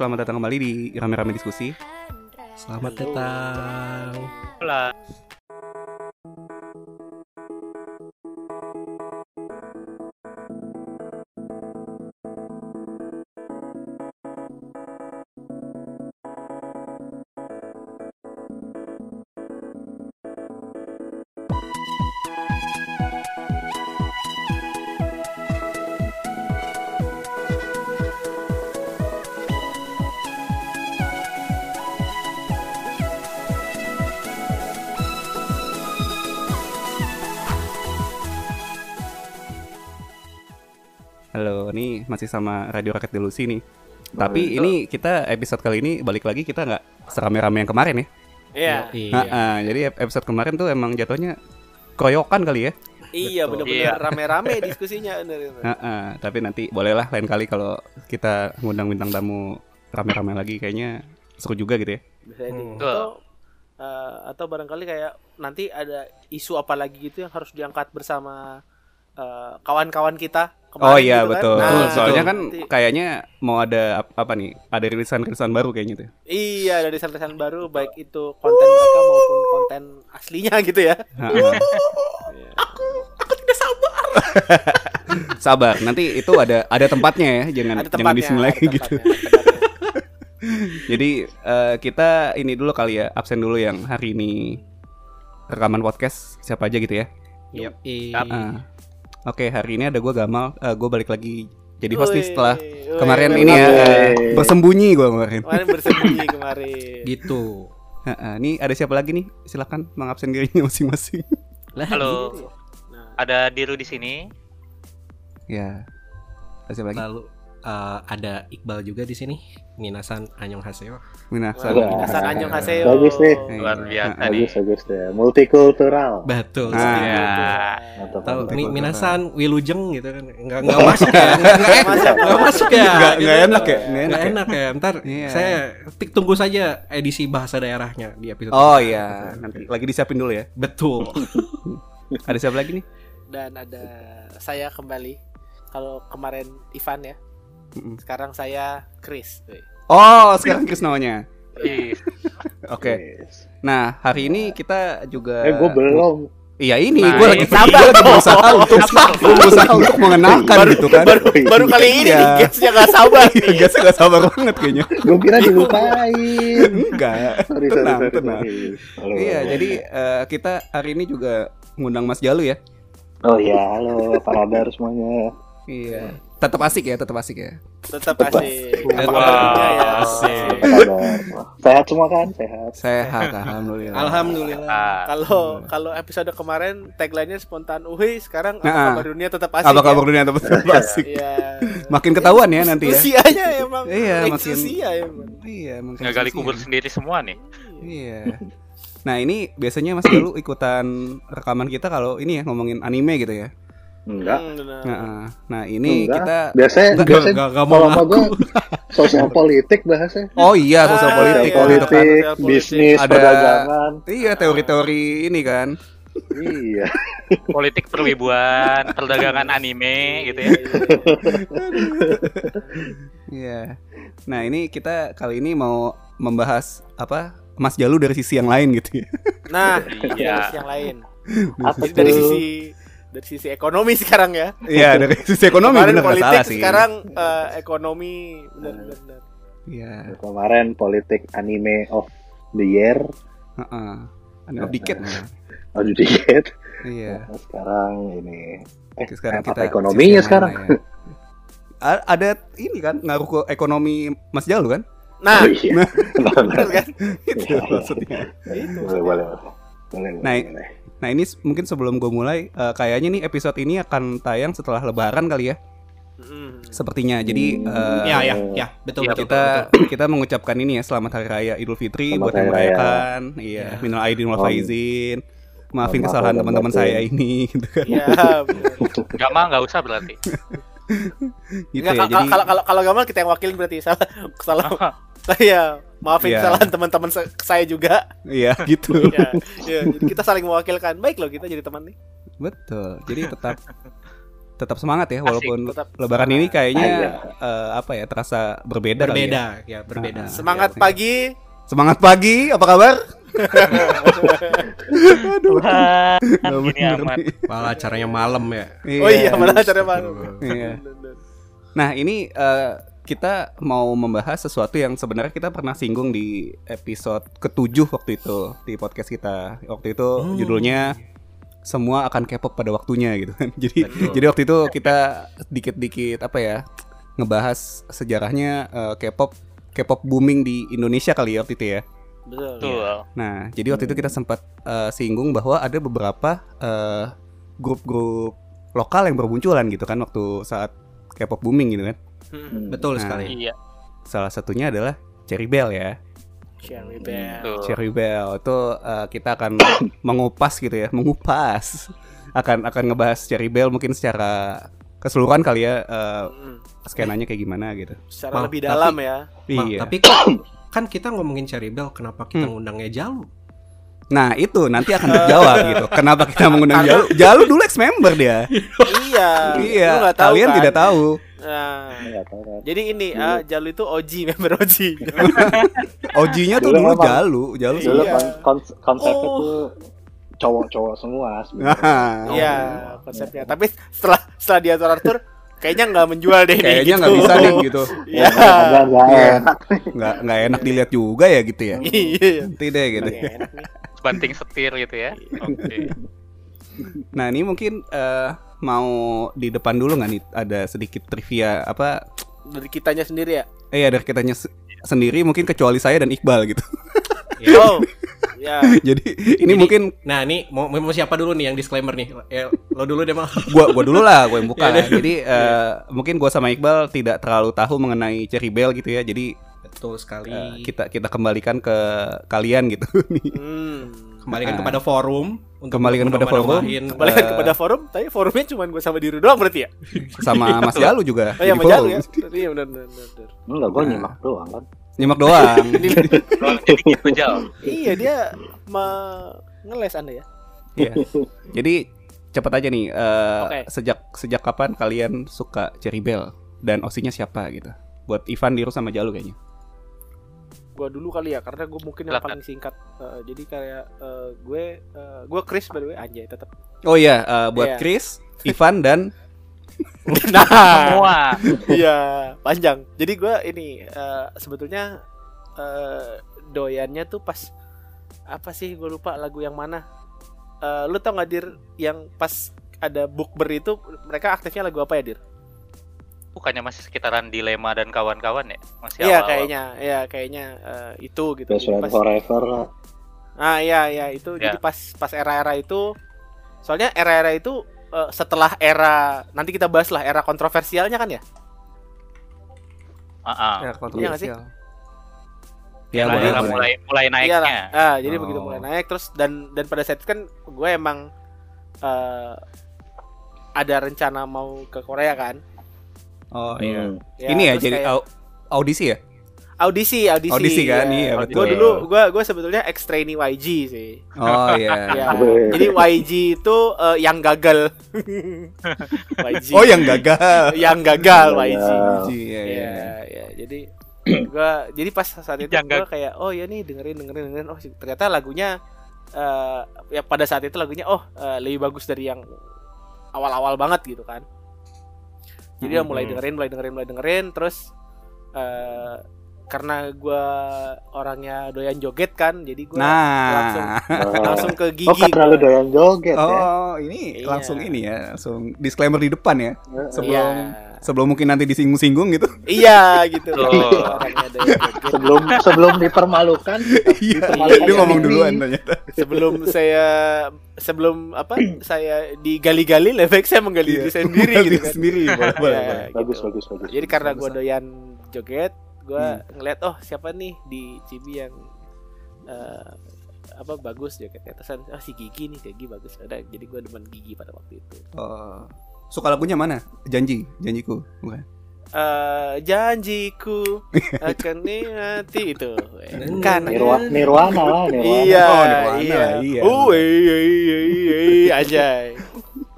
Halo, selamat datang kembali di Rame-Rame Diskusi. Selamat datang. Hola. Masih sama Radio Rakyat Delusi nih. Tapi ini kita episode kali ini balik lagi kita nggak serame-rame yang kemarin ya. Iya. Iya. Nah, ah, jadi episode kemarin tuh emang jatuhnya keroyokan kali ya. Iya Betul. bener-bener rame-rame diskusinya bener, bener. Tapi nanti bolehlah lain kali kalau kita ngundang bintang tamu rame-rame lagi kayaknya seru juga gitu ya. Bisa jadi. Hmm. Atau eh, atau barangkali kayak nanti ada isu apa lagi gitu yang harus diangkat bersama eh, kawan-kawan kita. Kemarin Oh iya gitu kan. betul. Nah, Soalnya kan kayaknya mau ada ap- apa nih? Ada rilisan-rilisan baru kayaknya tuh. Iya dari desain baru baik itu konten mereka maupun konten aslinya gitu ya. Ah, ah. Iya. Sabar, nanti itu ada ada tempatnya ya, jangan Ada jangan tempatnya. di sini ada lagi gitu. tempatnya, tempatnya. Jadi eh, kita ini dulu kali ya, absen dulu yang hari ini rekaman podcast siapa aja gitu ya. Yep. Ah. Oke, hari ini ada gue Gamal, gue balik lagi jadi host nih setelah woi, kemarin woi, ini ya eh, bersembunyi gue kemarin. Kemarin bersembunyi kemarin. Gitu. Heeh, ini ada siapa lagi nih? Silakan mengabsen dirinya masing-masing. Halo, Nah, ada Diru di sini. ya. Ada siapa lagi? Lalu eh, ada Iqbal juga di sini. Minasan Anyong Haseo. Minasan. Wah, Minasan Anyong Haseo. Bagus nih. Luar biasa Ah, nih. Bagus bagus deh. Multikultural. Betul. Ah. Ya. Mantap. Tahu mi Minasan Wilujeng gitu kan. Enggak enggak masuk ya. Enggak enggak Masuk. enggak masuk ya. Nggak Gitu. enak ya, nggak enak. Nggak ya? enak ya. Ntar Iya. saya tik tunggu saja edisi bahasa daerahnya di episode. Oh iya, nanti lagi disiapin dulu ya. Betul. Ada siapa lagi nih? dan ada saya kembali. Kalau kemarin Ivan ya. Sekarang saya Chris. Oh, sekarang Chris namanya. Ih, Oke. Yes. Nah, hari ini kita juga Eh, gue belum. Iya ini, Nah, gue lagi sabar, lagi berusaha untuk gue berusaha untuk mengenalkan gitu kan. Baru baru kali ini Iya. guestnya gak sabar Iya. Gasnya gak sabar banget kayaknya. Gue kira dilupain. Enggak. Sorry, Tenang, sorry, tenang. sorry. Halo, Iya, halo. jadi eh, kita hari ini juga ngundang Mas Jalu ya. Oh iya, halo, apa kabar semuanya? Iya. Tetap asik ya, tetap asik ya. Tetap Tetap. asik. Kabarnya ya? asik. Sehat semua kan? Sehat. Sehat, alhamdulillah. Alhamdulillah. ah, Kalau kalau episode kemarin tagline-nya spontan uhui, sekarang apa Nah, kabar dunia tetap asik. Apa kabar ya? dunia tetap asik? Iya. Makin ketahuan ya nanti ya. Usianya emang. Iya, makin- usia emang. Iya, makin sisi kubur ya. sendiri semua nih. Iya. Nah ini biasanya Mas Jalu ikutan rekaman kita kalau ini ya ngomongin anime gitu ya. Enggak. Nah, nah ini Enggak. kita Biasanya, Enggak, biasanya enggak, enggak kalau gue sosial politik bahasnya. Oh iya sosial Ah, politik, iya. politik, bisnis, Ada- perdagangan. Iya teori-teori ini kan. Iya. Politik perwibuan, perdagangan anime gitu ya. Iya. Nah ini kita kali ini mau membahas apa Mas Jalu dari sisi yang lain gitu ya. Nah, Iya. dari sisi yang lain. Apa dari sisi dari sisi ekonomi sekarang ya. Iya dari sisi ekonomi Kemarin bener politik, salah sih. sekarang eh, ekonomi benar benar. benar. Iya. Kemarin politik anime of the year. Heeh. Anime of Decade. Oh, dikit. Iya. Nah, sekarang ini eh Sekarang kita ekonominya sekarang? ya? A- ada ini kan ngaruh ke ekonomi Mas Jalu kan? Nah, oh iya. Benar kan? Itu Iya, iya. maksudnya. Itu. boleh, boleh, boleh, Nah, boleh, boleh. Nah ini mungkin sebelum gue mulai, eh, kayaknya nih episode ini akan tayang setelah Lebaran kali ya, Mm. sepertinya. Jadi eh, Ya, ya, ya, betul betul. kita betul. kita mengucapkan ini ya selamat hari raya Idul Fitri Selamat buat yang merayakan. Iya, Ya. minal aidin wal faizin. Maafin kesalahan teman-teman saya ini gitu kan. Ya. Gak mah nggak usah berarti. Gitu Nggak, ya. kalau- Jadi kalau kalau kalau Gamal kita yang wakilin berarti salah salah saya maafin Iya. kesalahan teman-teman saya juga iya gitu. ya, ya, jadi kita saling mewakilkan baik loh kita jadi teman nih Betul. Jadi tetap tetap semangat ya walaupun Tetap lebaran semangat. ini kayaknya Iya. eh, apa ya terasa berbeda, kali ya. berbeda ya berbeda Ah. Semangat Iya. pagi. Semangat pagi, apa kabar? Tuhan, Nggak gini bener amat. malah acaranya malam ya Oh iya, malah acara baru. Iya. Nah ini eh, kita mau membahas sesuatu yang sebenarnya kita pernah singgung di episode ketujuh waktu itu di podcast kita. Waktu itu Hmm. judulnya semua akan K-pop pada waktunya gitu kan. Jadi Betul. jadi waktu itu kita dikit-dikit apa ya ngebahas sejarahnya eh, K-pop K-pop booming di Indonesia kali ya waktu itu ya. Betul. Betul. Nah, jadi waktu itu kita sempat eh, singgung bahwa ada beberapa eh, grup-grup lokal yang bermunculan gitu kan waktu saat K-pop booming gitu kan. Hmm. betul Nah. sekali Iya. Salah satunya adalah Cherry Bell ya. Cherry Bell. Tuh. Cherry Bell itu eh, kita akan mengupas gitu ya, mengupas. Akan akan ngebahas Cherry Bell mungkin secara keseluruhan kali ya eh, Hmm. skenanya kayak gimana gitu. Secara Mal, lebih tapi- dalam ya. Ma, Iya. tapi kok kan kita ngomongin Cherry Bell kenapa kita Hmm. ngundangnya Jalu Nah, itu nanti akan terjawab gitu. Kenapa kita mengundang Jalu? Jalu dulu ex member dia. iya. iya, tahu kalian kan? tidak tahu. Nah, jadi ini ah, Jalu itu OG member OG. OG-nya tuh Dulu dulu memang- Jalu, Jalu Dulu Iya. kon- kon- konsepnya Oh. tuh cowok-cowok semua sebenarnya. Nah, Iya, konsepnya. Tapi setelah setelah dia Arthur kayaknya nggak menjual deh ini. kayaknya gitu. nggak bisa nih gitu. Iya. Nggak nggak Iya. enak. Nggak nggak enak dilihat juga ya gitu ya. Iya. Nanti deh gitu. Banting setir gitu ya. Oke. Nah ini mungkin eh, mau di depan dulu nggak nih ada sedikit trivia apa? Dari kitanya sendiri ya. Eh ya dari kitanya se- sendiri mungkin kecuali saya dan Iqbal gitu. Oh. Ya. Jadi ini Jadi- mungkin nah ini mau, mau siapa dulu nih yang disclaimer nih ya, lo dulu deh mal gua gua dulu lah gua yang buka. Iya deh. Jadi eh, mungkin gua sama Iqbal tidak terlalu tahu mengenai Cherry Bell gitu ya. Jadi betul sekali eh, kita kita kembalikan ke kalian gitu nih. Hmm. kembalikan Ah. kepada forum untuk Kembalikan kepada forum. Kembalikan kepada forum, tapi forumnya cuma gue sama Diru doang berarti ya? sama Mas Jalu juga. Oh iya, di sama Jalu forum. ya? Iya benar benar benar. Enggak, gue Nah. nyimak doang kan. Nyimak doang. Iya dia me- ngeles anda ya. Iya. Jadi cepet aja nih. eh, Oke. Sejak sejak kapan kalian suka Cherry Bell dan osinya siapa gitu? Buat Ivan, Diru sama Jalu kayaknya. Gue dulu kali ya, karena gue mungkin yang paling singkat. Eh, jadi kayak eh, gue eh, gue Chris by the way anjay tetap. Oh iya, eh, buat Iya. Chris, Ivan dan nah, Semua. iya panjang. Jadi gue ini eh, sebetulnya eh, doyannya tuh pas apa sih gue lupa lagu yang mana. Eh, lu tau gak dir yang pas ada bukber itu mereka aktifnya lagu apa ya dir? Bukannya masih sekitaran dilema dan kawan-kawan ya? Masih Iya kayaknya, iya kayaknya eh, itu gitu. Best Jadi pas- Forever. Ah iya iya itu Ya. jadi pas pas era-era itu soalnya era-era itu eh, setelah era nanti kita bahas lah era kontroversialnya kan ya. Ya, Iya nggak sih? Ya, Era- era boleh. mulai mulai Iya lah. naiknya. Ah jadi Oh. begitu mulai naik terus dan dan pada saat itu kan gue emang eh, ada rencana mau ke Korea kan. Oh iya. Hmm. Ini ya jadi kayak au- audisi ya? Audisi audisi. Audisi kan? Iya, betul. Gue dulu gue gue sebetulnya ex trainee YG sih. Oh iya. Ya, Weh. jadi YG itu eh, yang gagal. YG. Oh yang gagal. yang gagal YG. Iya, iya. Iya, ya, jadi gua jadi pas saat itu Yang gua kayak oh ya nih dengerin dengerin dengerin oh ternyata lagunya eh ya pada saat itu lagunya oh eh, lebih bagus dari yang awal-awal banget gitu kan. Jadi ya mulai Hmm. dengerin, mulai dengerin, mulai dengerin terus eh karena gua orangnya doyan joget kan, jadi gua langsung Nah. Oh. langsung ke gigi. Oh, karena lu doyan joget ya. Oh, ini Iya. langsung ini ya, langsung disclaimer di depan ya. sebelum- Iya. Sebelum mungkin nanti disinggung-singgung gitu. Iya gitu. Betul. Orangnya doyan joget. Sebelum sebelum dipermalukan, Iya, dipermalukan dia ngomong ini. duluan ternyata. sebelum saya sebelum apa saya digali-gali lebih baik saya menggali Iya. diri saya sendiri gitu kan. sendiri, boleh, boleh, Ya, boleh. Bagus, gitu. bagus, bagus. Jadi karena gue Bagus. doyan joget, gue Hmm. ngeliat oh siapa nih di Cibi yang eh, apa bagus jogetnya terus oh si Gigi nih Gigi bagus ada jadi gue demen Gigi pada waktu itu Oh. Suka lagunya mana? Janji, janjiku. Bukan. eh janjiku akan nikmati itu kan Nirwa- Nirwana lah, Nirwana. iya Oh, Nirwana iya iya. oh iya iya iya iya, anjay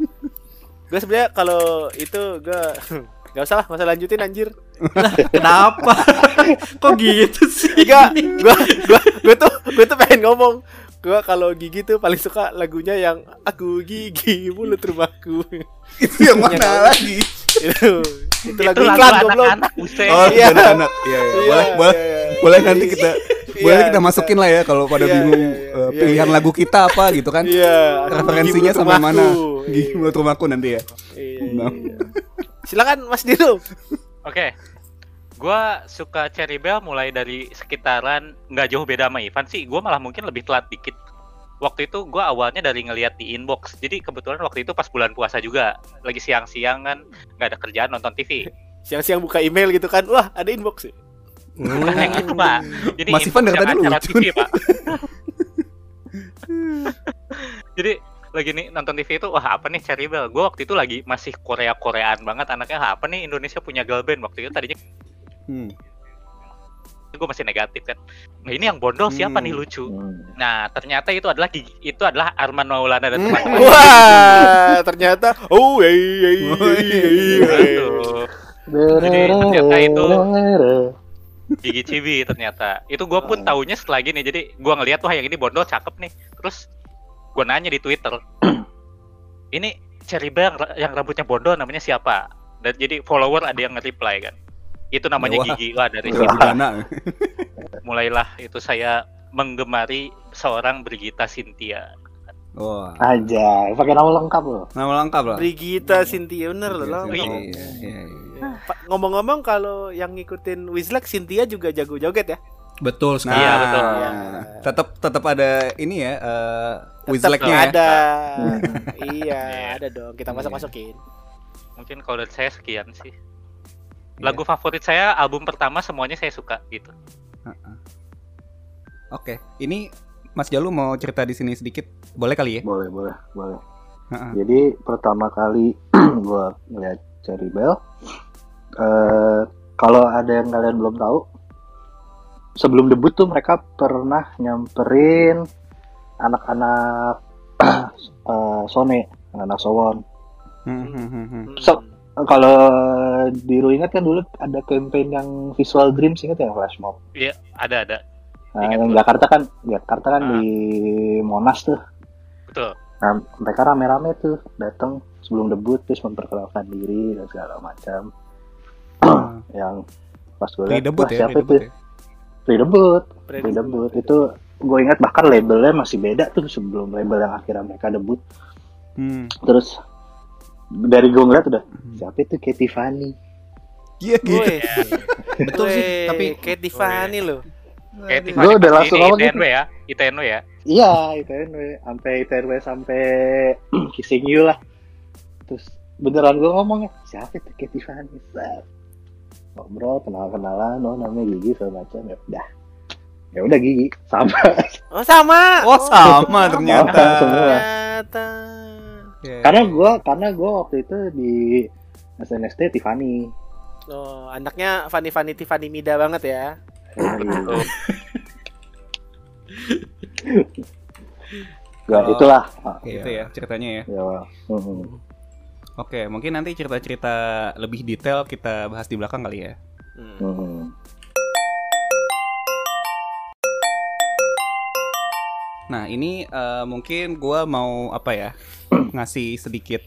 gue sebenarnya kalau itu gue nggak usah lah, usah lanjutin anjir. Kenapa? Kok gitu sih? Enggak, gue gue gue tuh gue tuh pengen ngomong. Gue kalau gigi tuh paling suka lagunya yang aku gigi mulut rumahku. Itu yang mana lagi? itu itu Itu lagu iklan goblok. Oh, Iya. anak-anak. Iya, iya. Iya, Boleh, boleh. iya, iya. Boleh nanti kita Iya, boleh kita masukin lah ya kalau pada Iya, bingung iya, eh, iya, pilihan iya. lagu kita apa gitu kan. Iya, Referensinya mulut mana? Gigi Iya. menurut rumahku nanti ya. Iya, Nah. iya. Silakan Mas Dino. Oke. Gua suka Cherry Bell mulai dari sekitaran nggak jauh beda sama Ivan sih. Gua malah mungkin lebih telat dikit. Waktu itu gua awalnya dari ngeliat di inbox. Jadi kebetulan waktu itu pas bulan puasa juga. Lagi siang-siang kan nggak ada kerjaan nonton TV. Siang-siang buka email gitu kan. Wah, ada inbox ya. Bukan yang itu, Pak. Jadi Mas Ivan dari tadi lucu TV, Pak. Jadi lagi nih nonton TV itu wah apa nih Cherry Bell gue waktu itu lagi masih Korea Koreaan banget anaknya "Ah, apa nih Indonesia punya girl band waktu itu tadinya Hmm. gue masih negatif kan nah ini yang bondol siapa Hmm. nih lucu Hmm. nah ternyata itu adalah gigi- itu adalah Arman Maulana dan Hmm. teman-teman Wah, ternyata oh iya iya iya Oh, iya, iya. Betul. Jadi ternyata itu gigi cibi ternyata itu gue pun taunya setelah gini jadi gue ngeliat wah yang ini bondol cakep nih terus gue nanya di Twitter ini Cherry Bell yang, yang rambutnya bondol namanya siapa dan jadi follower ada yang nge-reply kan itu namanya Wah. gigi wah dari situ Gimana? mulailah itu saya menggemari seorang Brigita Cynthia Wah. Aja, pakai nama lengkap loh. Nama lengkap lah. Brigita Cynthia bener loh. Iya, iya, iya, Ngomong-ngomong kalau yang ngikutin Wizlak Cynthia juga jago joget ya. Betul Nah, sekali. Iya, betul. tetap tetap ada ini ya eh Tetap Wizlek-nya ya. ada. Iya, Iya. ada dong. Kita masuk-masukin. mungkin kalau dari saya sekian sih Iya. lagu favorit saya album pertama semuanya saya suka gitu Oke, ini Mas Jalu mau cerita di sini sedikit, boleh kali ya? Boleh, boleh, boleh. Heeh. Jadi pertama kali gua ngeliat Cherry Bell, eh kalau ada yang kalian belum tahu, sebelum debut tuh mereka pernah nyamperin anak-anak eh, Sone, anak-anak Sowon. Hmm, hmm, hmm. So- Kalau di lu ingat kan dulu ada campaign yang Visual Dreams ingat ya Flash Mob. iya ada ada Nah, Ingat yang gua. Jakarta kan, Jakarta kan Ah. di Monas tuh. betul Nah, mereka rame-rame tuh datang sebelum debut terus memperkenalkan diri dan segala macam. yang pas gue lihat, Pre-debut wah, ya, siapa itu? ya. Pre-debut, Pre-debut. pre-debut itu gue ingat bahkan labelnya masih beda tuh sebelum label yang akhirnya mereka debut. Hmm. Terus dari gue ngeliat udah Hmm. siapa itu Katy Fanny. Iya gitu. Betul sih, tapi kayak Tiffany loh. kayak Gua udah langsung ngomong gitu. ITNW ya ITNW ya Iya, ITNW sampai ITNW sampai kissing you lah. Terus beneran gue ngomongnya siapa itu Katy Fanny? Ngobrol, kenal-kenalan, oh namanya Gigi segala macam ya udah. Ya udah Gigi sama. Oh sama. Oh sama ternyata. Sama semua. Ternyata. Karena gue karena gue waktu itu di SNSD Tiffany. Oh, anaknya Fanny Fanny Tiffany Mida banget ya. Betul. Gak Oh. itulah. Gitu ya ceritanya ya. Ya, hmm. Oke, mungkin nanti cerita-cerita lebih detail kita bahas di belakang kali ya. Hmm. Hmm. Nah, ini eh, mungkin gua mau apa ya? ngasih sedikit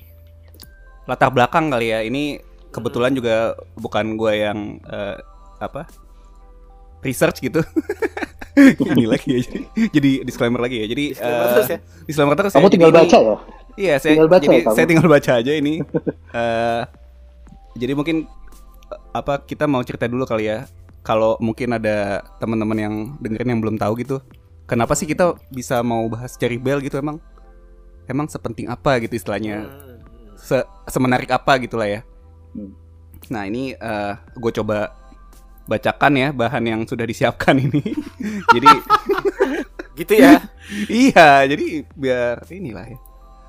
latar belakang kali ya. Ini kebetulan juga bukan gua yang eh, apa? research gitu. Ini lagi ya. Jadi, jadi disclaimer lagi ya. Jadi Disclaimer eh, terus ya. disclaimer terus Kamu ya. tinggal Jadi ini- baca ya? Iya, saya Tinggal baca jadi ya kamu? saya tinggal baca aja ini. Eh, jadi mungkin eh, apa kita mau cerita dulu kali ya. Kalau mungkin ada teman-teman yang dengerin yang belum tahu gitu. Kenapa sih kita bisa mau bahas Cherry Bell gitu emang? Emang sepenting apa gitu istilahnya? Se semenarik apa gitu lah ya. Hmm. Nah, ini gue coba bacakan ya bahan yang sudah disiapkan ini. jadi Gitu ya. iya, jadi biar inilah ya.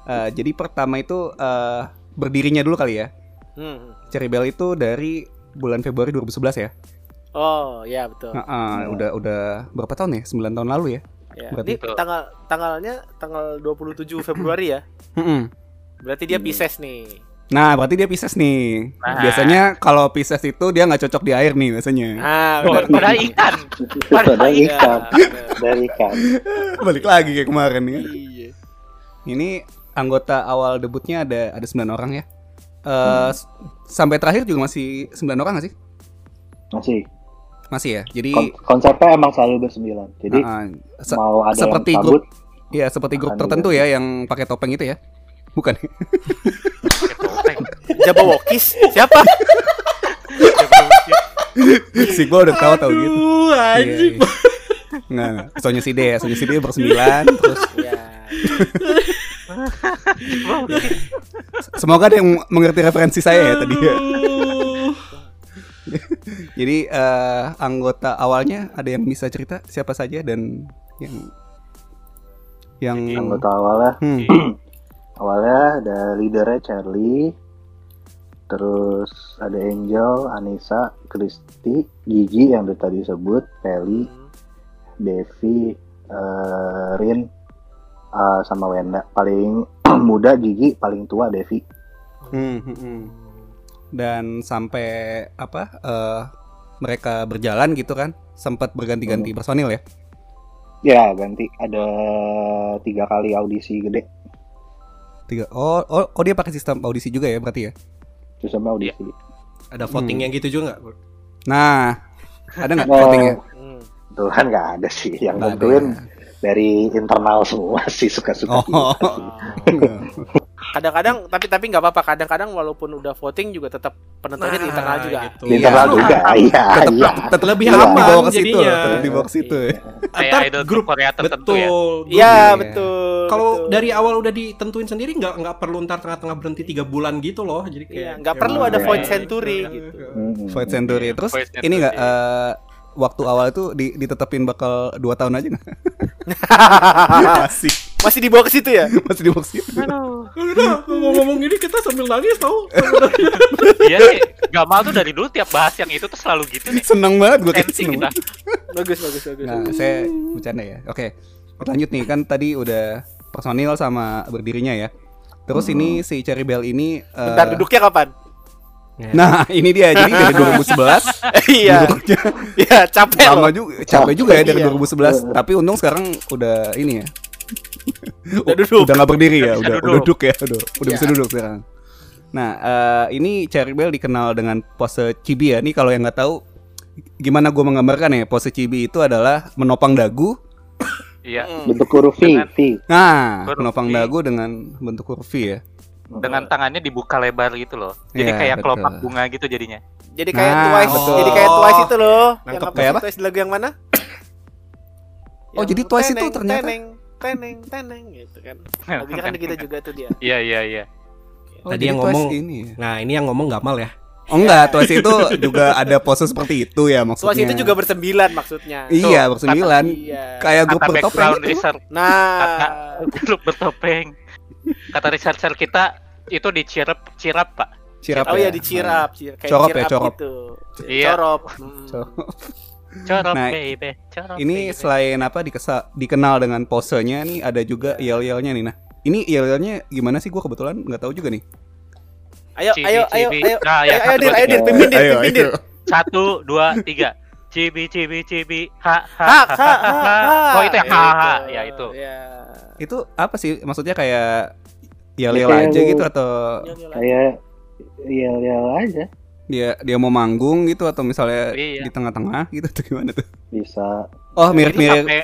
Eh, jadi pertama itu eh, berdirinya dulu kali ya. Hmm. Cherry Bell itu dari bulan Februari 2011 ya. Oh, ya betul. Nah, ah, Ya. udah udah berapa tahun ya? 9 tahun lalu ya. Ya. berarti- Ini tanggal tanggalnya tanggal 27 Februari ya. Berarti dia. Pisces nih. Nah, berarti dia Pisces nih. Nah. Biasanya kalau Pisces itu dia nggak cocok di air nih biasanya. Ah, Oh, benar. pada ikan. Pada Padahal ikan. Dari ikan. Balik lagi kayak kemarin nih. Iya. Ini anggota awal debutnya ada ada 9 orang ya. Eh s- sampai terakhir juga masih 9 orang gak sih? Masih. Masih ya. Jadi Kon- konsepnya emang selalu bersembilan. Jadi ah, se- mau ada seperti yang grup cabut, ya seperti grup tertentu ya yang pakai topeng itu ya. Bukan. topeng. Jabawokis siapa? si gua udah tahu tahu gitu. Aduh, anjing. Iya, iya. Nggak, nggak. Soalnya si D ya, soalnya si D bersembilan terus Ya. Semoga ada yang mengerti referensi saya ya tadi ya. Jadi eh, anggota awalnya ada yang bisa cerita siapa saja dan yang yang anggota awalnya? Hmm, awalnya ada leadernya Charlie terus ada Angel, Anissa, Kristi, Gigi yang tadi sebut, Feli, Devi, eh, Rin, eh, sama Wenda. Paling muda Gigi, paling tua Devi. hmm, hmm, hmm. dan sampai apa eh, mereka berjalan gitu kan sempat berganti-ganti personil ya. Ya ganti ada tiga kali audisi gede, Tiga. Oh, oh, oh dia pakai sistem audisi juga ya berarti ya. terus sama audisi. Ada voting yang gitu juga nggak? Nah, ada nggak Oh, votingnya? Hmm. Kebetulan nggak ada sih yang ya. Dari internal semua sih suka-suka. Oh. Kadang-kadang tapi tapi nggak apa-apa. Kadang-kadang walaupun udah voting juga tetap penentuannya di internal juga. gitu. Di internal Iya. juga, iya, tetap, iya. tetap Lebih tetap aman dibawa ke situ, tetap dibawa ke situ ya. Kayak Antar idol grup Korea tertentu ya. Betul. Iya, Iya. betul. Kalau dari awal udah ditentuin sendiri nggak nggak perlu ntar tengah-tengah berhenti tiga bulan gitu loh. Jadi kayak Iya, nggak kayak- perlu ada Iya. void century gitu. Mm-mm. Void Century. Terus ini nggak eh, waktu awal itu di, ditetapin bakal dua tahun aja nggak? masih Masih dibawa ke situ ya? masih di box itu. Udah ngomong-ngomong ini kita sambil nangis tau. Iya sih, Gamal tuh dari dulu tiap bahas yang itu tuh selalu gitu nih. Seneng banget gue kayak seneng kita. bagus, bagus, bagus. Nah, saya bercanda ya. Oke, lanjut nih kan tadi udah personil sama berdirinya ya. Terus ini si Cherry Bell ini eh, Bentar duduknya kapan? Nah, ini dia. Jadi dari 2011 Iya, iya capek lama juga, capek juga ya dari Iya. 2011. Tapi untung sekarang udah ini ya. Udah duduk. Udah nggak berdiri ya, Udah udah duduk. udah duduk ya, udah udah Iya. bisa duduk sekarang. Nah, eh, ini Cherry Bell dikenal dengan pose chibi ya. Ini kalau yang nggak tahu gimana gue menggambarkan ya, pose chibi itu adalah menopang dagu. Iya. Bentuk huruf V. Nah, menopang dagu dengan bentuk huruf V ya. Dengan tangannya dibuka lebar gitu loh. Jadi Iya, kayak betul. kelopak bunga gitu jadinya. Jadi kayak Nah, Twice, betul. jadi kayak Twice itu loh. Nangkep. Yang apa Kayak sih apa? Twice di lagu yang mana? Oh, jadi Twice itu ternyata- teneng, teneng, teneng gitu kan. Lagunya kan gitu juga tuh dia. Iya iya iya. Oh, Tadi yang ngomong- ini ya. Nah ini yang ngomong Gamal ya. Oh enggak, Twice itu juga ada pose seperti itu ya maksudnya. Twice itu juga bersembilan maksudnya. Iya, Tuh, bersembilan. Iya. Kayak grup Kata bertopeng itu. Nah, grup bertopeng. Kata researcher kita itu di Cirep Cirap, Pak. Cirap oh ya. ya di cirap, cir- kayak Corop ya, cirap corop. gitu. Iya. Corop. Hmm. Corop. Corop Nah, baby. Corop. Ini baby. selain apa dikesa, dikenal dengan posenya nih ada juga yel-yelnya nih. Nah, ini yel-yelnya gimana sih? Gua kebetulan nggak tahu juga nih. Ayo, Cibi, ayo, ayo, cibi. ayo, Nah, ayo, ya, ayo, satu, dir, dua, ayo, dir, tiga. pimpin, dir, Ayo, pimpin, ayo. dir. Satu, dua, tiga. Cibi, cibi, cibi. Ha, ha, ha, ha, ha. hak. Oh, itu yang ha, ha. Ya, itu. Ya. Itu apa sih? Maksudnya kayak yel-yel Kayak aja lu- gitu atau Kayak ya ya aja dia dia mau manggung gitu atau misalnya Iya. di tengah-tengah gitu atau gimana tuh? bisa Oh, mirip-mirip. sampai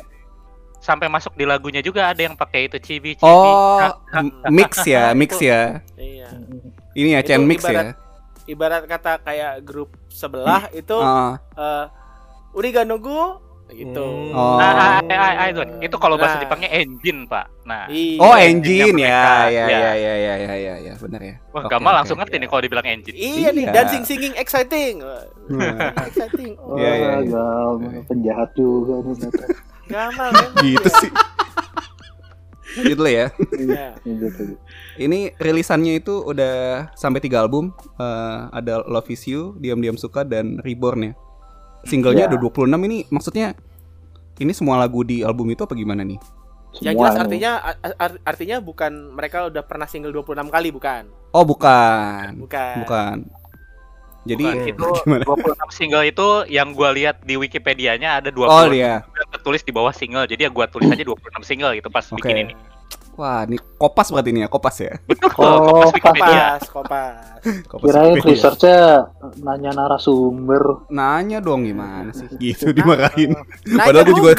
sampai masuk di lagunya juga ada yang pakai itu cibi, cibi. Oh, Ha, ha. mix ya, mix Itu. ya. Iya. Ini ya chain mix ibarat- ya. Ibarat kata kayak grup sebelah itu Ah, eh Uriganogu gitu. Hmm. Oh. Nah, ah, ah, ah, ah, itu. Itu kalau bahasa Nah. Jepangnya engine, Pak. Nah, Iya. oh, engine ya. mereka, Ya, ya. ya, ya, ya, ya, ya, ya, benar ya. wah, Gamal oke. langsung ngerti nih kalau dibilang engine. Iya nih, Iya. dancing, singing, exciting. Nah, exciting. Oh, Iya, iya, iya. Gagal, penjahat juga nih ternyata. gamal gitu sih. gitu lah ya. Ya. Gitu. Ini rilisannya itu udah sampai tiga album. Eh, ada Love Is You, Diam Diam Suka dan Reborn ya. Singlenya Ya. ada 26 ini maksudnya ini semua lagu di album itu apa gimana nih? Yang jelas Semuanya. artinya ar- ar- artinya bukan mereka udah pernah single 26 kali bukan? Oh, bukan. Bukan. Bukan. Jadi Bukan, itu gimana? 26 single itu yang gua lihat di Wikipedia-nya ada 20 Oh, iya. tertulis di bawah single. Jadi ya gua tulis aja 26 single gitu pas Oke. bikin ini. Wah, ini kopas berarti ini ya, kopas ya. Betul, Oh. Kopas, kopas. Kopas Kirain researchnya nanya narasumber. Nanya dong gimana sih? Gitu dimarahin. Nanya Padahal gua juga-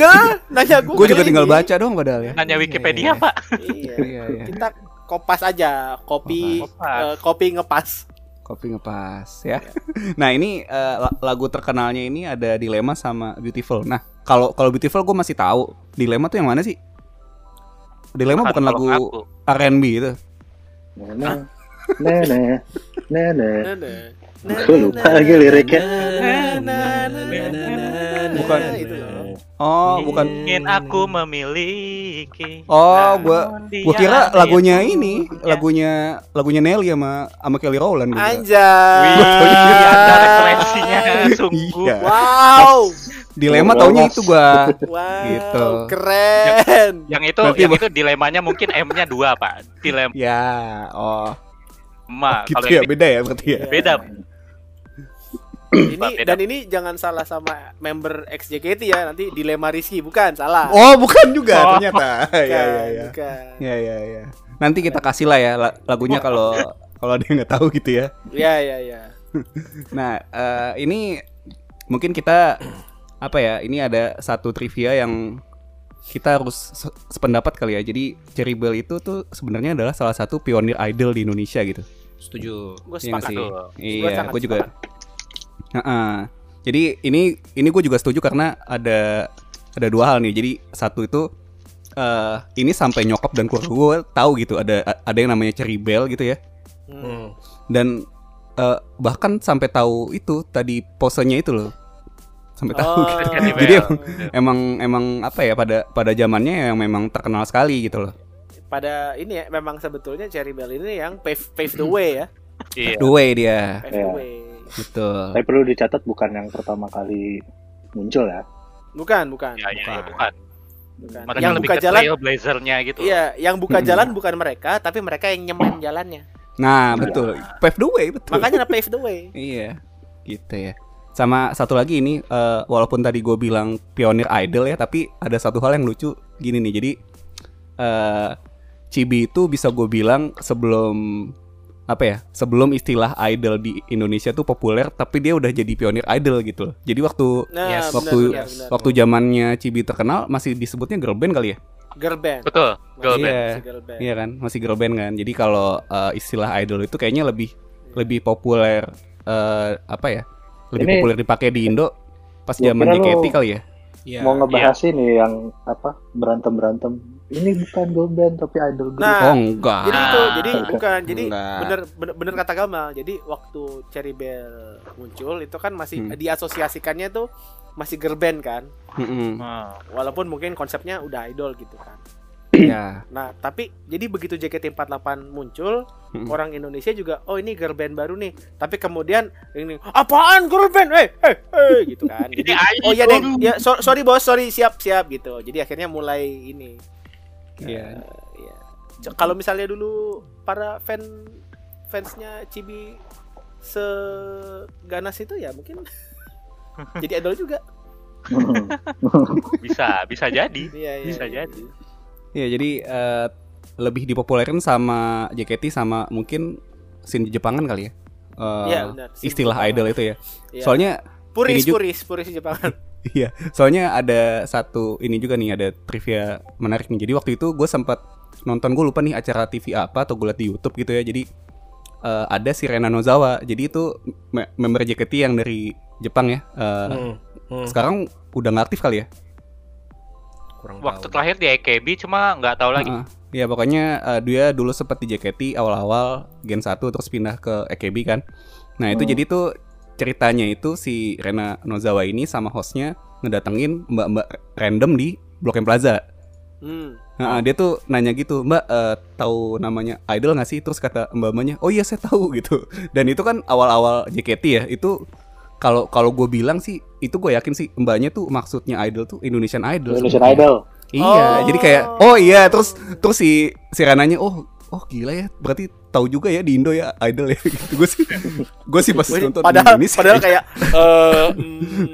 nanya Google. Gue juga tinggal baca dong padahal ya. Nanya Wikipedia, Pak. Iya. Iya, iya. Kita kopas aja, kopi Kopas. eh, kopi ngepas. Kopi ngepas ya. Nah ini la- lagu terkenalnya ini ada dilema sama Beautiful. Nah kalau kalau Beautiful gue masih tahu. Dilema tuh yang mana sih? Dilema bukan Kalau lagu. R&B itu. Nenek, nenek, nenek. Nana. Gue lupa lagi liriknya. Bukan. itu. Oh bukan. Ingin aku memiliki. Oh gua gua kira lagunya ini lagunya lagunya Nelly sama sama Kelly Rowland. kira. Anjay. Wih, ada referensinya sungguh. Iya. Wow. Dilema Gua taunya itu gua. Wow. Gitu. Keren. Yang itu Berarti yang apa? itu dilemanya mungkin M-nya dua, Pak. Dilema Ya, oh kalau gitu ya yang beda ya berarti ya. Beda. Ini Beda. dan ini jangan salah sama member XJKT ya. Nanti dilema Rizky bukan salah. Oh bukan juga Oh. ternyata. Bukan, Iya iya iya. bukan. Ya ya ya. Nanti kita kasih lah ya la- lagunya kalau kalau ada yang nggak tahu gitu ya. Ya ya ya. Nah eh, ini mungkin kita apa ya? Ini ada satu trivia yang kita harus se- sependapat kali ya. Jadi Cherry Bell itu tuh sebenarnya adalah salah satu pionir idol di Indonesia gitu. Setuju. Gue Iya sepakat. sih? Iya, gue juga. sepakat. Heeh. Jadi ini ini gue juga setuju karena ada ada dua hal nih. Jadi satu itu eh ini sampai nyokap dan keluarga gue tahu gitu ada ada yang namanya Cherry Bell gitu ya. Hmm. Hmm. Dan eh, bahkan sampai tahu itu tadi posenya itu loh. Sampai tahu. Oh. gitu. Cherry Jadi Bell. emang emang apa ya pada pada zamannya yang memang terkenal sekali gitu loh. Pada ini ya memang sebetulnya Cherry Bell ini yang pave, pave the way ya. Iya. The way dia. Pave the Iya. way. Betul. Tapi perlu dicatat bukan yang pertama kali muncul ya. Bukan, bukan. Iya, iya, iya, Bukan. bukan. bukan. Yang lebih buka ke jalan trailblazernya gitu. Iya, yang buka Hmm. jalan bukan mereka, tapi mereka yang nyemen jalannya. Nah, betul. Pave the way, betul. Makanya pave the way. Iya, gitu ya. Sama satu lagi ini, eh, walaupun tadi gue bilang pionir idol ya, tapi ada satu hal yang lucu gini nih. Jadi eh Cibi itu bisa gue bilang sebelum apa ya? Sebelum istilah idol di Indonesia tuh populer, tapi dia udah jadi pionir idol gitu. loh. Jadi waktu Nah, waktu benar, benar. waktu zamannya Cibi terkenal masih disebutnya girl band kali ya? girl band. Betul. Girl band. Iya. masih girl band. Iya kan, masih girl band kan. Jadi kalau eh, istilah idol itu kayaknya lebih lebih populer eh, apa ya? Lebih Ini- populer dipakai di Indo pas zaman lu- JKT kali ya. Iya. Mau ngebahas ini yang apa berantem berantem. Ini bukan girl band tapi idol group. Nah, oh enggak. Jadi itu, jadi bukan, jadi Enggak. bener, bener bener kata Gamal. Jadi waktu Cherry Bell muncul itu kan masih Hmm. diasosiasikannya tuh masih girl band kan. Mm-mm. Hmm. Walaupun mungkin konsepnya udah idol gitu kan. Ya. Nah, tapi jadi begitu JKT48 muncul. Orang Indonesia juga oh ini girl band baru nih. Tapi kemudian ini apaan girl band? Eh, eh, eh gitu kan. Jadi Ini oh iya. Deng, ya so- sorry bos, sorry siap siap gitu. Jadi akhirnya mulai ini. Iya. Iya. C- Kalau misalnya dulu para fan fansnya Cibi seganas itu ya mungkin jadi idol juga. Bisa, bisa jadi. Iya, iya. Bisa iya. jadi. Iya, jadi eh, lebih dipopulerin sama JKT sama mungkin scene Jepangan kali ya. Benar. Scene istilah Jepangan. idol itu ya. Iya. Soalnya puris, ini juga- puris, puris Jepangan. Iya, soalnya ada satu ini juga nih ada trivia menarik nih. Jadi waktu itu gue sempat nonton gue lupa nih acara TV apa atau gue liat di YouTube gitu ya. Jadi eh, ada si Rena Nozawa. Jadi itu me- member JKT yang dari Jepang ya. Eh, Hmm, hmm, Sekarang udah nggak aktif kali ya. kurang Waktu tahu. terakhir di AKB cuma nggak tahu lagi. Heeh. Iya pokoknya eh, dia dulu sempat di JKT awal-awal Gen 1 terus pindah ke AKB kan. Nah itu Hmm. jadi tuh ceritanya itu si Rena Nozawa ini sama hostnya ngedatengin mbak-mbak random di Blok M Plaza. Hmm. Nah, dia tuh nanya gitu, Mbak eh, tahu namanya Idol nggak sih? Terus kata mbak-mbaknya, oh iya saya tahu gitu. Dan itu kan awal-awal JKT ya, itu kalau kalau gue bilang sih, itu gue yakin sih mbaknya tuh maksudnya Idol tuh Indonesian Idol. Indonesian sebenarnya. Idol. Iya, Oh. jadi kayak oh iya terus terus si si Rananya oh oh gila ya berarti tahu juga ya di Indo ya idol ya gitu gue sih gue sih pas nonton padahal di Indonesia padahal kayak eh mm,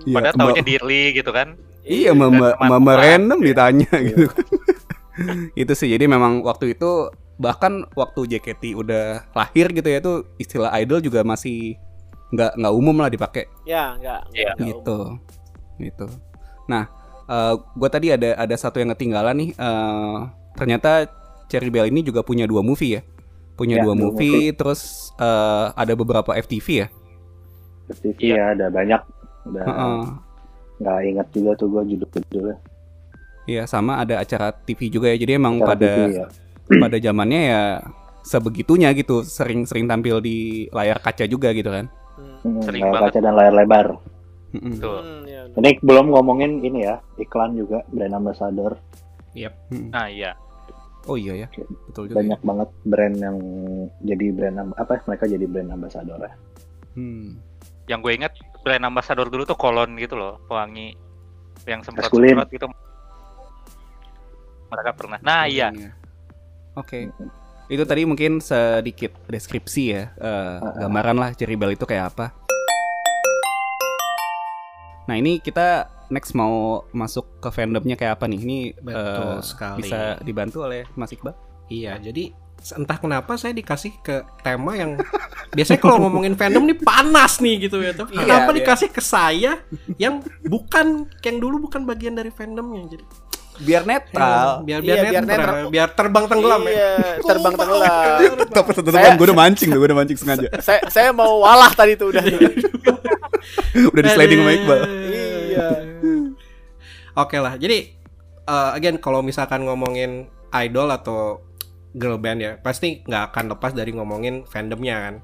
Iya, Padahal taunya Dirli gitu kan. Iya, mama, mama teman. random ditanya gitu kan. itu sih jadi memang waktu itu bahkan waktu JKT udah lahir gitu ya itu istilah idol juga masih nggak nggak umum lah dipakai ya enggak Iya. gitu gitu nah gue tadi ada ada satu yang ketinggalan nih eh, ternyata Cherry Bell ini juga punya dua movie ya punya Ya, dua dua movie, terus eh, ada beberapa FTV ya TV Iya. ya ada banyak udah Heeh. nggak ingat juga tuh gue judul-judulnya Iya sama ada acara TV juga ya jadi emang Acara pada TV, ya. pada zamannya ya sebegitunya gitu sering-sering tampil di layar kaca juga gitu kan Hmm. Hmm, Sering layar banget. kaca dan layar lebar Tuh. Hmm, ya. ini belum ngomongin ini ya iklan juga brand ambassador Mm-mm. Nah iya. oh iya ya betul juga ya. banyak banget brand yang jadi brand apa mereka jadi brand ambassador ya Hmm. Yang gue inget brand ambassador dulu tuh kolon gitu loh, pewangi yang semprot semprot gitu. Mereka pernah. Nah iya. oke itu tadi mungkin sedikit deskripsi ya eh, gambaran lah Cherry Bell itu kayak apa nah ini kita next mau masuk ke fandomnya kayak apa nih ini Betul eh, sekali. bisa dibantu oleh Mas Iqbal Iya, jadi entah kenapa saya dikasih ke tema yang biasanya kalau ngomongin fandom nih panas nih gitu ya. Tapi Iya, kenapa iya. dikasih ke saya yang bukan yang dulu bukan bagian dari fandomnya jadi biar netral biar biar, Iya, biar netral, netral. biar terbang tenggelam ya. Iya, terbang tenggelam. Tapi tetep Saya- gue udah mancing gue udah mancing sengaja. saya saya mau walah tadi tuh udah. udah di sliding sama Iqbal. Iya. Oke lah, jadi uh, again kalau misalkan ngomongin idol atau girl band ya, pasti nggak akan lepas dari ngomongin fandomnya kan.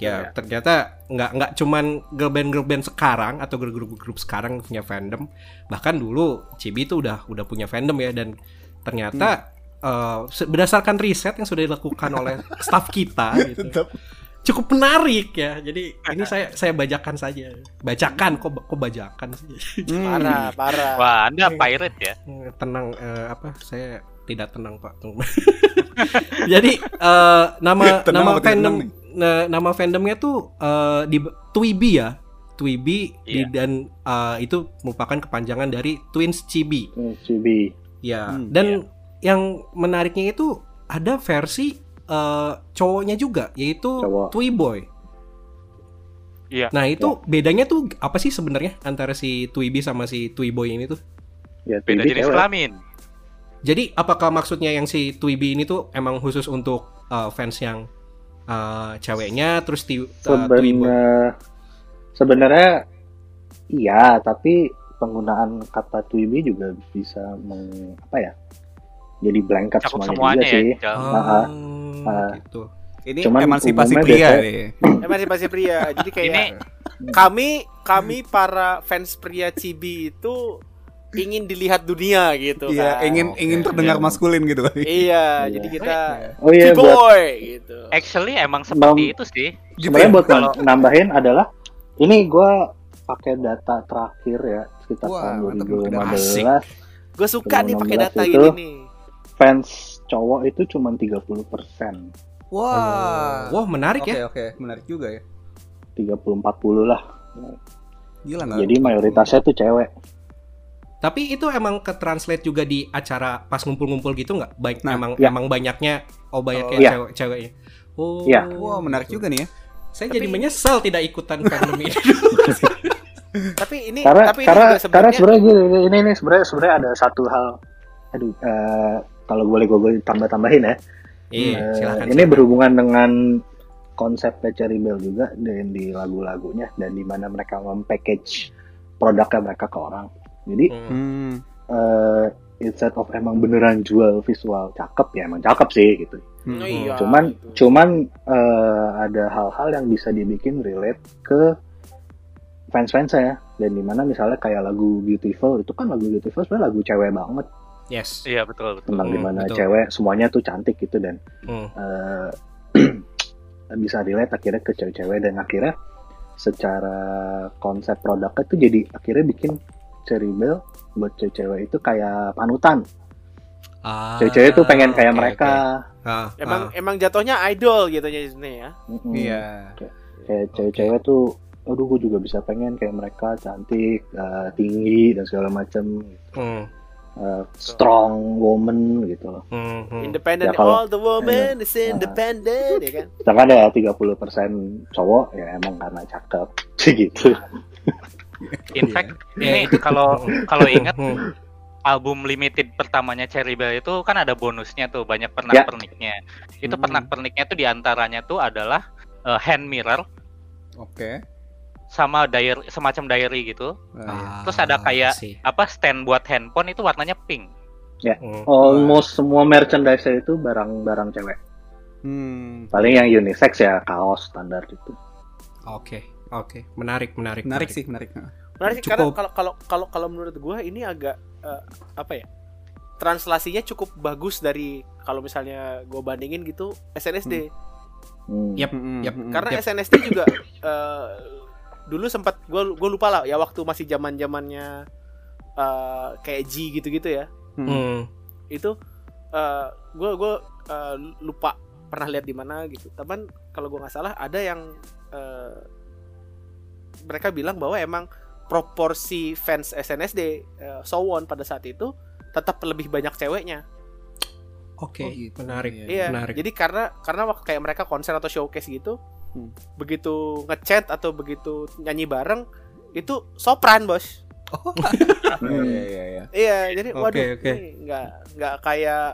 ya ternyata nggak nggak cuman girl band girl band sekarang atau grup grup grup sekarang punya fandom, bahkan dulu Cibi itu udah udah punya fandom ya dan ternyata uh, se- berdasarkan riset yang sudah dilakukan oleh staff kita gitu, cukup menarik ya. Jadi ini saya saya bacakan saja, bacakan kok kok bacakan sih. Parah, parah. Wah, Anda pirate ya? Hmm, tenang eh, apa saya tidak tenang pak tunggu jadi eh, nama Tenang nama fandom tenang na- nama fandomnya tuh eh, di Twibi ya Twibi di- Iya. dan eh, itu merupakan kepanjangan dari Twins Chibi Hmm, Cibi ya Hmm, dan yang menariknya itu ada versi eh, cowoknya juga yaitu Cowok. Twiboy Iya. nah itu bedanya tuh apa sih sebenarnya antara si Twibi sama si Twiboy ini tuh ya Beda jenis kelamin. Jadi apakah maksudnya yang si Twibi ini tuh emang khusus untuk uh, fans yang uh, ceweknya terus ti, uh? Sebenarnya sebenarnya iya, tapi penggunaan kata Twibi juga bisa meng, apa ya? Jadi blanket Cakup semuanya, semuanya juga ya. sih. Jal. Oh, Ah. gitu. Ini Cuman emansipasi pria biasanya- deh. Emansipasi pria. Jadi kayak Ini kami kami para fans pria Cibi itu ingin dilihat dunia gitu Iya, kan. ingin ingin terdengar maskulin gitu kali. Iya, jadi kita Oh iya buat Ciboy gitu. actually emang seperti Bang- itu sih. sebenarnya ya? buat Kalau- nambahin adalah ini gua pakai data terakhir ya sekitar Wah, tahun mantap, 2015 Gue suka nih pakai 2016 data itu- gini nih. fans cowok itu cuma 30% Wah. Wah, menarik Oke ya. oke, menarik juga ya. 30-40 lah Gila nggak? jadi mayoritasnya tuh cewek Tapi itu emang ke translate juga di acara pas ngumpul-ngumpul gitu nggak? Baik Nah, emang ya. emang banyaknya oh banyaknya Iya. cewek ceweknya. Oh. Iya. Wah, menarik juga nih ya. Saya Tapi- jadi menyesal tidak ikutan fandom ini. Tapi ini karena tapi ini karena karena sebenarnya ini ini, sebenarnya sebenarnya ada satu hal aduh eh, kalau boleh gue tambah tambahin ya Iya, Eh, silakan. ini silakan. berhubungan dengan konsep Cherry Bell juga dan di lagu-lagunya dan di mana mereka mempackage produknya mereka ke orang jadi Hmm. Eh, instead of emang beneran jual visual cakep ya emang cakep sih gitu Hmm. Oh, iya, cuman gitu. cuman eh, ada hal-hal yang bisa dibikin relate ke fans-fans saya dan di mana misalnya kayak lagu Beautiful itu kan lagu Beautiful sebenarnya lagu cewek banget Yes. Iya betul betul. tentang Hmm, di mana betul. cewek semuanya tuh cantik gitu dan Hmm. eh, bisa relate akhirnya ke cewek-cewek dan akhirnya secara konsep produknya tuh jadi akhirnya bikin Cherry Bell buat cewek-cewek itu kayak panutan. Ah, Cewek-cewek tuh pengen kayak oke, mereka. oke. Ah, Emang ah. emang jatuhnya idol gitu ya Disney ya. Iya. Kayak cewek-cewek tuh, aduh gue juga bisa pengen kayak mereka cantik, eh, tinggi dan segala macam, Hmm, eh, strong woman gitu loh. hmm, hmm. Independent Ya, kalau- all the woman is independent ya kan. Sedangkan ada 30% cowok ya emang karena cakep, gitu. In Iya. fact, ini kalau kalau ingat Hmm. album limited pertamanya Cherry Bell itu kan ada bonusnya tuh banyak Ya. pernak-perniknya. Itu Hmm. pernak-perniknya tuh di antaranya tuh adalah eh, hand mirror Oke. Sama diary semacam diary gitu. Ah, Terus ada kayak sih. apa stand buat handphone itu warnanya pink. Hmm. Almost semua merchandise itu barang-barang cewek. Hmm. Paling yang unisex ya kaos standar gitu. Oke, oke, menarik, menarik, Menarik sih, menarik. Menarik sih, karena Cukup. kalau kalau kalau kalau menurut gua ini agak eh, apa ya? Translasinya cukup bagus dari kalau misalnya gue bandingin gitu SNSD. Hmm. Yap, Mm-mm, yap. mm-mm. Karena Yep. SNSD juga eh, dulu sempat gue gue lupa lah ya waktu masih zaman zamannya eh, kayak G gitu-gitu ya. Hmm. Hmm. Itu gue gue lupa pernah lihat di mana gitu. Tapi kalau gue nggak salah ada yang eh, mereka bilang bahwa emang proporsi fans SNSD eh, Sowon pada saat itu tetap lebih banyak ceweknya. Oke, Oh, gitu. menarik. Iya, Iya. Menarik. Jadi karena karena waktu kayak mereka konser atau showcase gitu, Hmm. begitu ngechat atau begitu nyanyi bareng itu sopran bos. Iya, iya, iya, iya. Iya, jadi Oke, waduh ini nggak nggak kayak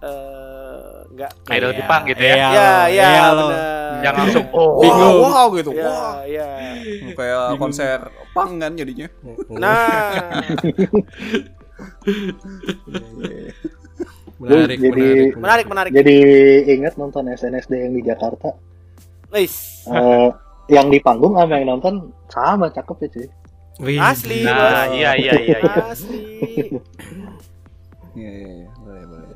eh nggak kayak Idol Jepang gitu ya. Iya, Ya, ya, iya loh. benar. Yang langsung oh. Bingung. Wow, wow gitu. Ya, Wah. ya. Kayak konser pang kan jadinya. Nah, menarik, Jadi- menarik, menarik menarik. Jadi ingat nonton SNSD yang di Jakarta. Wis. Eh, yang di panggung sama yang nonton sama cakep ya cuy. Wih, Asli, Nah, iya iya iya iya. Asli. Iya, iya, iya. Boleh, boleh.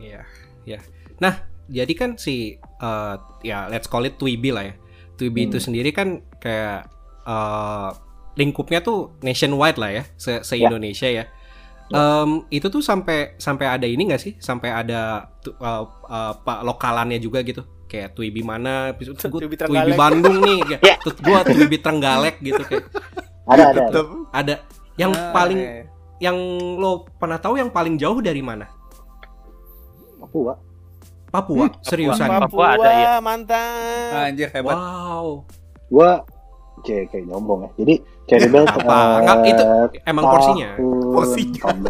Iya, iya. Nah, jadi kan si eh, ya let's call it Twiby lah ya. Twiby itu Hmm. sendiri kan kayak eh, lingkupnya tuh nationwide lah ya, se, se Ya. Indonesia ya. Em, itu tuh sampai sampai ada ini nggak sih? Sampai ada eh, eh, pak lokalannya juga gitu. Kayak Twiby mana? Twiby Trenggalek. Bandung nih. kayak, Ya. Terus gua Twiby Trenggalek gitu kayak. Ada ada. ada. Ada yang Ah, paling iya. yang lo pernah tahu yang paling jauh dari mana? Papua. Papua, seriusan. Papua. Papua, ada, iya. mantap. Anjir hebat. Wow. Gua kayak kayak nyombong ya. Jadi Cherry Bell Apa? eh, Enggak, itu emang porsinya. tahun- Porsinya. tahun,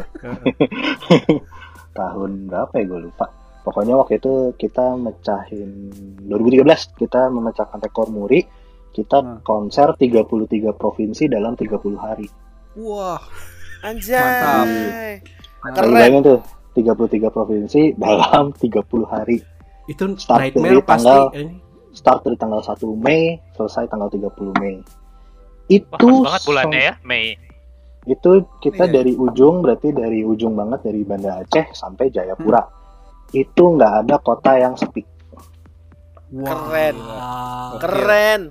tahun berapa ya gue lupa. Pokoknya waktu itu kita mecahin 2013 kita memecahkan rekor muri. Kita Hmm. konser 33 provinsi dalam 30 hari. Wah, Anjay. Nah, Keren. bayangin tuh 33 provinsi dalam 30 hari. Itu Start nightmare dari pasti. tanggal- ini. Start dari tanggal 1 Mei, selesai tanggal 30 Mei. Wah, Itu pas banget bulannya ya, Mei. Itu kita Iya. dari ujung berarti dari ujung banget dari Banda Aceh sampai Jayapura. Itu nggak ada kota yang sepi. Keren. Wow. Keren.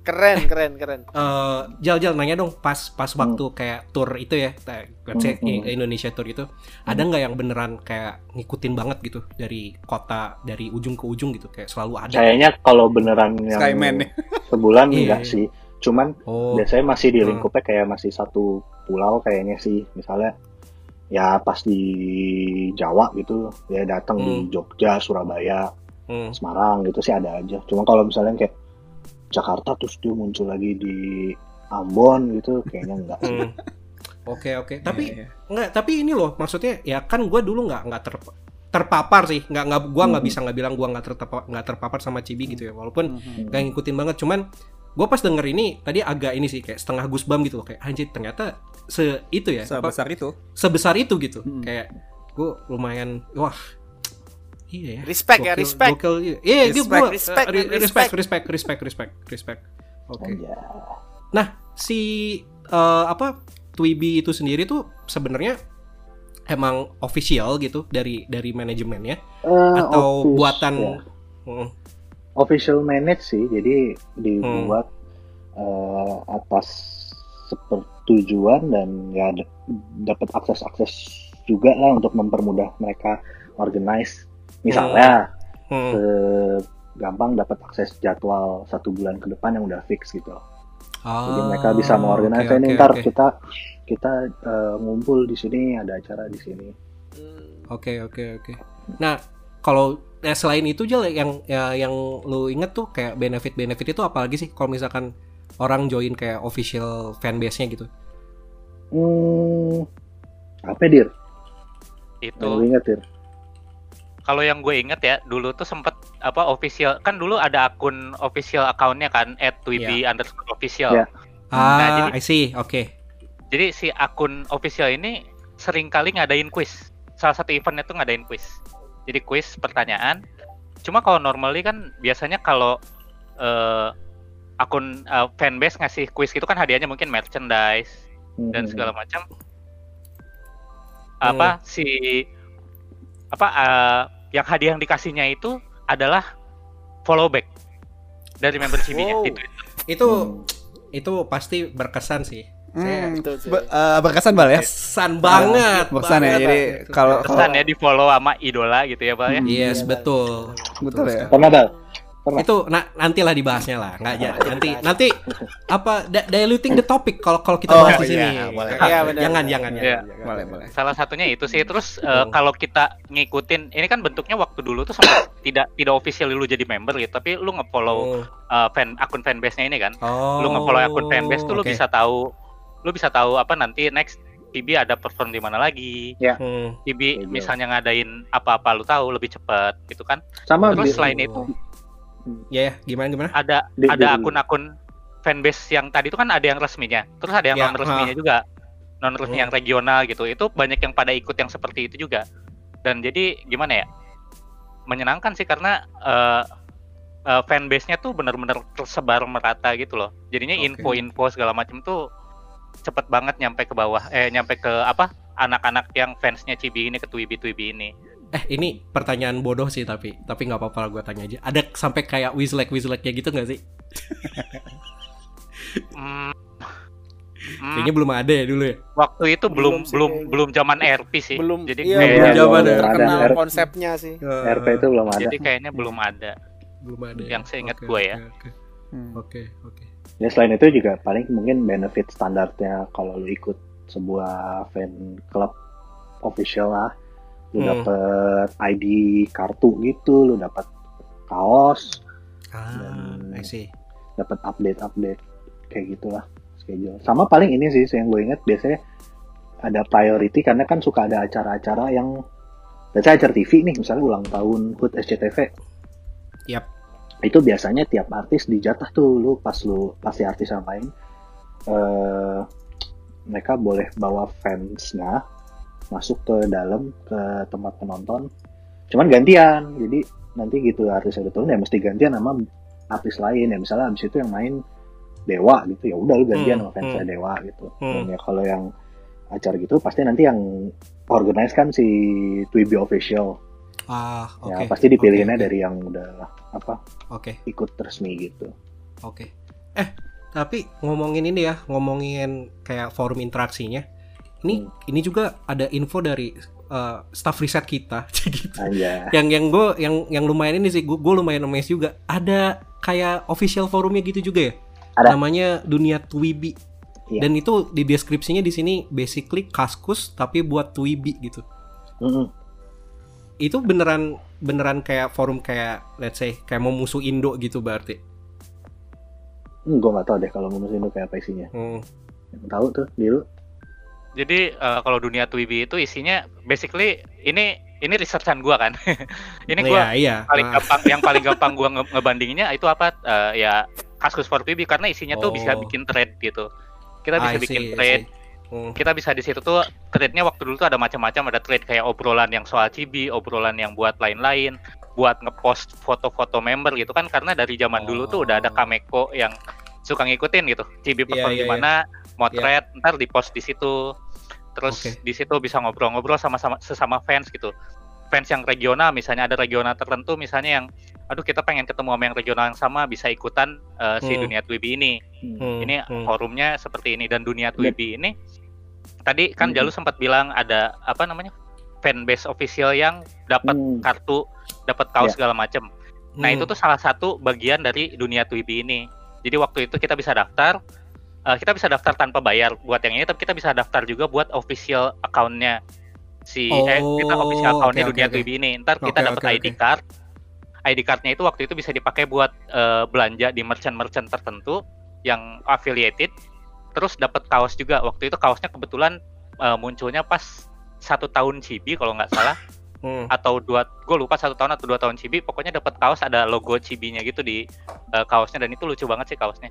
Keren, keren, keren. Eh, Jal Jal nanya dong pas pas Hmm. waktu kayak tour itu ya, kayak let's say Hmm, hmm. Indonesia tour itu, ada nggak yang beneran kayak ngikutin banget gitu dari kota dari ujung ke ujung gitu kayak selalu ada. Kayaknya kalau beneran yang Skyman nih. sebulan enggak iya. sih. Cuman Oh, biasanya masih di Hmm. lingkupnya kayak masih satu pulau kayaknya sih. Misalnya ya pas di Jawa gitu, ya datang di Hmm. Jogja, Surabaya, hmm. Semarang gitu sih ada aja. Cuma kalau misalnya kayak Jakarta terus dia muncul lagi di Ambon gitu, kayaknya enggak sih. Hmm. Oke oke, tapi Iya, iya. nggak tapi ini loh maksudnya ya kan gue dulu nggak nggak ter- terpapar sih nggak nggak gue nggak Hmm. bisa nggak bilang gue nggak terpapar nggak terpapar sama Cibi gitu ya walaupun nggak ngikutin banget cuman gue pas denger ini tadi agak ini sih kayak setengah gusbam gitu loh kayak anjir ternyata se itu ya apa, Sebesar itu. sebesar itu gitu Hmm. kayak gue lumayan wah iya ya Respect ya, Gokil- respect. gokil iya iya itu Respect, gue respect, respect respect respect respect respect oke Anjay. si eh, apa Twiby itu sendiri tuh sebenarnya emang official gitu dari dari manajemennya Eh, atau office- buatan ya. Hmm, official manage sih, jadi dibuat Hmm. eh, atas sepertujuan dan ya dapat akses-akses juga lah untuk mempermudah mereka organize. Misalnya Hmm. eh, gampang dapat akses jadwal satu bulan ke depan yang udah fix gitu. Jadi mereka bisa mengorganize oke, ini ntar oke. kita kita eh, ngumpul di sini ada acara di sini. Hmm. Oke oke oke. Nah kalau eh, selain itu Jel yang ya, yang lu inget tuh kayak benefit benefit itu apalagi sih kalau misalkan orang join kayak official fanbase-nya gitu. Hmm, apa dir? Itu Yang lu inget dir? kalau yang gue inget ya dulu tuh sempet apa official kan dulu ada akun official accountnya kan at Twiby underscore official. Ya. Ah, jadi- I see. Oke. Jadi si akun official ini sering kali ngadain quiz. Salah satu eventnya tuh ngadain quiz. Jadi quiz pertanyaan. Cuma kalau normally kan biasanya kalau eh, akun eh, fanbase ngasih quiz gitu kan hadiahnya mungkin merchandise dan Hmm. segala macam. Apa si apa eh, yang hadiah yang dikasihnya itu adalah follow back dari membership-nya Wow. di Twitter. Itu Hmm. itu pasti berkesan sih. Hmm, Betul sih. be- eh, berkesan bal ya. Berkesan banget. Berkesan ya. banget. Jadi kalau Kesan ya di follow sama idola gitu ya, Pak ya. Hmm. Yes, Iya, betul. betul ya. Pernah Bal? Pernah. Itu na nantilah dibahasnya lah, nggak ya. Nanti nanti apa da- diluting the topic kalau kalau kita Oh, bahas di sini. iya, boleh. Iya, benar. Jangan jangan Iya. jangan. Boleh boleh. Salah satunya itu sih. Terus Hmm. kalau kita ngikutin, ini kan bentuknya waktu dulu tuh sempat tidak tidak official lu jadi member gitu, tapi lu nge-follow Oh. eh, fan akun fanbase-nya ini kan. Oh. Lu nge-follow akun fanbase tuh lu oke. bisa tahu lu bisa tahu apa nanti next PB ada perform di mana lagi. Hmm. PB Kayak gitu. misalnya ngadain apa-apa lu tahu lebih cepat gitu kan. Sama Terus di- selain itu Ya ya, gimana gimana? ada Di- ada akun-akun fanbase yang tadi itu kan ada yang resminya, terus ada yang Ya, non resminya juga, non resmi Hmm. yang regional gitu. Itu banyak yang pada ikut yang seperti itu juga. Dan jadi gimana ya? Menyenangkan sih karena eh eh, fanbase-nya tuh benar-benar tersebar merata gitu loh. Jadinya info-info segala macam tuh cepet banget nyampe ke bawah, eh nyampe ke apa? Anak-anak yang fansnya Cibi ini ke Twibi Twibi ini. Eh ini pertanyaan bodoh sih tapi tapi nggak apa-apa lah gue tanya aja. Ada sampai kayak wizlek wizleknya gitu nggak sih? Hmm, hmm, Kayaknya belum ada ya dulu ya. waktu itu belum Belum sih belum kayaknya. belum zaman RP sih. belum Jadi iya, kayak- belum belum zaman ya. terkenal Ada. konsepnya sih RP itu belum ada. Jadi kayaknya belum ada. belum ada. ya? yang seingat Oke, gue ya. Oke oke Hmm. oke oke. Ya selain itu juga paling mungkin benefit standarnya kalau lu ikut sebuah fan club official lah, lu Hmm. dapet ID kartu gitu, lu dapat kaos, Ah, Dan- dapat update-update kayak gitulah schedule. Sama paling ini sih yang gue inget biasanya ada priority karena kan suka ada acara-acara yang Biasanya acara TV nih, misalnya ulang tahun HUT SCTV. Yap. Itu biasanya tiap artis dijatah tuh, lu pas lu pasti artis yang main, eh mereka boleh bawa fansnya masuk ke dalam ke tempat penonton. Cuman gantian, jadi nanti gitu artis yang turun ya mesti gantian sama artis lain ya misalnya abis itu yang main Dewa gitu ya udah lu gantian Hmm, sama fansnya hmm. Dewa gitu. Hmm. Dan ya kalau yang acara gitu pasti nanti yang organize kan si Twiby official Ah, oke. ya pasti dipilihinnya Oke, oke. dari yang udah apa Oke, ikut resmi gitu. oke. Eh, tapi ngomongin ini ya, ngomongin kayak forum interaksinya. Ini Hmm. ini juga ada info dari uh, staff riset kita gitu. Aja. yang yang gue yang yang lumayan ini sih gue lumayan amazed juga ada kayak official forumnya gitu juga ya Ada. namanya dunia Twibi Iya. dan itu di deskripsinya di sini basically kaskus tapi buat Twibi gitu Mm-mm. Itu beneran beneran kayak forum kayak let's say kayak mau musuh Indo gitu berarti Hmm, gue nggak tahu deh kalau ngomongin itu kayak apa isinya. hmm. Yang tahu tuh dulu. Jadi eh, kalau dunia Twibi itu isinya basically ini ini researchan gua kan. ini gua Iya, iya. paling Ah, gampang yang paling gampang gua nge- ngebandinginnya itu apa Eh, ya Kaskus for Twibi karena isinya tuh bisa Oh. bikin thread gitu. Kita bisa I see, bikin thread. Hmm. Kita bisa di situ tuh threadnya waktu dulu tuh ada macam-macam ada thread kayak obrolan yang soal Cibi, obrolan yang buat lain-lain, buat ngepost foto-foto member gitu kan karena dari zaman dulu tuh udah ada Oh. Kameko yang suka ngikutin gitu. Cibi Iya, perform iya, di mana, mau thread, ntar di post di situ. Terus Oke. di situ bisa ngobrol-ngobrol sama sama sesama fans gitu. Fans yang regional misalnya ada regional tertentu misalnya yang aduh kita pengen ketemu sama yang regional yang sama bisa ikutan eh, si Hmm. dunia Twibi ini Hmm, ini hmm. forumnya seperti ini dan dunia Twibi ini tadi kan Hmm. Jalu sempat bilang ada apa namanya fanbase official yang dapat Hmm. kartu dapat kaos Ya. segala macem Nah Hmm. itu tuh salah satu bagian dari dunia Twibi ini. Jadi waktu itu kita bisa daftar, eh, kita bisa daftar tanpa bayar buat yang ini, tapi kita bisa daftar juga buat official accountnya si eh kita Oh, official accountnya oke, dunia oke. Twibi ini. Ntar kita Oke, dapat oke, ID oke. card. ID cardnya itu waktu itu bisa dipakai buat eh, belanja di merchant-merchant tertentu yang affiliated. Terus dapat kaos juga. Waktu itu kaosnya kebetulan eh, munculnya pas satu tahun Cibi kalau nggak salah Hmm. atau dua gue lupa satu tahun atau dua tahun Cibi pokoknya dapat kaos ada logo Cibinya gitu di eh, kaosnya dan itu lucu banget sih kaosnya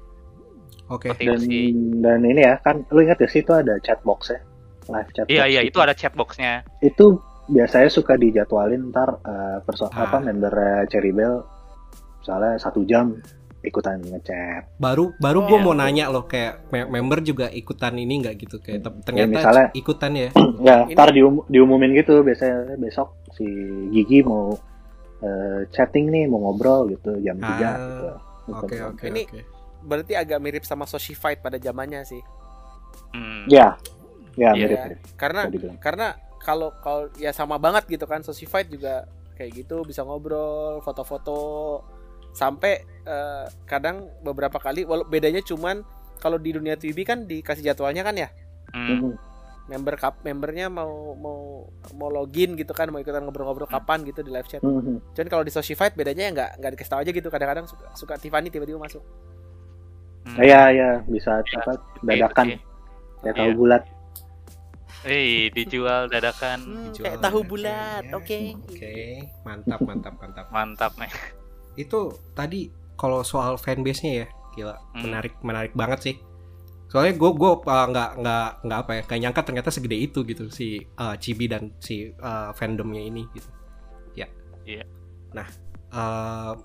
Oke. seperti dan sih dan ini ya kan lu ingat ya sih itu ada chat box ya live chat iya iya gitu. itu ada chatboxnya itu biasanya suka dijadwalin ntar eh, perso Ah. apa member eh, Cherry Bell misalnya satu jam ikutan ngechat Baru baru Oh, gue iya. mau nanya loh kayak me- member juga ikutan ini nggak gitu kayak te- ternyata misalnya- ikutan ya. ya Ini- ntar dium- diumumin gitu biasanya besok si Gigi mau eh, chatting nih mau ngobrol gitu jam 3 Ah, gitu Oke oke Ini- oke. Berarti agak mirip sama Socified pada zamannya sih. Hmm. ya ya Iya. mirip Ya, mirip karena karena kalau kalau ya sama banget gitu kan Socified juga kayak gitu bisa ngobrol foto-foto sampai eh, kadang beberapa kali walau bedanya cuman kalau di dunia TV kan dikasih jadwalnya kan ya Hmm. Mhm. member kap membernya mau mau mau login gitu kan mau ikutan ngobrol-ngobrol kapan gitu di live chat Mhm. cuman kalau di Socified bedanya ya nggak nggak dikasih tahu aja gitu kadang-kadang suka, suka Tiffany tiba-tiba masuk Hmm. Iya iya bisa Ya, apa Gitu dadakan sih. ya tahu Iya. bulat Eh, dijual dadakan Hmm, Dijual kayak tahu dan bulat oke Oke, mantap mantap mantap. mantap nih Itu tadi kalau soal fanbase-nya ya, gila Hmm. menarik menarik banget sih. Soalnya gue gue nggak nggak nggak apa ya, kayak nyangka ternyata segede itu gitu si uh, Chibi dan si uh, fandomnya ini gitu. Ya. Iya. Nah, uh,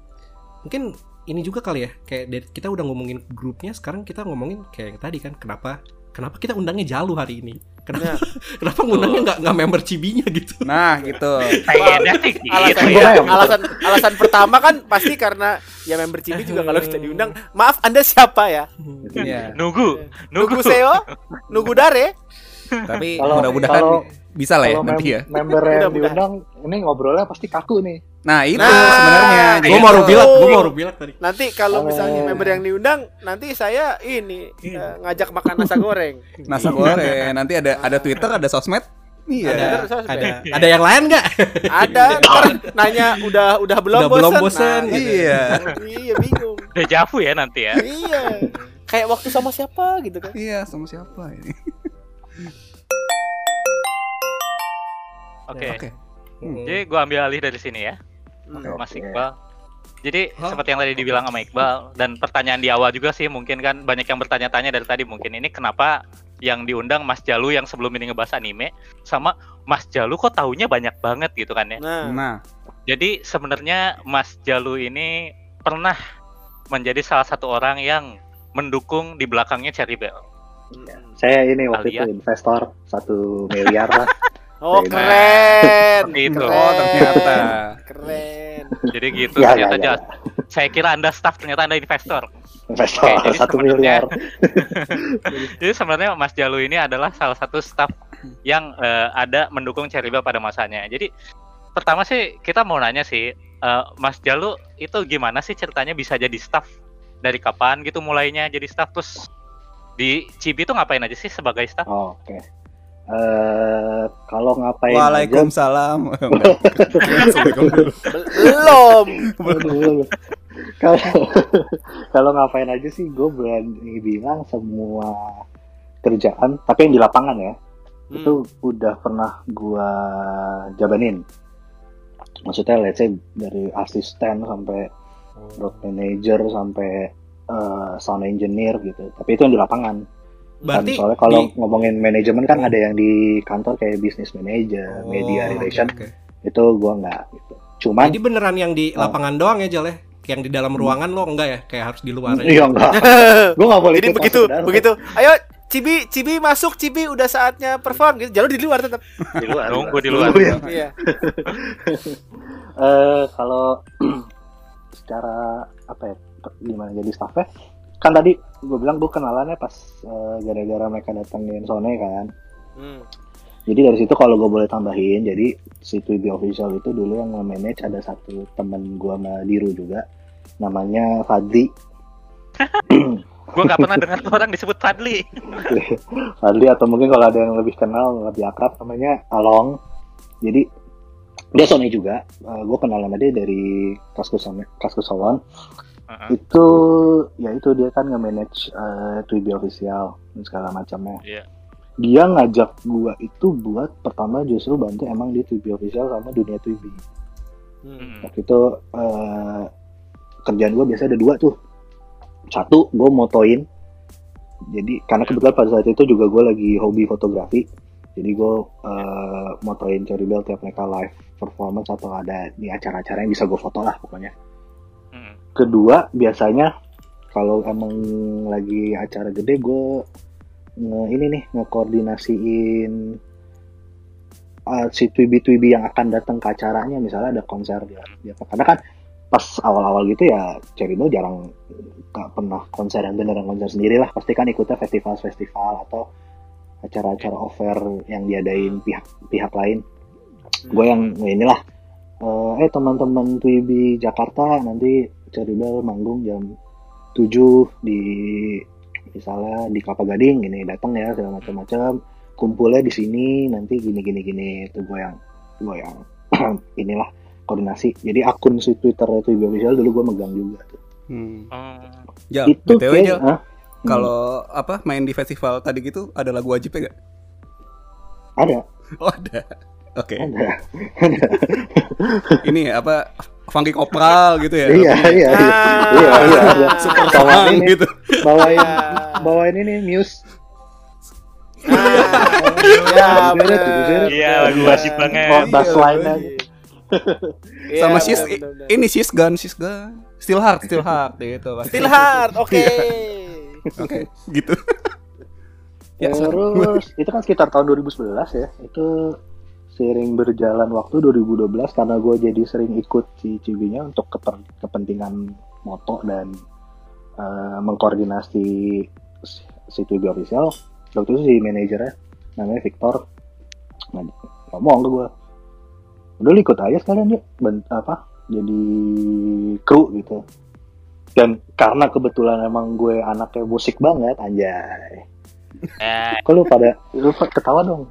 mungkin ini juga kali ya, kayak kita udah ngomongin grupnya, sekarang kita ngomongin kayak yang tadi kan, kenapa kenapa kita undangnya Jalu hari ini? Kenapa Nah. kenapa ngundangnya nggak nggak member Cibinya gitu? Nah, gitu. alasan ya ya. alasan alasan pertama kan pasti karena ya member Cibi juga kalau kita diundang maaf anda siapa ya Iya. nunggu nunggu Nugu Seo Nugu Dare Tapi Kalau- mudah-mudahan kalau- bisa lah ya kalau nanti mem- ya. member yang diundang ini ngobrolnya pasti kaku nih Nah, itu Nah, sebenarnya. Gue Jadi mau bilang, gue mau bilang tadi. nanti kalau misalnya Oh. member yang diundang nanti saya ini eh, ngajak makan nasi goreng Nasi goreng. Nanti ada ada Twitter, ada sosmed. Iya. Ada, ada, ada yang lain nggak? ada ntar nanya udah udah belum Udah bosen belum bosen, Nah, gitu. Iya. iya bingung dejavu ya nanti ya iya kayak waktu sama siapa gitu kan Iya, sama siapa ini? Oke Oke. Hmm. jadi gua ambil alih dari sini ya Hmm. Mas Oke. Iqbal. Jadi Hah? seperti yang tadi dibilang sama Iqbal dan pertanyaan di awal juga sih mungkin kan banyak yang bertanya-tanya dari tadi mungkin ini kenapa yang diundang Mas Jalu yang sebelum ini ngebahas anime sama Mas Jalu kok taunya banyak banget gitu kan ya. nah Nah, Jadi sebenarnya Mas Jalu ini pernah menjadi salah satu orang yang mendukung di belakangnya Cherry Bell. saya ini waktu Kalian. itu investor satu miliar lah oh keren Seperti itu. keren oh ternyata. keren Jadi gitu Ya, ternyata ya, ya. Saya kira Anda staff ternyata Anda investor. investor Oke, jadi satu miliar Jadi sebenarnya Mas Jalu ini adalah salah satu staff yang eh, ada mendukung Bell pada masanya. Jadi pertama sih kita mau nanya sih, eh, Mas Jalu itu gimana sih ceritanya bisa jadi staff? Dari kapan gitu mulainya jadi staff terus di Cibi itu ngapain aja sih sebagai staff? Oh, oke Eh, kalau ngapain aja. Waalaikumsalam. Bel- belum. Kalau kalau ngapain aja sih gue berani bilang semua kerjaan tapi yang di lapangan ya Hmm. itu udah pernah gua jabanin. Maksudnya let's say dari asisten sampai road manager sampai eh, sound engineer gitu. Tapi itu yang di lapangan Berarti kan soalnya kalau di- ngomongin manajemen kan ada yang di kantor kayak business manager media Oh, relation oke, oke. itu gua nggak gitu cuman Jadi beneran yang di Oh. lapangan doang ya Jal ya? Yang di dalam ruangan lo enggak ya? Kayak harus di luar iya enggak gua nggak boleh jadi ikut begitu masuk ke dalam. begitu ayo Cibi Cibi masuk Cibi udah saatnya perform gitu jalur di luar tetap di luar Nunggu di luar. Ya. iya Eh, kalau secara apa ya gimana jadi staffnya kan tadi gue bilang gue kenalannya pas eh, gara-gara mereka datengin Sony kan. Hmm. jadi dari situ kalau gue boleh tambahin jadi si Twiby official itu dulu yang nge-manage ada satu temen gue sama Diru juga namanya Fadli. Gue nggak pernah dengar tuh orang disebut Fadli. Fadli atau mungkin kalau ada yang lebih kenal lebih akrab namanya Along. Jadi dia Sony juga. Gue kenal sama dia dari Kaskus Kaskus Heeh. itu ya itu dia kan nge-manage uh, official dan segala macamnya Iya. dia ngajak gua itu buat pertama justru bantu emang di Twiby official sama dunia Twiby Hmm. Mm. waktu itu eh, kerjaan gua biasa ada dua tuh satu gue motoin jadi karena kebetulan pada saat itu juga gue lagi hobi fotografi jadi gue eh, motoin Cherry Bell tiap mereka live performance atau ada di acara-acara yang bisa gue foto lah pokoknya Mm. Kedua biasanya kalau emang lagi acara gede gue ini nih ngekoordinasiin uh, si Twibi-Twibi yang akan datang ke acaranya. Misalnya ada konser dia, dia karena kan pas awal-awal gitu ya Bell jarang nggak pernah konser yang beneran konser sendiri lah. Pasti kan ikutnya festival-festival atau acara-acara offer yang diadain pihak pihak lain. Gue yang "Wah, inilah eh eh teman-teman Twibi Jakarta nanti Cherry Bell manggung jam 7 di misalnya di Kelapa Gading gini datang ya segala macam-macam kumpulnya di sini nanti gini gini gini itu gue yang gue yang inilah koordinasi jadi akun si Twitter Twibi official dulu gue megang juga tuh Hmm. Oh. Jal, itu BTW kayak Jal, Hah? Hmm, kalau apa main di festival tadi gitu ada lagu wajibnya gak? ada Oh ada. Oke. ada Ini apa funky kopral gitu ya? iya iya iya Ah. iya iya ada. Super Bawain ini gitu. bawain Ya. bawain ini Muse Ya, Bener, bener. bener. Iya, lagu banget. Oh, bass Iya, line aja. Iya, Sama bener. ini she's gone, she's gone. Still hard, still hard gitu. Still hard, oke. Oke, gitu. Ya, Terus itu kan sekitar tahun 2011 ya. Itu seiring berjalan waktu 2012 karena gue jadi sering ikut si Cibinya untuk keper- kepentingan moto dan eh, mengkoordinasi si- Cibi official. Waktu itu si manajernya namanya Victor. Nah, ngomong ke gue udah ikut aja sekalian yuk. Ben- apa jadi kru gitu. Dan karena kebetulan emang gue anaknya musik banget anjay. Eh, Kok lu pada lu ketawa dong?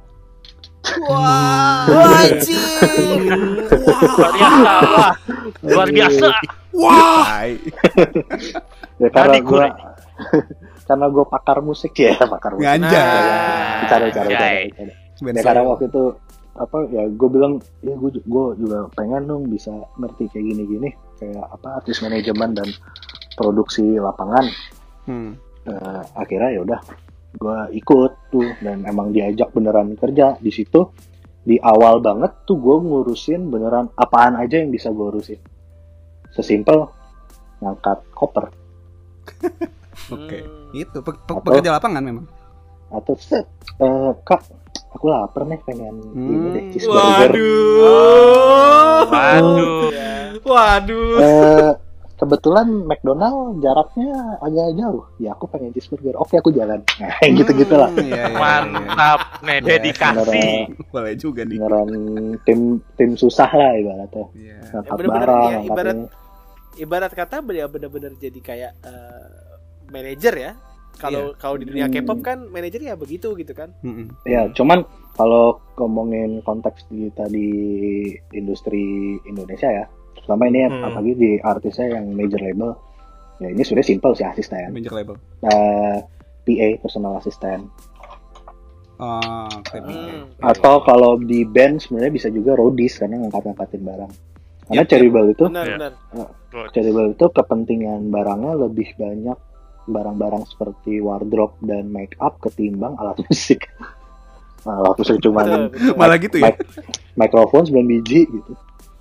Wah, wajib. luar biasa. Wah, luar biasa. Wah. Ya karena gua gue- karena gue pakar musik ya, pakar musik. Nganja. Bicara bicara bicara. Anjay. bicara. Ben Ya karena waktu itu apa ya gue bilang ya gue gue juga pengen dong bisa ngerti kayak gini-gini kayak apa artis manajemen dan produksi lapangan Hmm. Eh, akhirnya ya udah gue ikut tuh dan emang diajak beneran kerja di situ di awal banget tuh gue ngurusin beneran apaan aja yang bisa gue urusin sesimpel ngangkat koper Oke. Hmm. Itu pe- pe- Atau- pekerja lapangan memang. atau set eh, kak aku lapar nih pengen ini deh Hmm. cheeseburger Oh. Waduh. Iya. Waduh. Eh, kebetulan McDonald jaraknya agak jauh ya aku pengen cheeseburger oke aku jalan nah gitu gitulah Hmm, iya, iya, iya. Mantap, nih dedikasi. beneran, Boleh juga nih. beneran tim tim susah lah ibaratnya Iya. ngangkat bener-bener barang ya, ibarat-. Ibarat kata ya benar-benar jadi kayak eh, manajer ya. Kalau kalau di dunia Hmm. K-pop kan manajer ya begitu gitu kan. Mm-mm. Ya, cuman kalau ngomongin konteks kita di industri Indonesia ya, terutama ini Hmm. apalagi di artisnya yang major label, ya ini sudah simpel sih asisten, Major label. Eh, PA personal assistant, Oh, oke. Hmm. atau kalau di band sebenarnya bisa juga roadies karena ngangkat-ngangkatin barang. Karena Yap, Cherry Bell itu, Benar benar. Cherry Bell itu kepentingan barangnya lebih banyak barang-barang seperti wardrobe dan make up ketimbang alat musik. Nah, alat musik cuma. Malah gitu ya. mic- mikrofon 9 biji gitu.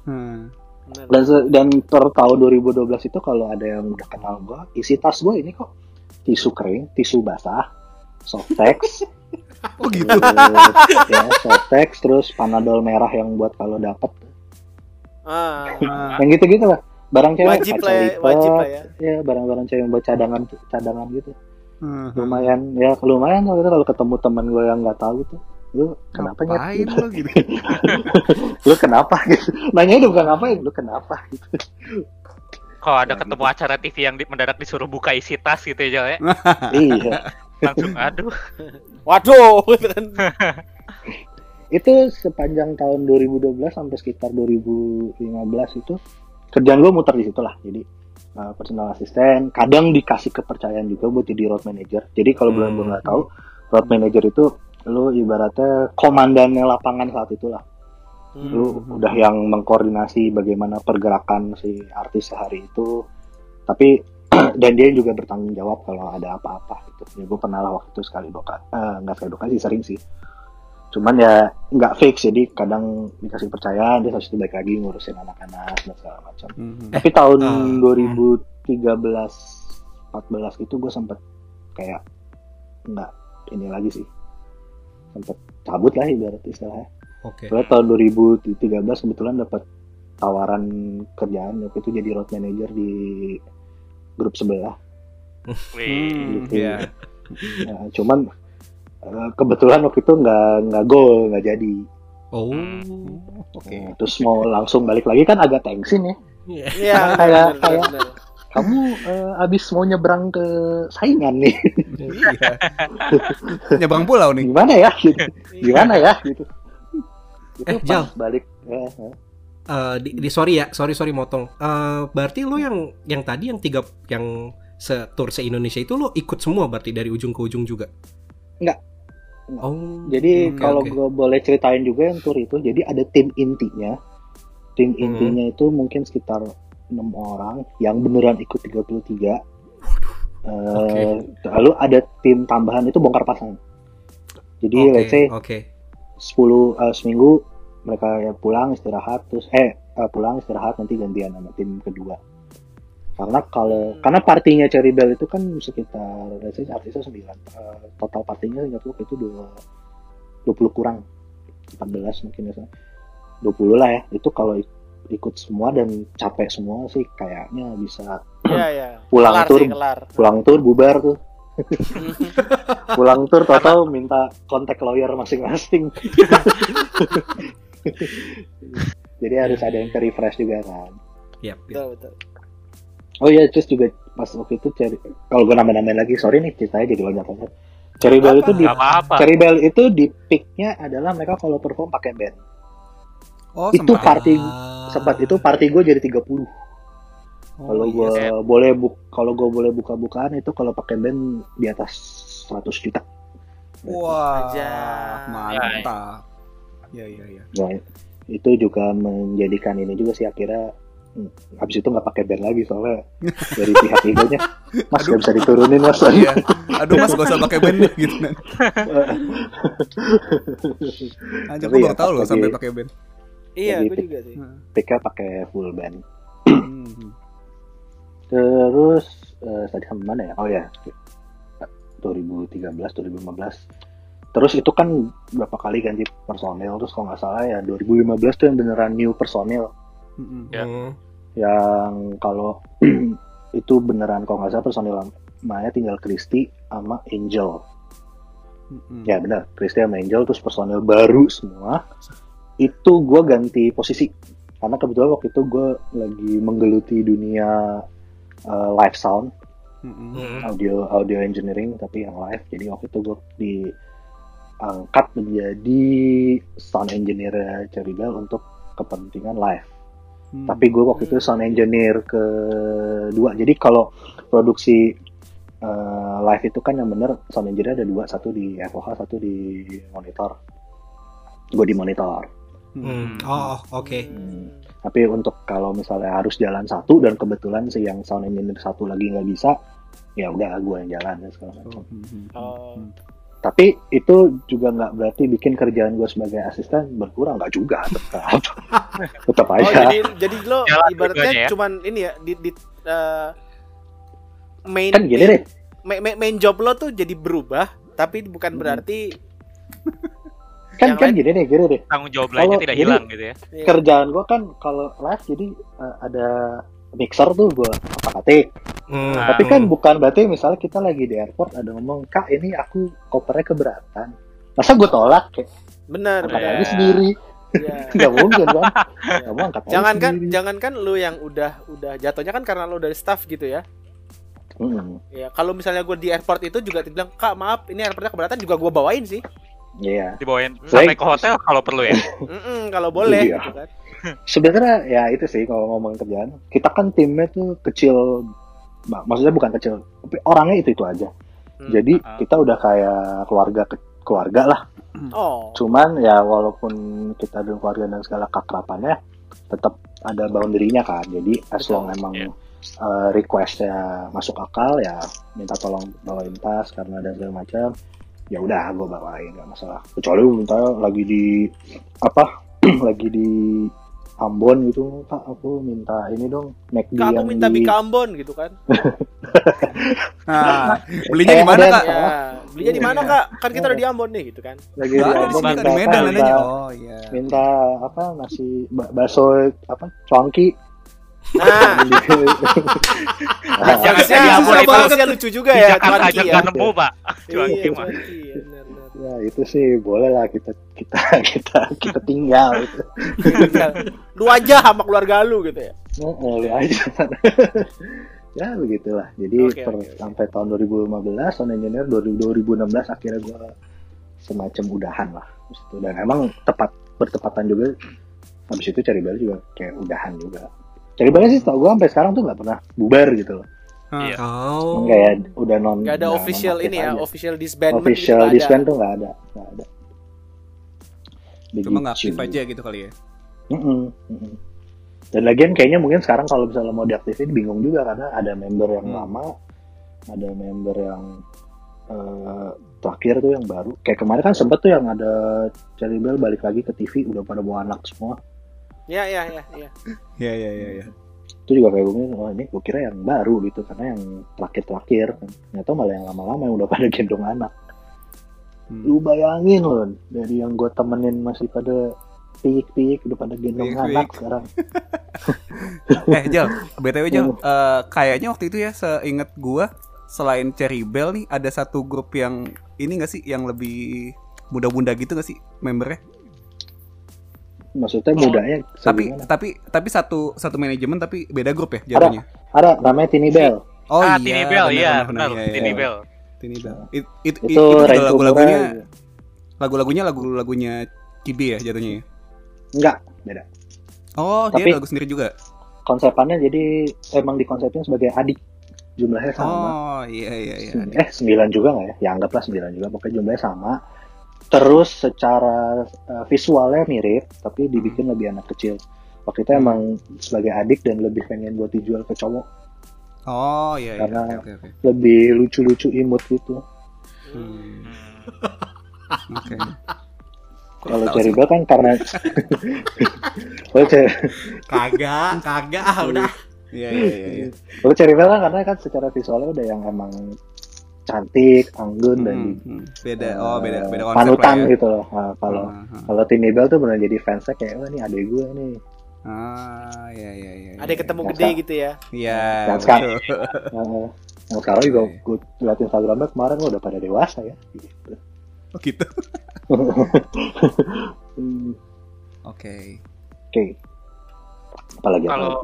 Hmm. Dan dan per tahun 2012 itu kalau ada yang udah kenal gua isi tas gua ini kok tisu kering tisu basah softex Oh gitu. terus, ya softex terus panadol merah yang buat kalau dapet Ah. Ah, yang gitu gitu lah barang cewek wajib lah ya, lipat, wajib lah ya. ya barang-barang cewek yang buat cadangan cadangan gitu Hmm. lumayan ya lumayan kalau gitu kalau ketemu teman gue yang nggak tahu gitu lu kenapa Ngapain gitu. lo gitu? lu kenapa gitu nanya udah bukan ngapain lu kenapa gitu Kalau ada Ya, ketemu acara TV yang di- mendadak disuruh buka isi tas gitu ya, ya. iya langsung aduh. Waduh, gitu kan. itu sepanjang tahun 2012 sampai sekitar 2015 itu kerjaan gue muter di situ lah jadi uh, personal assistant kadang dikasih kepercayaan juga buat jadi road manager jadi kalau belum Hmm. belum nggak tahu road manager itu lu ibaratnya komandannya lapangan saat itulah. Lu Hmm. udah yang mengkoordinasi bagaimana pergerakan si artis sehari itu. Tapi dan dia juga bertanggung jawab kalau ada apa-apa gitu. Ya gue pernah lah waktu itu sekali dua kali eh, nggak sekali dua kali sih sering sih. Cuman ya nggak fix. Jadi kadang dikasih percaya dia harus baik lagi ngurusin anak-anak dan segala macam. Hmm. tapi tahun ah, 2013 14 itu gue sempet kayak nggak ini lagi sih sempet cabut lah ibarat istilahnya Oke. Soalnya tahun 2013 kebetulan dapat tawaran kerjaan waktu itu jadi road manager di grup sebelah. Wih. Hmm, iya. Ya, cuman eh, kebetulan waktu itu nggak nggak gol nggak jadi. Oh. Oke. Nah, terus mau langsung balik lagi kan agak tensin ya. Iya, Kayak- benar, kayak- benar. Kamu eh, abis mau nyebrang ke saingan nih, Iya. Nyebrang pulau nih. gimana ya? Gitu. Gimana ya? Gitu. Itu Eh, pas Jal. balik. eh, eh. Eh, di, di- sorry ya, sorry sorry motong. Eh, berarti lu yang yang tadi yang tiga yang se tour se Indonesia itu lu ikut semua berarti dari ujung ke ujung juga? Enggak. Oh. Jadi Oke, kalau oke. gue boleh ceritain juga yang tour itu, jadi ada tim intinya. Tim Hmm. intinya itu mungkin sekitar enam orang yang beneran ikut 33. Eh, Lalu ada tim tambahan itu bongkar pasang. Jadi Oke, let's say oke. 10 eh, seminggu mereka ya pulang istirahat terus eh eh, pulang istirahat nanti gantian sama tim kedua. Karena kalau karena partinya Cherry Bell itu kan sekitar let's say artisnya 9. Eh, total partinya ingat gue itu dua 20 kurang 14 mungkin ya 20 lah ya itu kalau ikut semua dan capek semua sih kayaknya bisa Iya, iya. Pulang Kelar tur. sih, kelar. pulang tur bubar tuh pulang tur total minta kontak lawyer masing-masing jadi harus ada yang ke refresh juga kan Yap, yap. Betul, betul. oh iya terus juga pas waktu itu Cherry kalau gue nambah-nambahin lagi sorry nih ceritanya jadi banyak banget Cherry Bell itu di. Cherry Bell itu di peaknya adalah mereka kalau perform pakai band Oh, Itu sempat. party sempat itu party gue jadi 30 Oh, kalau iya. gue iya. boleh bu kalau gue boleh buka-bukaan itu kalau pakai band di atas 100 juta Wah, Aja. mantap. Iya, iya, iya. Nah, itu juga menjadikan ini juga sih akhirnya hmm, habis itu nggak pakai band lagi soalnya dari pihak idonya mas Aduh. nggak bisa diturunin mas Iya. Aduh, Mas, gak usah pakai band deh, gitu kan. Anjir, Tapi gue ya, baru tahu loh sampai lagi- pakai band. Iya, Jadi gue juga sih. PK pakai full band Hmm. terus eh, tadi sampai mana ya oh ya 2013 2015 terus itu kan berapa kali ganti personel terus kalau nggak salah ya 2015 tuh yang beneran new personel Hmm. Ya. Hmm. yang kalau itu beneran kalau nggak salah personil namanya tinggal Christy sama Angel Hmm. ya benar Christy sama Angel terus personil baru semua itu gue ganti posisi. Karena kebetulan waktu itu gue lagi menggeluti dunia uh, live sound. Hmm. Hmm. audio audio engineering tapi yang live. Jadi waktu itu gue diangkat menjadi sound engineer Bell untuk kepentingan live. Hmm. tapi gue waktu itu sound engineer kedua. Jadi kalau produksi eh, live itu kan yang bener sound engineer ada dua. Satu di FOH satu di monitor. Gue di monitor Hmm. Oh, oke. Hmm. tapi untuk kalau misalnya harus jalan satu dan kebetulan si yang sound engineer satu lagi nggak bisa ya udah gue yang jalan dan segala macam Hmm, hmm, Oh. hmm. tapi itu juga nggak berarti bikin kerjaan gue sebagai asisten berkurang nggak juga tetap tetap Oh, aja jadi jadi lo Jalan ibaratnya ya? cuman ini ya di, di eh, main kan gini deh main, main, main job lo tuh jadi berubah tapi bukan Hmm. berarti kan Yang kan lain- gini deh gini deh Tanggung jawab lainnya Kalau- tidak jadi- hilang gitu ya. Iya. kerjaan gue kan kalau live jadi eh, ada mixer tuh gue otak atik Hmm. Nah, tapi kan bukan berarti misalnya kita lagi di airport ada ngomong kak ini aku kopernya keberatan masa gue tolak kayak benar angkat aja sendiri Iya. nggak mungkin kan nggak mau angkat aja jangan kan sendiri. jangan kan lu yang udah udah jatuhnya kan karena lu dari staff gitu ya Mm, ya kalau misalnya gue di airport itu juga dibilang kak maaf ini airportnya keberatan juga gue bawain sih iya dibawain sampai ke hotel kalau perlu ya. Mm-mm, kalau boleh Iya. gitu kan sebenarnya ya itu sih kalau ngomong kerjaan kita kan timnya tuh kecil mak- maksudnya bukan kecil tapi orangnya itu itu aja Hmm. jadi Ah. kita udah kayak keluarga keluarga lah oh cuman ya walaupun kita dan keluarga dan segala keakrapannya tetap ada boundary-nya kan jadi as Betul, long emang iya. uh, requestnya masuk akal ya minta tolong bawain tas karena ada segala macam ya udah gue bawain nggak masalah. Kecuali minta lagi di apa lagi di Ambon gitu kak aku minta ini dong McD kak aku minta di Bika Ambon gitu kan. Nah, belinya Kayak di mana kak? ya belinya di mana kak? Kan kita udah di Ambon nih gitu kan. Lagi di di Ambon minta kak di Medan minta, adanya. Oh iya. minta apa nasi ba- bakso apa cuangki nah. Nah, Jangan Bagusnya di Ambon itu. bagusnya lucu juga ya Jakarta aja ya. nggak nemu pak. iya Cuanki mah. ya, itu sih boleh lah kita kita kita kita tinggal. Itu Tinggal. Lu aja sama keluarga lu gitu ya? Oh, aja. Ya begitulah. Jadi Oke, per- oke. sampai tahun 2015 tahun engineer 2000 2016 akhirnya gue semacam udahan lah. Dan emang tepat bertepatan juga habis itu cari bel juga kayak udahan juga cari bel sih tau gue sampai sekarang tuh nggak pernah bubar gitu loh Iya. Oh. Kayak udah non Gak ada official ini ya, aja. official disbandment official gitu disband tuh nggak ada nggak ada Cuma nggak aktif Begitu. aja gitu kali ya. Mm-mm, mm-mm. Dan lagian kayaknya mungkin sekarang kalau misalnya mau diaktifin bingung juga karena ada member yang Hmm. lama, ada member yang eh, terakhir tuh yang baru. Kayak kemarin kan sempet tuh yang ada Cherry Bell balik lagi ke TV udah pada bawa anak semua. Ya ya ya ya. Iya iya iya. Ya. Itu juga kayak gue wah ini gue kira yang baru gitu karena yang terakhir-terakhir. Ternyata malah yang lama-lama yang udah pada gendong anak. Hmm. Lu bayangin loh dari yang gue temenin masih pada piyik-piyik udah pada gendong Piyik-piyik. anak sekarang. Eh Jal, btw Jal, Hmm. eh, kayaknya waktu itu ya seinget gua selain Cherry Bell nih ada satu grup yang ini gak sih yang lebih muda-muda gitu gak sih membernya? Maksudnya mudanya Tapi segimana? tapi tapi satu satu manajemen tapi beda grup ya jatuhnya. Ada namanya Tini Bell. Oh ah, iya, Tini Bell, iya, benar, iya, Tini iya. Bell. Tini Bell. It, it, it- Itu itu range lagu-lagunya lagu-lagunya lagu-lagunya Cibi ya jatuhnya. ya? enggak beda. Oh, dia Tapi- ada lagu sendiri juga. Konsepannya jadi emang dikonsepin sebagai adik. Jumlahnya sama. Oh, iya iya iya. Eh, 9 juga nggak ya? Ya anggaplah 9 juga, pokoknya jumlahnya sama. Terus secara eh, visualnya mirip, tapi dibikin lebih anak kecil. Waktu itu emang sebagai adik dan lebih pengen buat dijual ke cowok. Oh, iya iya. Karena- oke oke. Lebih lucu-lucu imut gitu. Hmm, Hmm. Oke. Kalau. Bell kan karena Kalau Cherry- Kagak, kagak ah udah. Iya iya iya. iya. kalau Cherry Bell kan karena kan secara visualnya udah yang emang cantik, anggun dan Hmm, hmm. beda. eh, Oh, beda beda konsep panutan ya. gitu loh. Nah, kalau Ah, ah. kalau Tini Bell tuh benar jadi fansnya kayak wah ini adek gue nih. Ah, iya iya iya. Ada ketemu Yang gede gitu ya. Iya. Yang sekarang-. Nah, yang sekarang juga gue liat Instagramnya kemarin wah, udah pada dewasa ya. Gitu. Oh, gitu. Hmm, Oke. Oke. Apalagi Kalau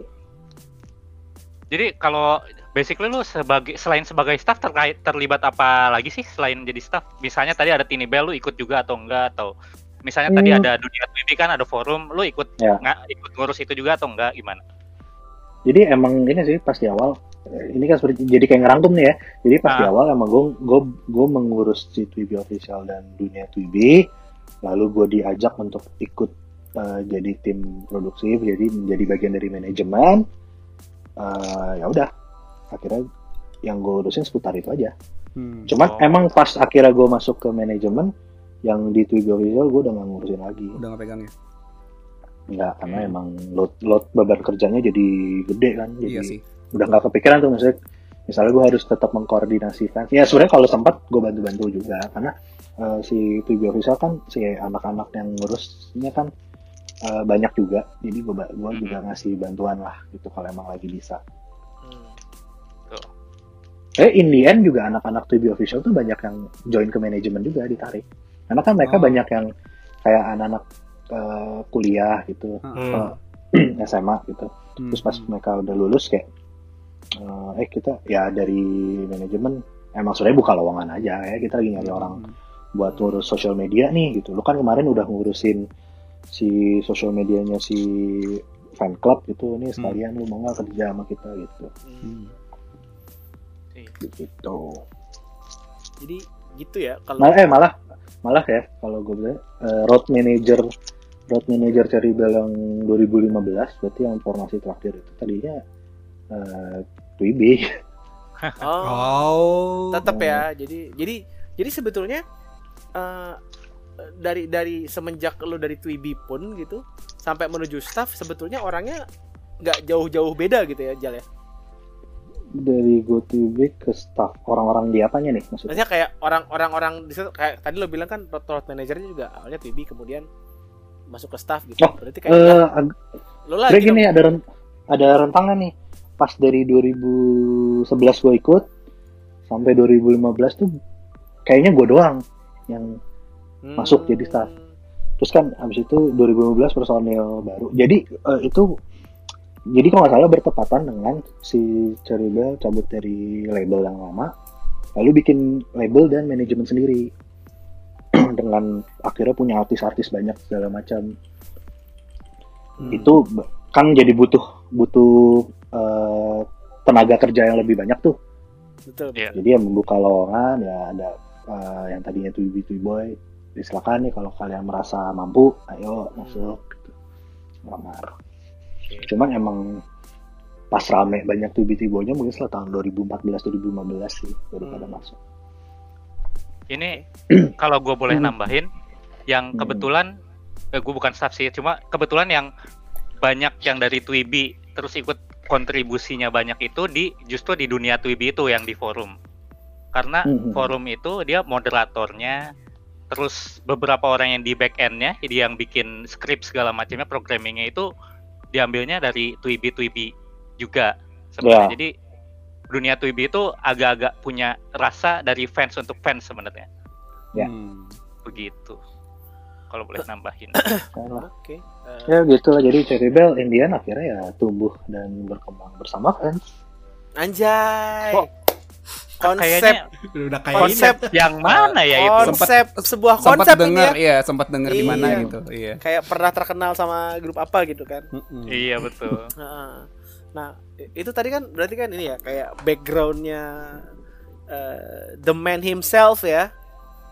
jadi kalau basically lu sebagai selain sebagai staff terkait terlibat apa lagi sih selain jadi staff? Misalnya tadi ada Tini Bell lu ikut juga atau enggak atau misalnya tadi Hmm. ada dunia TV kan ada forum lu ikut Ya. nggak ikut ngurus itu juga atau enggak gimana? Jadi emang ini sih pas di awal ini kan seperti jadi kayak ngerangkum nih ya. Jadi pas di Ah. awal emang gue gue gue mengurus si Twibi official dan dunia Twibi, lalu gue diajak untuk ikut eh, jadi tim produksi, jadi menjadi bagian dari manajemen. Eh, ya udah, akhirnya yang gue urusin seputar itu aja. Hmm. Cuman Oh. emang pas akhirnya gue masuk ke manajemen, yang di Twibi official gue udah nggak ngurusin lagi. Udah nggak pegang ya? Enggak, karena Hmm. emang load load beban kerjanya jadi gede kan. Jadi Iya sih. udah nggak kepikiran tuh misalnya misalnya gue harus tetap mengkoordinasi fans ya sebenarnya kalau sempat gue bantu-bantu juga karena eh, si Tubi Official kan si anak-anak yang ngurusnya kan eh, banyak juga jadi gue gua Mhm. juga ngasih bantuan lah gitu kalau emang lagi bisa Hmm. Eh in the end juga anak-anak TV official tuh banyak yang join ke manajemen juga ditarik. Karena kan mereka Oh. banyak yang kayak anak-anak eh, kuliah gitu Hmm. eh, SMA gitu. Hmm. terus pas mereka udah lulus kayak eh, eh kita ya dari manajemen emang sebenarnya buka lowongan aja ya. Kita lagi nyari orang buat ngurus sosial media nih gitu. Lu kan kemarin udah ngurusin si sosial medianya si fan club gitu. Nih sekalian lu mau nggak kerja sama kita gitu. Hmm. Gitu Jadi gitu ya kalau malah eh malah malah ya kalau gue bilang eh, road manager road manager Bell yang 2015 berarti yang formasi terakhir itu tadinya eh Twibi oh, Oh. tetap ya. Jadi jadi jadi sebetulnya eh, dari dari semenjak lu dari Twibi pun gitu sampai menuju staff sebetulnya orangnya nggak jauh-jauh beda gitu ya Jal ya. Dari Go Twibi ke staff orang-orang di apanya nih maksudnya Maksudnya kayak orang-orang orang di situ kayak tadi lo bilang kan road, manajernya juga awalnya Twibi kemudian masuk ke staff gitu. Oh, Berarti kayak ag- lo lagi gini dong. ada ren- ada rentangan nih. Pas dari 2011 gue ikut sampai 2015 tuh kayaknya gue doang yang Hmm. masuk jadi staff. terus kan abis itu 2015 personil baru. Jadi eh, itu jadi kalau nggak salah bertepatan dengan si Cherry cabut dari label yang lama, lalu bikin label dan manajemen sendiri dengan akhirnya punya artis-artis banyak segala macam Hmm. itu kan jadi butuh butuh eh, tenaga kerja yang lebih banyak tuh betul. Iya. jadi yang membuka lowongan ya ada eh, yang tadinya tuh Tui Boy silakan nih kalau kalian merasa mampu ayo masuk gitu lamar cuman emang pas rame banyak Boy-nya mungkin setelah tahun 2014 2015 sih baru pada Hmm. masuk Ini kalau gue boleh Hmm. nambahin, yang Hmm. kebetulan eh, gue bukan staff sih, cuma kebetulan yang banyak yang dari Twibi terus ikut kontribusinya banyak itu di justru di dunia Twibi itu yang di forum. Karena Hmm. forum itu dia moderatornya, terus beberapa orang yang di back endnya, dia yang bikin skrip segala macamnya, programmingnya itu diambilnya dari Twibi Twibi juga sebenarnya. Ya. Jadi dunia Twibi itu agak-agak punya rasa dari fans untuk fans sebenarnya Ya. Hmm. begitu kalau boleh nambahin Oke. Eh, ya gitu lah jadi Cherry Bell Indian akhirnya ya tumbuh dan berkembang bersama fans anjay. Kok konsep kayaknya Udah kayak konsep yang mana ya itu konsep sebuah sempat konsep ini dengar ya. iya sempat dengar di mana Iya. gitu iya Kayak pernah terkenal sama grup apa gitu kan. Mm-mm. iya betul Heeh. Nah, i- itu tadi kan berarti kan ini ya kayak backgroundnya eh, the man himself ya.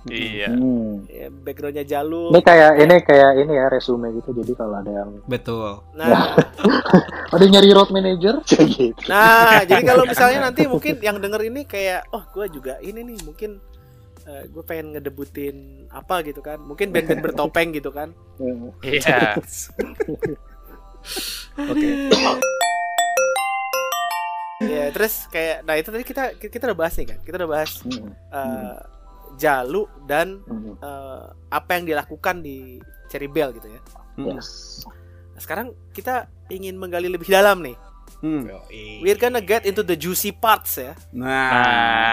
Iya Hmm. Ya, backgroundnya Jalu. Ini kayak ini kayak ini ya resume gitu. Jadi kalau ada yang betul. Nah, ada yang nyari road manager gitu. nah, jadi kalau misalnya nanti mungkin yang denger ini kayak, oh, gue juga ini nih mungkin gue pengen ngedebutin apa gitu kan. Mungkin band-band bertopeng gitu kan. iya oke Ya, terus kayak nah itu tadi kita kita udah bahas nih kan. Kita udah bahas Hmm. eh, Jalu dan Hmm. eh, apa yang dilakukan di Cherry Bell gitu ya. Mm. Yes. Nah, sekarang kita ingin menggali lebih dalam nih. Hmm. We're gonna get into the juicy parts ya. nah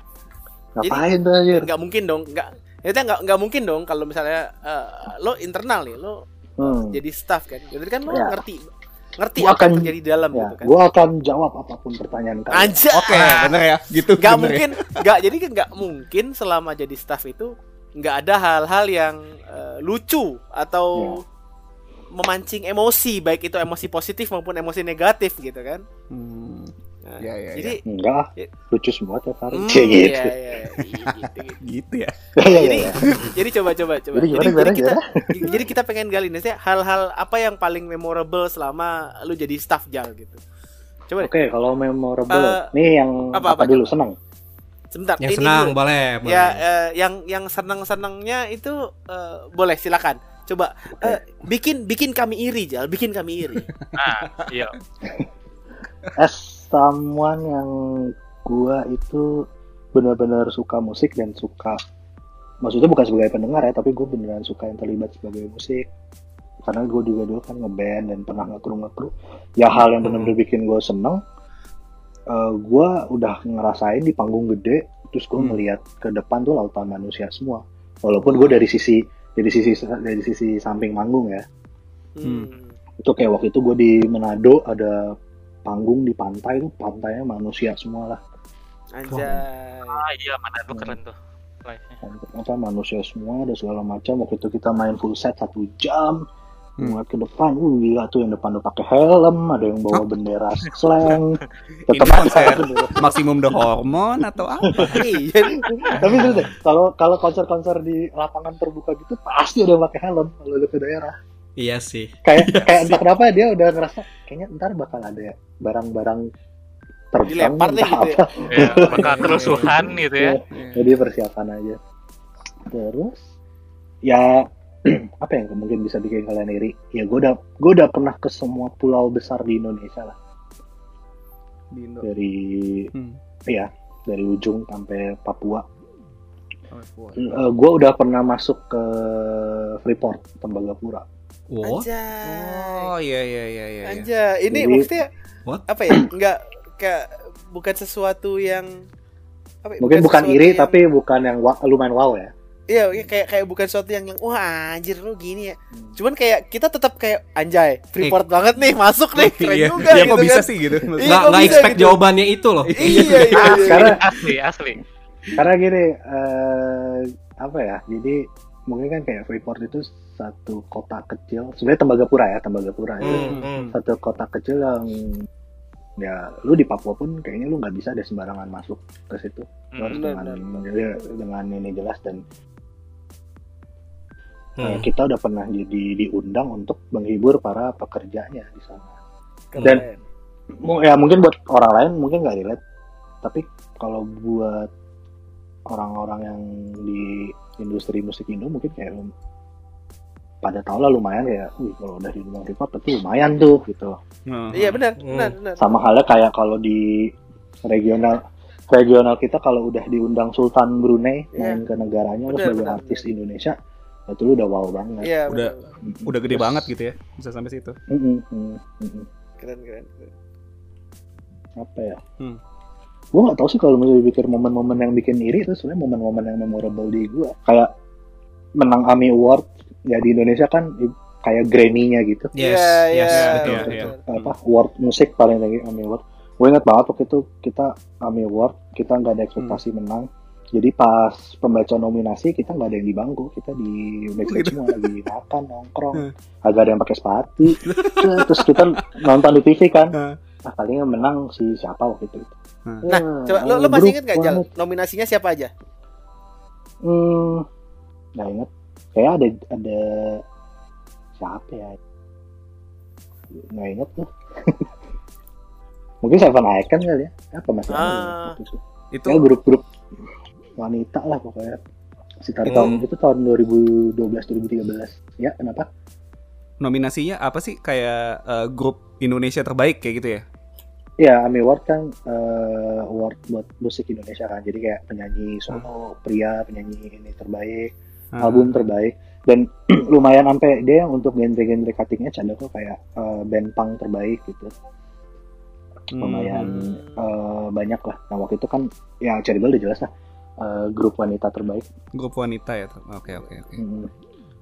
nah Ngapain tuh anjir? Nggak mungkin dong, nggak itu nggak nggak mungkin dong kalau misalnya eh, lo internal nih, lo Hmm. jadi staff kan. Jadi kan lo Ya. ngerti ngerti Gua apa yang akan- terjadi di dalam Ya, gitu kan. gua akan jawab apa pun pertanyaan kalian. Oke bener ya gitu Nggak bener ya. mungkin, nggak jadi kan nggak mungkin selama jadi staff itu nggak ada hal-hal yang eh, lucu atau memancing emosi baik itu emosi positif maupun emosi negatif gitu kan. Hmm. Ya, ya, jadi Enggak, ah. Ya. lucu semua tiap hari. Hmm, Kayak gitu. iya, iya, iya, gitu, gitu. gitu ya Iya, iya, jadi iya. jadi coba coba coba Jadi jadi, gimana, jadi gimana, kita jadi kita pengen gali nih sih hal-hal apa yang paling memorable selama lu jadi staff jal gitu coba deh Oke, kalau memorable, Eh, nih yang apa- apa, apa? dulu seneng? sebentar Yang ini senang dulu. boleh, boleh. ya eh, yang yang senang senangnya itu eh, boleh silakan coba eh, bikin bikin kami iri jal bikin kami iri nah iya someone yang gua itu benar-benar suka musik dan suka maksudnya bukan sebagai pendengar ya, tapi gue beneran suka yang terlibat sebagai musik. karena gue juga dulu kan ngeband dan pernah ngekru ngekru ya hal yang benar-benar bikin gue seneng eh gue udah ngerasain di panggung gede terus gue Hmm. ngeliat ke depan tuh lautan manusia semua walaupun gue dari sisi dari sisi dari sisi samping manggung ya Hmm. itu kayak waktu itu gue di Manado ada panggung di pantai tuh pantainya manusia semua lah Anjay. Ah iya mana tuh keren tuh. Live-nya. apa manusia semua ada segala macam waktu itu kita main full set satu jam Hmm. ngeliat ke depan, uh gila tuh yang depan udah pakai helm, ada yang bawa bendera slang, tetap ada konser. Maksimum the hormone atau apa? Iya. Tapi terus deh, kalau kalau konser-konser di lapangan terbuka gitu pasti ada yang pakai helm kalau ke daerah. Iya sih. Kayak kayak entah kenapa dia udah ngerasa kayaknya ntar bakal ada barang-barang terbang Dilempar deh gitu ya. apa. Ya, bakal kerusuhan gitu ya. Jadi persiapan aja. Terus ya apa yang mungkin bisa bikin kalian iri? Ya gue udah gue udah pernah ke semua pulau besar di Indonesia lah. Di Indo. Dari Hmm. ya dari ujung sampai Papua. Oh, gue udah pernah masuk ke Freeport, Tembagapura. Wow. Anjay. Oh iya iya iya iya. iya. Anjay. Ini Jadi- maksudnya What? apa ya? Enggak kayak bukan sesuatu yang apa ya, Mungkin bukan sesuatu iri yang- tapi bukan yang wa- lumayan wow ya. Iya, iya, kayak kayak bukan sesuatu yang yang wah anjir lu gini ya. Cuman kayak kita tetap kayak anjay, Freeport banget nih, masuk nih, keren Iya, juga iya gitu kok bisa kan. sih gitu. Iya, Nggak kok nggak bisa expect gitu? jawabannya itu loh. Iya, iya, iya. Karena Asli asli. karena gini eh, apa ya? Jadi mungkin kan kayak Freeport itu satu kota kecil. Sebenarnya Tembagapura ya, Tembagapura. itu Hmm, hmm. Satu kota kecil yang ya lu di Papua pun kayaknya lu nggak bisa ada sembarangan masuk ke situ. Lu harus Benar, dengan benar, dengan ini jelas dan Hmm. Eh, kita udah pernah jadi diundang untuk menghibur para pekerjanya di sana. Keren. Dan ya mungkin buat orang lain mungkin nggak relate, tapi kalau buat orang-orang yang di industri musik Indo mungkin kayak pada tahu lah lumayan kayak, wih kalau udah diundang Freeport berarti lumayan tuh gitu. Hmm. Iya benar, Hmm. benar, benar. Sama halnya kayak kalau di regional regional kita kalau udah diundang Sultan Brunei Iya. main ke negaranya Benar, sebagai benar, artis Indonesia itu lu udah wow banget. Iya, Udah- benar. Udah gede banget gitu ya. Bisa sampai situ. Mm-mm, mm, mm-mm. Keren, keren. keren. apa ya? Hmm. Gue nggak tahu sih kalau misalnya dipikir momen-momen yang bikin iri itu sebenarnya momen-momen yang memorable di gue. Kayak menang AMI Award ya di Indonesia kan kayak Grammy-nya gitu. Yes, Iya, yes, iya, betul. iya, betul. iya. Apa award musik paling tinggi AMI Award. Gue ingat banget waktu itu kita AMI Award kita nggak ada ekspektasi menang. Jadi pas pembaca nominasi kita nggak ada yang di bangku, kita di backstage semua lagi makan nongkrong, agak ada yang pakai sepatu, terus kita nonton di TV kan, nah kali yang menang si siapa waktu itu. Hmm. Nah, Ya, coba lu, lu eh, masih inget gak Jal? Nominasinya siapa aja? Hmm, nggak inget. Kayak ada ada siapa ya? Nggak inget tuh. Mungkin Seven Icon kali ya? Apa masih ada Ah. itu? Itu Ya grup-grup wanita lah pokoknya. Sekitar Hmm. tahun itu tahun 2012 2013. Ya, kenapa? nominasinya apa sih kayak eh, grup Indonesia terbaik kayak gitu ya? Ya, AMI Award kan eh, award buat musik Indonesia kan. Jadi kayak penyanyi solo, pria, penyanyi ini terbaik. Ah. album terbaik dan lumayan sampai dia yang untuk genre-genre cuttingnya ada kok kayak eh, band punk terbaik gitu Hmm. lumayan eh, banyak lah nah waktu itu kan ya Cherry Bell udah jelas lah eh, grup wanita terbaik grup wanita ya. Oke oke oke. Hmm.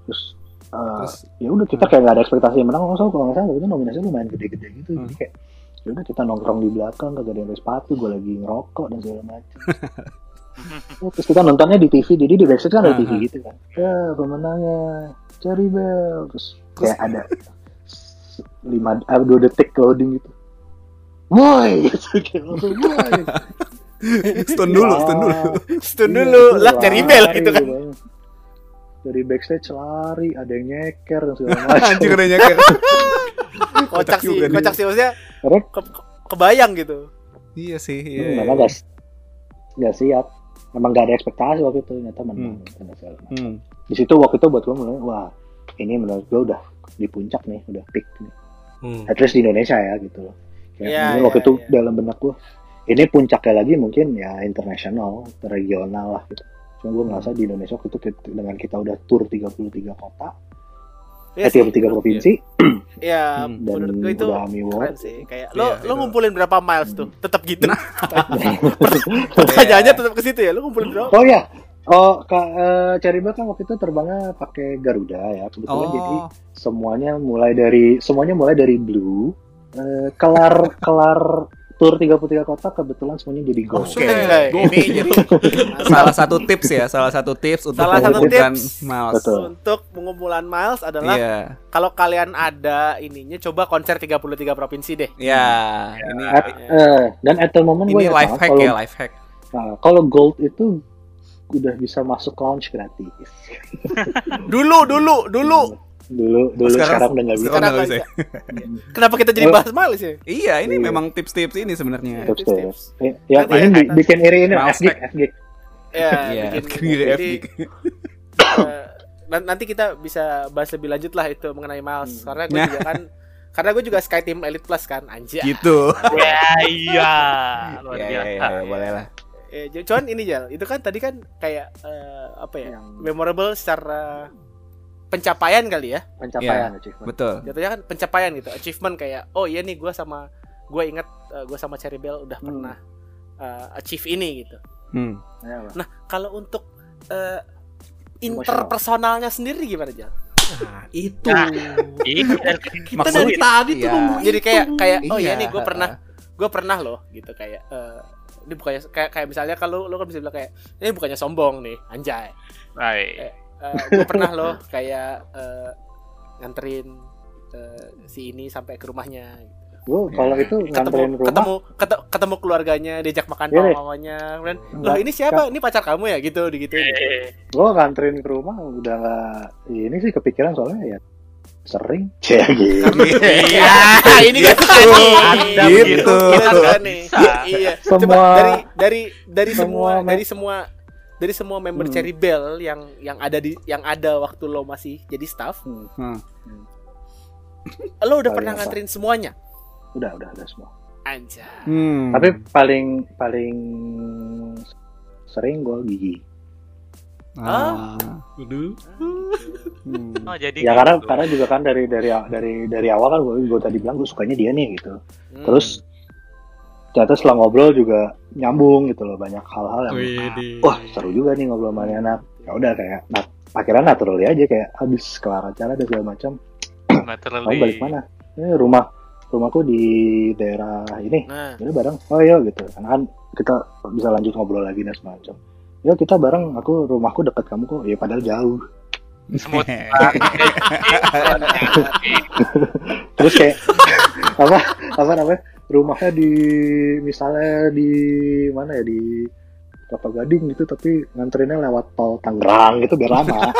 terus eh, Terus ya udah kita kayak gak ada ekspektasi yang menang nggak kalau nggak salah itu nominasinya lumayan gede-gede gitu Hmm. jadi kayak ya udah kita nongkrong di belakang kagak ada yang sepatu gue lagi ngerokok dan segala macam terus kita nontonnya di TV jadi di backstage kan ada. TV gitu kan ya pemenangnya Cherry Bell terus kayak ada lima eh, dua detik loading gitu woi gitu kayak langsung woi stun dulu, stun dulu. Stun Iya, dulu, itu lah Cherry Bell gitu kan. dari backstage lari ada yang nyeker dan segala macam Anjing udah nyeker. Kocak sih, kocak sih maksudnya ke- ke- kebayang gitu. Iya sih. hmm, Iya, iya. gak, nggak siap emang gak ada ekspektasi waktu itu ternyata menang segala macam. Hmm. di situ waktu itu buat gue mulai wah ini menurut gue udah di puncak nih udah peak nih Hmm. at least di Indonesia ya gitu loh Kayak mungkin iya, waktu itu iya. dalam benak gue ini puncaknya lagi mungkin ya internasional regional lah gitu cuma gue ngerasa di Indonesia waktu itu dengan kita udah tur 33 kota Iya eh, sih. 33 provinsi Ya, Hmm, dan menurut gue itu keren sih. Kayak lo Iya, lo ngumpulin berapa miles tuh? Tetap gitu. Nah. Pertanyaannya tetap ke situ ya. Lo ngumpulin berapa? Oh ya, oh Kak uh, Ceribel kan waktu itu terbangnya pakai Garuda ya. Kebetulan jadi Oh, semuanya mulai dari semuanya mulai dari blue. Eh, kelar kelar tour 33 kota kebetulan semuanya jadi gold. Oke, ini jadi salah satu tips ya, salah satu tips untuk Salah satu mengumpulkan tips. miles. Betul. Untuk pengumpulan miles adalah Iya, kalau kalian ada ininya coba konser 33 provinsi deh. ya, ini At- eh, dan at the moment gue ini ingat life hack kalau ya, life hack. nah, kalau gold itu udah bisa masuk lounge gratis. Dulu, dulu, dulu. Dulu dulu Sekarang- sekarang, udah nggak bisa. sekarang- Kenapa nggak bisa. bisa? Kenapa kita jadi bahas miles ya? Iya, ini Iya. memang tips-tips ini sebenarnya. Tips, Tips, tips. tips. Ya, ya, ini ya, bi- bikin iri ini hack. FGIG. Ya, Iya, bikin jadi FG. eh, nan- nanti kita bisa bahas lebih lanjut lah itu mengenai miles Hmm. karena gue Nah. juga kan karena gue juga Sky Team Elite Plus kan anjay. Gitu. Ya iya. Luar Iya, iya, biasa. iya, boleh lah. Eh, cuman ini Jal, itu kan tadi kan kayak eh, apa ya? Yang Memorable secara pencapaian kali ya. pencapaian achievement. Betul. Jatuhnya kan pencapaian gitu, achievement kayak oh iya nih gue sama gue inget gue sama Cherry Bell udah Hmm. pernah eh, achieve ini gitu. Hmm. Ya, Pak. Nah, kalau untuk eh, interpersonalnya sendiri gimana Jal? Nah, itu. Nah, Itu Kita Maksud- dari tadi tuh Iya. jadi kayak kayak oh Iya, ya nih gue pernah gue pernah loh gitu kayak eh, ini bukannya kayak kayak misalnya kalau lo kan bisa bilang kayak ini bukannya sombong nih anjay Baik. gue pernah loh kayak eh, nganterin eh, si ini sampai ke rumahnya gitu. Gue kalau Ya. itu ketemu nganterin rumah ketemu kete- ketemu keluarganya diajak makan Iya deh. mamanya kemudian loh ini siapa ini pacar kamu ya gitu Eh, gue nganterin ke rumah udah nggak ini sih kepikiran soalnya ya sering cek gitu iya ini kan Anda Gitu. Kita nih bisa. iya Semua- coba dari dari dari semua, semua dari semua dari semua member Hmm. Cherry Bell yang yang ada di yang ada waktu lo masih jadi staff Hmm. lo udah Paling pernah apa? nganterin semuanya udah udah udah semua anjay Hmm. tapi paling paling sering gue gigi Ah. Waduh. Hmm. Oh, jadi ya karena gitu. karena juga kan dari dari dari dari awal kan gue gue tadi bilang gue sukanya dia nih gitu Hmm. terus ternyata setelah ngobrol juga nyambung gitu loh banyak hal-hal yang Widih. wah seru juga nih ngobrol sama ini anak ya udah kayak nah, akhirnya naturally aja kayak habis kelar acara dan segala macam. Kamu balik mana? Eh, rumah rumahku di daerah ini. Nah. Jadi bareng? Oh iya gitu. Karena kan kita bisa lanjut ngobrol lagi dan semacam ya kita bareng. Aku rumahku dekat kamu kok. Ya padahal jauh. Semut. terus kayak apa apa namanya rumahnya di misalnya di mana ya di Kelapa Gading gitu tapi nganterinnya lewat tol Tangerang. Gitu biar lama.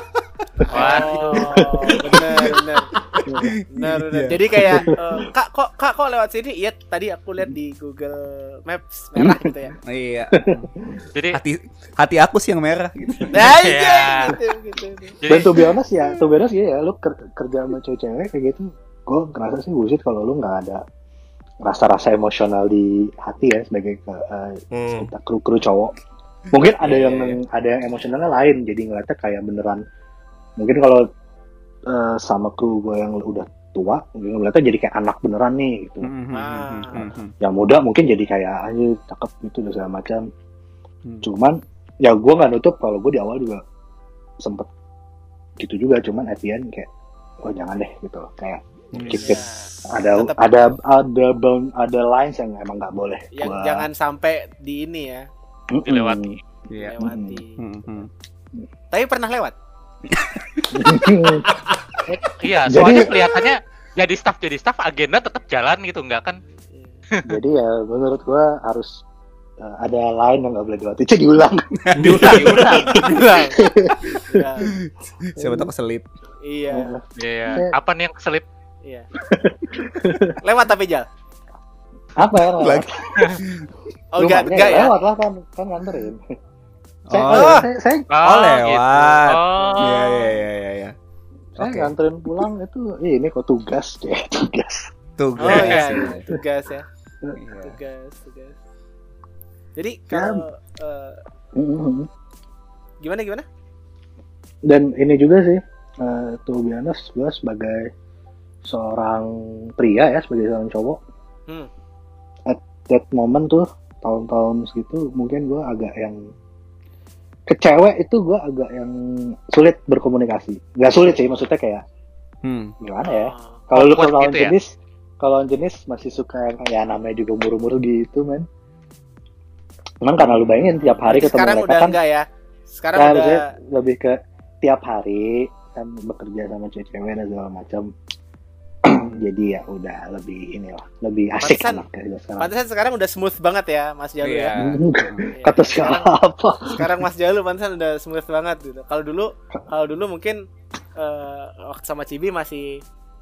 Oh benar benar benar benar jadi kayak eh, kak kok kak kok lewat sini? Iya tadi aku lihat di Google Maps merah gitu ya. Iya. jadi Hati hati aku sih yang merah gitu. nah Iya. iya. gitu gitu jadi dan tuh biasa ya ya lu ker- kerja sama cewek-cewek kayak gitu gue ngerasa sih bullshit kalau lu nggak ada rasa-rasa emosional di hati ya sebagai uh, Hmm. kita kru kru cowok mungkin ada Iya, yang iya, ada yang emosionalnya lain jadi ngeliatnya kayak beneran mungkin kalau uh, sama kru gue yang udah tua mungkin ngeliatnya jadi kayak anak beneran nih gitu Hmm, hmm, Ah. hmm, hmm, hmm. yang muda mungkin jadi kayak aja cakep gitu dan segala macam Hmm. cuman ya gue nggak nutup kalau gue di awal juga sempet gitu juga cuman at the end kayak oh jangan deh gitu kayak. Keep Ya. it ada Tetep- ada ada bound ada lines yang emang nggak boleh yang gua- jangan sampai di ini ya Mm-mm. dilewati. Iya. lewati Hmm, hmm. tapi pernah lewat iya, Jadi- soalnya kelihatannya jadi staff jadi staff agenda tetap jalan gitu enggak kan? jadi ya menurut gue harus uh, ada line yang nggak boleh dilewati cek diulang Diulang. Diulang. Bilang. Siapa tahu keselip. iya Iya. Apa nih yang keselip? Iya lewat tapi jal apa ya lewat? Lagi. oh enggak enggak ya lewat lah kan kan nganterin saya, Oh. saya, saya, Oh, lewat. Oh. Iya, iya, iya, iya, iya. saya Oke. nganterin pulang itu "Ih, ini kok tugas ya tugas Tuh, oh iya guys. tugas ya Iya. tugas tugas jadi kalau eh, Mm-mm. gimana gimana dan ini juga sih eh, uh, to be honest gue sebagai seorang pria ya sebagai seorang cowok Hmm. at that moment tuh tahun-tahun segitu mungkin gue agak yang ke cewek itu gue agak yang sulit berkomunikasi nggak sulit sih maksudnya kayak Hmm. gimana ya Oh. kalau lu kalau lawan gitu ya? jenis kalau lawan jenis masih suka yang ya namanya juga muru-muru gitu men cuman karena lu bayangin tiap hari ketemu sekarang mereka udah kan enggak ya sekarang ya, udah maksudnya lebih ke tiap hari kan bekerja sama cewek-cewek dan segala macam jadi ya udah lebih inilah lebih asik Pantesan- sekarang. pantesan sekarang udah smooth banget ya Mas Jalu Iya. ya. Iya. kata siapa? Sekarang Mas Jalu pantesan udah smooth banget gitu. Kalau dulu kalau dulu mungkin eh waktu sama Cibi masih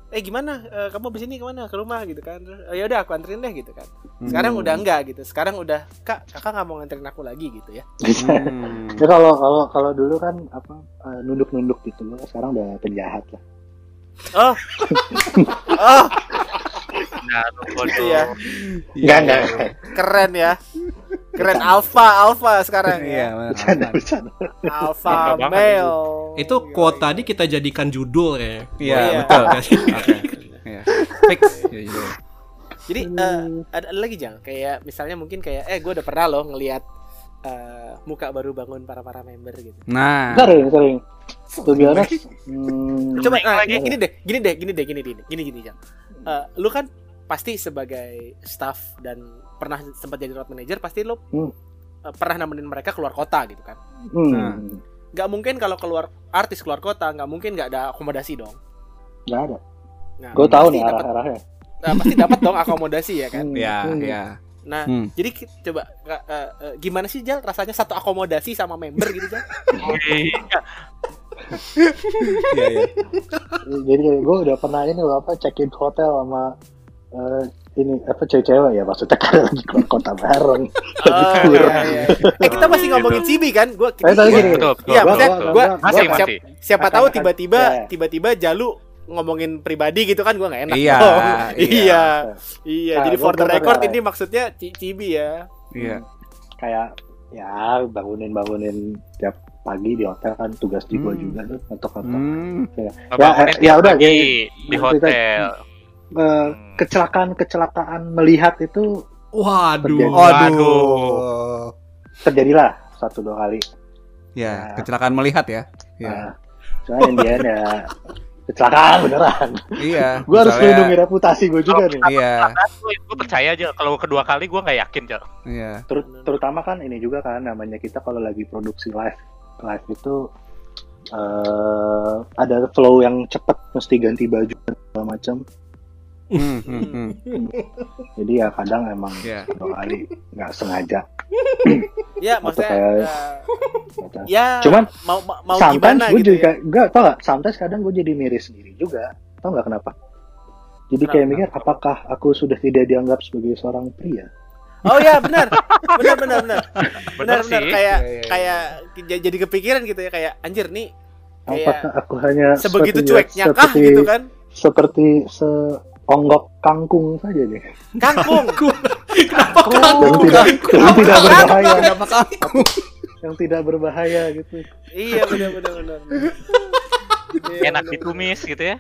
eh gimana? Eh, kamu di sini ke mana? Ke rumah? gitu kan. "Oh, ya udah aku anterin deh gitu kan. Sekarang Hmm. udah enggak gitu. Sekarang udah kak kakak nggak mau nganterin aku lagi gitu ya. Hmm. kalau kalau kalau dulu kan apa eh, nunduk-nunduk gitu. Loh sekarang udah penjahat lah oh oh Nah, bodoh. Iya. Enggak, enggak. keren ya keren alpha alpha sekarang Iya, ya benar. Bercanda, bercanda. banget male Itu quote tadi kita jadikan judul ya. Iya, Iya. betul. Oke. Iya. Fix. Jadi eh, ada, ada lagi jang kayak misalnya mungkin kayak eh gue udah pernah loh ngelihat eh, muka baru bangun para para member gitu. Nah, sering sering to be honest hmm, Coba nah, lagi. gini deh, gini deh, gini deh, gini gini gini gini jang. Eh, lu kan pasti sebagai staff dan pernah sempat jadi road manager pasti lu Hmm. eh, pernah nemenin mereka keluar kota gitu kan. hmm, Nah. Nggak mungkin kalau keluar artis keluar kota nggak mungkin nggak ada akomodasi dong. nggak ada Nah, gue tahu pasti nih dapat- arah-arahnya nah, pasti dapat dong akomodasi ya kan. Hmm, ya, hmm. ya. Nah, Hmm. jadi coba eh, eh, gimana sih Jal rasanya satu akomodasi sama member gitu Jal? Iya. Iya, jadi gue udah pernah ini loh apa check in hotel sama eh, ini apa cewek-cewek ya maksudnya karena lagi keluar kota bareng Oh, iya, iya. Eh kita masih ngomongin Cibi kan? Gua Eh, tadi gini, Betul, betul. Iya, maksudnya gua- gua, gua- Masih, gua- masih. siap- siapa Akan- tahu tiba-tiba ya. tiba-tiba Jalu ngomongin pribadi gitu kan gua nggak enak. Iya, dong. iya. iya. Iya, Nah, jadi for the gua record ini maksudnya Ci- Cibi ya. Iya. kayak ya bangunin bangunin tiap pagi di hotel kan tugas di gue Hmm. juga tuh ngetok ngetok Hmm. Ngebangunin Ya, eh, ya udah, ya, di ya, hotel. kecelakaan kecelakaan melihat itu Waduh. Waduh. terjadilah satu dua kali Ya, kecelakaan melihat ya. Ya. Nah, the end ya kecelakaan beneran Iya. gue harus misalnya- melindungi reputasi gue juga nih Iya, Gue percaya aja kalau kedua kali gue nggak yakin Jal. iya. Ter- terutama kan ini juga kan namanya kita kalau lagi produksi live live itu eh ada flow yang cepet mesti ganti baju dan segala macam Hmm, hmm, hmm. jadi ya kadang emang dua kali nggak sengaja Ya, maksudnya kayak- gitu. ya Cuman mau mau, sometimes gue gitu juga ya. nggak tau gak sometimes kadang gue jadi miris sendiri juga tau nggak kenapa jadi kayak Kenapa? mikir apakah aku sudah tidak dianggap sebagai seorang pria Oh ya, benar. Benar benar benar. Benar Bener benar kayak Iya, iya, iya. kayak jadi kepikiran gitu ya kayak anjir nih kayak apakah aku hanya sebegitu seperti- cueknya kah seperti, gitu kan? seperti seonggok kangkung saja deh Kangkung. Kenapa yang kamu? tidak yang tidak berbahaya Kenapa kaku? yang tidak berbahaya gitu iya benar benar benar. Enak ditumis gitu ya.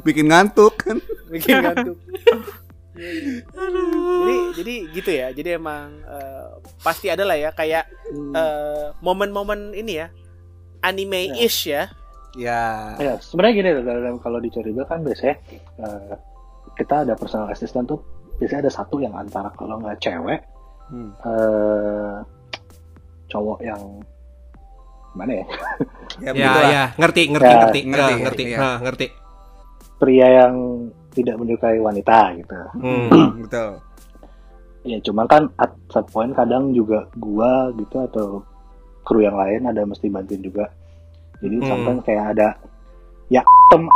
Bikin ngantuk kan? bikin ngantuk. jadi jadi gitu ya. Jadi emang eh, pasti ada lah ya kayak eh, momen-momen ini ya anime-ish ya. Ya. ya sebenarnya gini dalam kalau di Coriba kan biasanya eh, kita ada personal assistant tuh biasanya ada satu yang antara kalau nggak cewek Hmm. eh cowok yang mana ya Ya, Ya, ya, ngerti, ngerti, Ya, ngerti, ngerti, ngerti, ngerti. Nah, ngerti. pria yang tidak menyukai wanita gitu Hmm. Betul. ya cuma kan at some point kadang juga gua gitu atau kru yang lain ada mesti bantuin juga jadi Hmm. sometimes kayak ada ya tem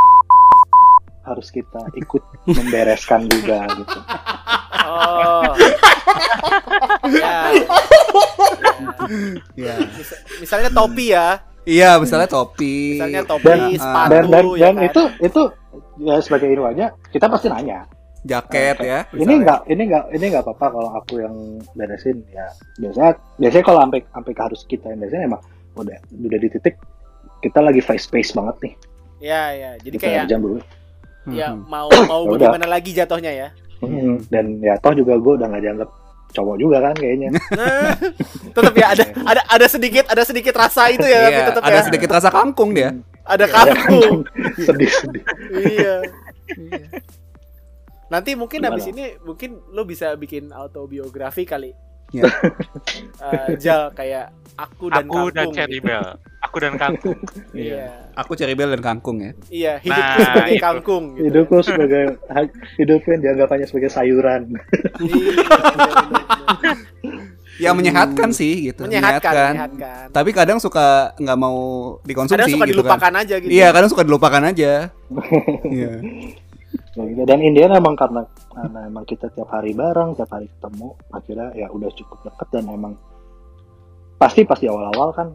harus kita ikut membereskan juga gitu Oh. ya. Iya. Mis- misalnya topi ya. Iya, misalnya topi. Misalnya topi, Dan- sepatu dan dan, ya dan kan? itu itu ya sebagai ilmuannya kita pasti nanya jaket ya. ini enggak ini enggak ini enggak apa-apa kalau aku yang beresin ya biasanya biasanya kalau sampai sampai ke harus kita yang beresin emang udah udah di titik kita lagi face space banget nih Ya ya. Jadi Setengah kayak jam dulu. ya Mhm. mau mau Ya bagaimana lagi jatuhnya ya. Hmm, Dan ya toh juga gue udah nggak dianggap cowok juga kan kayaknya. Nah, tetap ya ada ada ada sedikit ada sedikit rasa itu ya Iya, tetap ada ya. sedikit rasa kangkung dia. Ada Ya, kangkung. Sedih-sedih. iya. Nanti mungkin Gimana? habis ini mungkin lo bisa bikin autobiografi kali. Iya. Eh, Jal kayak aku dan Aku kangkung. dan Cherry gitu. Bell. Aku dan kangkung. Iya. Aku cari bel dan kangkung ya. Iya, hidupku Nah, sebagai itu. kangkung gitu. Hidupku sebagai hidupku yang dianggap hanya sebagai sayuran. Iya. Ya menyehatkan sih gitu. menyehatkan, menyehatkan. Tapi kadang suka nggak mau dikonsumsi Kadang suka gitu dilupakan kan. aja gitu. Iya, kadang suka dilupakan aja. Iya. Dan Indian emang karena karena emang kita tiap hari bareng, tiap hari ketemu, akhirnya ya udah cukup deket dan emang pasti pasti awal-awal kan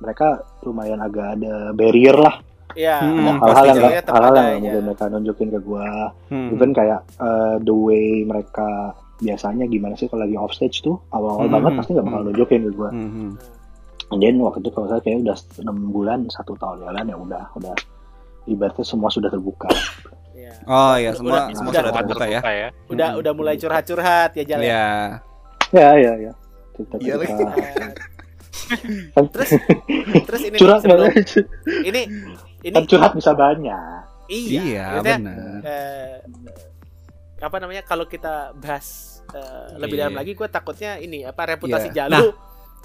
mereka lumayan agak ada barrier lah Iya. Hmm, hal-hal pasti yang hal-hal yang mungkin mereka nunjukin ke gua Hmm. even kayak uh, the way mereka biasanya gimana sih kalau lagi off stage tuh awal-awal Hmm. banget pasti nggak bakal nunjukin ke gua Mhm. dan waktu itu kalau saya kayaknya udah enam bulan satu tahun jalan ya udah udah ibaratnya semua sudah terbuka Iya. Oh ya, Udah- semua udah- semua udah- sudah terbuka ya. ya. Udah Hmm. udah mulai curhat-curhat ya Jal. ya? Iya. ya ya ya cerita Iya, cerita terus terus ini nih, curhat sebelum- banget. ini ini kan curhat bisa banyak iya, Iya, benar. eh, apa namanya kalau kita bahas eh, lebih Iya. dalam lagi gue takutnya ini apa reputasi Iya. Jalu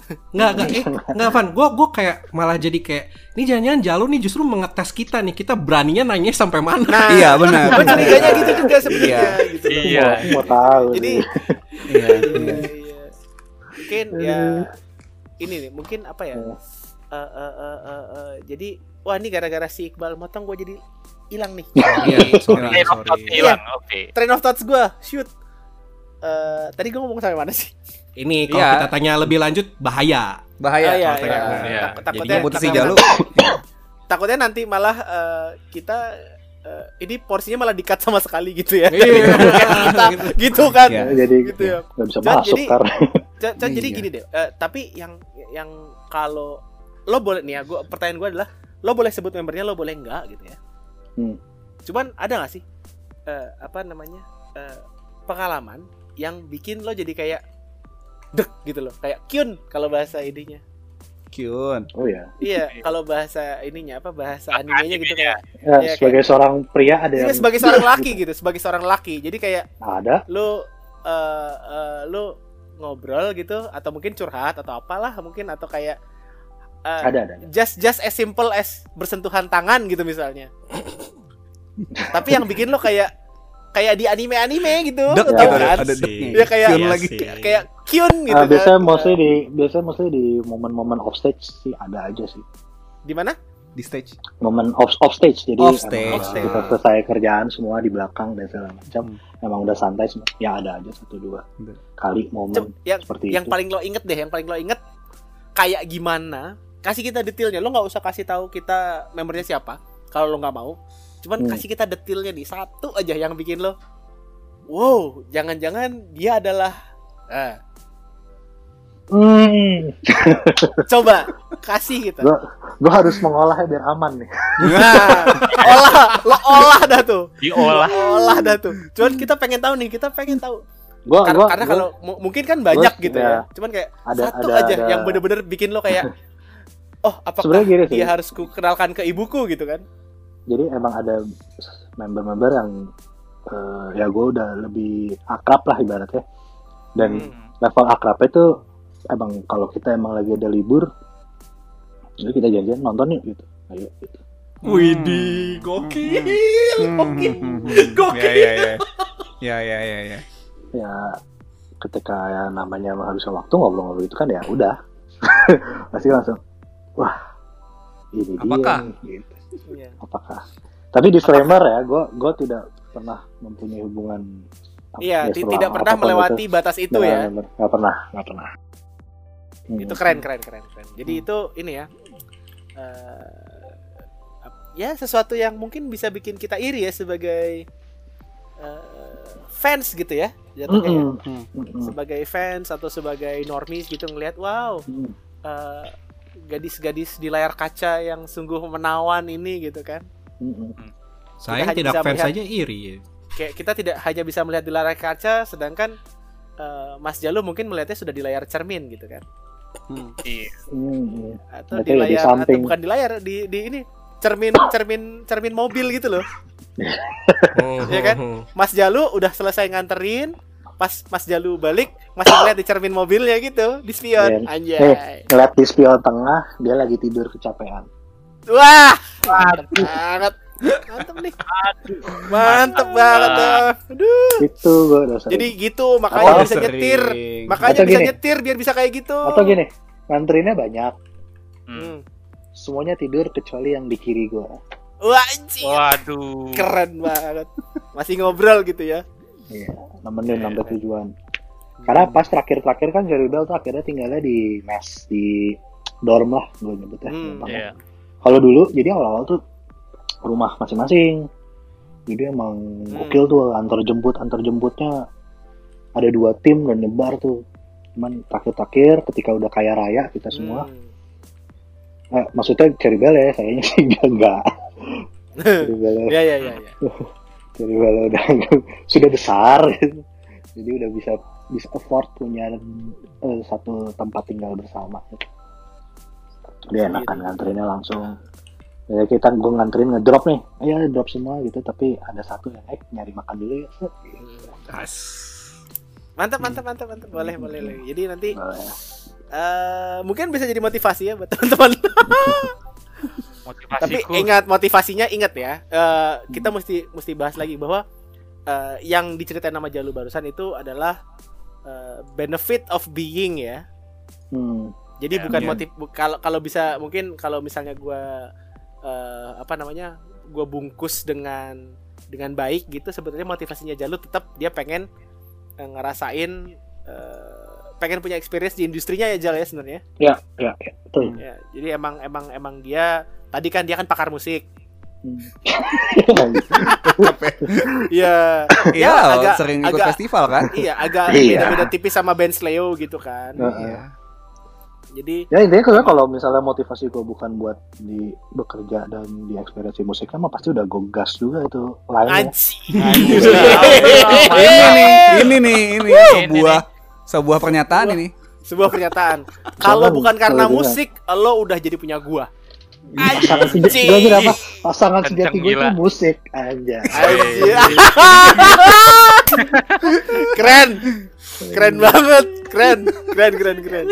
Nggak, nggak, eh, nggak, Van. Gue gue kayak malah jadi kayak, ini jangan-jangan Jalu nih justru mengetes kita nih. Kita beraninya nanya sampai mana. nah Iya, benar. gue curiganya gitu juga sebenarnya Iya. gitu. Iya. Mau- mau tahu jadi. Iya. iya, iya. mungkin ya ini nih mungkin apa ya Iya. Eh, eh, eh, eh, eh, jadi wah ini gara-gara si Iqbal motong gue jadi hilang nih Iya, sorry, sorry. otot hilang. Oke. train of thoughts gue shoot Eh, tadi gue ngomong sampai mana sih Ini kalau Iya. kita tanya lebih lanjut bahaya. Bahaya. Ah, iya, kalau iya. tanya. Iya. Tak- takutnya takutnya- Jalu. takutnya nanti malah eh, kita eh, ini porsinya malah dikat sama sekali gitu ya Iya. kita gitu kan Iya. jadi gitu ya nggak bisa masuk jadi- Ca, jadi Iya. gini deh eh, tapi yang yang kalau lo boleh nih ya gua pertanyaan gue adalah lo boleh sebut membernya lo boleh enggak gitu ya Hmm. cuman ada nggak sih eh, apa namanya eh, pengalaman yang bikin lo jadi kayak dek gitu loh kayak kyun kalau bahasa ininya Kyun. oh ya iya kalau bahasa ininya apa bahasa animenya gitu kayak ya Iya, sebagai seorang pria ada Iya, yang sebagai seorang laki gitu sebagai seorang laki. Jadi kayak ada. lo eh eh, lo ngobrol gitu atau mungkin curhat atau apalah mungkin atau kayak eh, ada ada just just as simple as bersentuhan tangan gitu misalnya. Tapi yang bikin lo kayak kayak di anime anime gitu Dek gitu tau ada, kan? ada deknya. Iya, kayak- Iya lagi. kayak kayak kyun gitu Ah, biasanya kan. mostly di biasanya mostly di momen-momen off stage sih ada aja sih di mana di stage. momen off off stage jadi Off emang stage. Off stage. kita selesai kerjaan semua di belakang dan segala macam Hmm. emang udah santai semua ya ada aja satu dua kali momen Coba, yang seperti yang itu paling lo inget deh yang paling lo inget kayak gimana kasih kita detailnya lo nggak usah kasih tahu kita membernya siapa kalau lo nggak mau cuman Hmm. kasih kita detailnya nih satu aja yang bikin lo wow jangan-jangan dia adalah eh, hmm, coba kasih kita gua gua harus mengolahnya biar aman nih. Nah olah lo olah dah tuh. Diolah. Olah dah tuh. Cuman kita pengen tahu nih kita pengen tahu. Gua karena, gua karena gua- kalau mu- mungkin kan banyak gua- gitu ya. ya. Cuman kayak Ada- satu ada- aja ada- yang bener-bener bikin lo kayak oh apakah Sebenarnya gini sih. dia harus ku kenalkan ke ibuku? gitu kan. Jadi emang ada member-member yang eh, ya gue udah lebih akrab lah ibaratnya. Dan Hmm. level akrabnya itu emang kalau kita emang lagi ada libur jadi kita janjian nonton yuk gitu ayo gitu. Widih, gokil. Hmm, Gokil. hmm, hmm, hmm. Gokil. Ya, ya, ya. Ya, ya, ya, ya. ya ketika ya namanya menghabiskan waktu ngobrol-ngobrol itu kan ya udah pasti langsung wah ini Apakah? dia nih, gitu. Iya. apakah tapi disclaimer ya gue gue tidak pernah mempunyai hubungan Iya, ya, tidak pernah melewati batas itu ya. Nggak- nggak pernah nggak pernah Hmm. Itu keren, keren, keren, keren. Jadi itu ini ya. eh, ap- ya sesuatu yang mungkin bisa bikin kita iri ya sebagai eh, fans gitu ya. Jatuhnya ya. Mm-mm. Mm-mm. Sebagai fans atau sebagai normis gitu ngelihat wow, Mm. eh, gadis-gadis di layar kaca yang sungguh menawan ini gitu kan. Mm-mm. Saya tidak fans melihat- saja iri. ya. Kayak kita tidak hanya bisa melihat di layar kaca, sedangkan Mas Jalu mungkin melihatnya sudah di layar cermin gitu kan, Hmm. Iya. Hmm, iya. atau Berarti di di layar atau samping. bukan di layar di di ini cermin cermin cermin mobil gitu loh. Iya kan? Mas Jalu udah selesai nganterin, pas Mas Jalu balik masih ngeliat di cermin mobilnya gitu, di spion. Iya. Anjay. Eh, ngeliat di spion tengah, dia lagi tidur kecapean. Wah, banget. Mantep nih. Mantep banget tuh. Aduh. Itu gue udah sering. Jadi gitu, makanya Oh, bisa sering. nyetir. Makanya Atau bisa gini. nyetir biar bisa kayak gitu. Atau gini, nganterinnya banyak. Hmm. Hmm. Semuanya tidur kecuali yang di kiri gue. Wah, anjir. Waduh. Keren banget. Masih ngobrol gitu ya. Iya, nemenin sampai iya. tujuan. Karena pas terakhir-terakhir kan Jerry Bell tuh akhirnya tinggalnya di mes, di dorm lah gue nyebutnya. Hmm. Iya. Kalau dulu, jadi awal-awal tuh rumah masing-masing. Jadi emang Hmm. gokil tuh antar jemput antar jemputnya ada dua tim dan nyebar tuh. Cuman terakhir-terakhir ketika udah kaya raya kita semua, Hmm. eh, maksudnya Cherry Bell ya, kayaknya sih enggak enggak. Cherry Bell, Ya ya ya ya. Cherry Bell udah sudah besar, gitu. jadi udah bisa bisa afford punya eh, satu tempat tinggal bersama. Gitu. Dia enakan nganterinnya langsung. Ya kita gue nganterin ngedrop nih, ya drop semua gitu. Tapi ada satu yang eh nyari makan dulu ya. Gitu. As. Mantap mantap mantap mantap. Boleh boleh. boleh. Jadi nanti eh mungkin bisa jadi motivasi ya buat teman-teman. Motivasiku. Tapi ingat motivasinya ingat ya. eh, kita mesti mesti bahas lagi bahwa eh, yang diceritain nama Jalu barusan itu adalah eh, benefit of being ya. Hmm. Jadi Ya, bukan iya. motif kalau kalau bisa mungkin kalau misalnya gua eh, apa namanya? gua bungkus dengan dengan baik gitu sebetulnya motivasinya Jalu tetap dia pengen eh, ngerasain eh, pengen punya experience di industrinya ya Jal ya sebenarnya. Ya, ya, ya, betul. Ya, jadi emang emang emang dia tadi kan dia kan pakar musik. Iya, ya, agak sering ikut agak festival kan? iya agak Iya. beda-beda tipis sama band Sleo gitu kan. Iya. Jadi Ya intinya kalau kalau misalnya motivasi gue bukan buat di bekerja dan di ekspresi musiknya mah pasti udah gue gas juga itu lainnya. ini nih, ini nih, ini sebuah sebuah pernyataan ini. Sebuah pernyataan. Kalau bukan karena musik, lo udah jadi punya gua. Pasangan sejati gue kira apa? Pasangan sejati gue itu musik aja. Keren. Keren banget. Keren. Keren keren keren.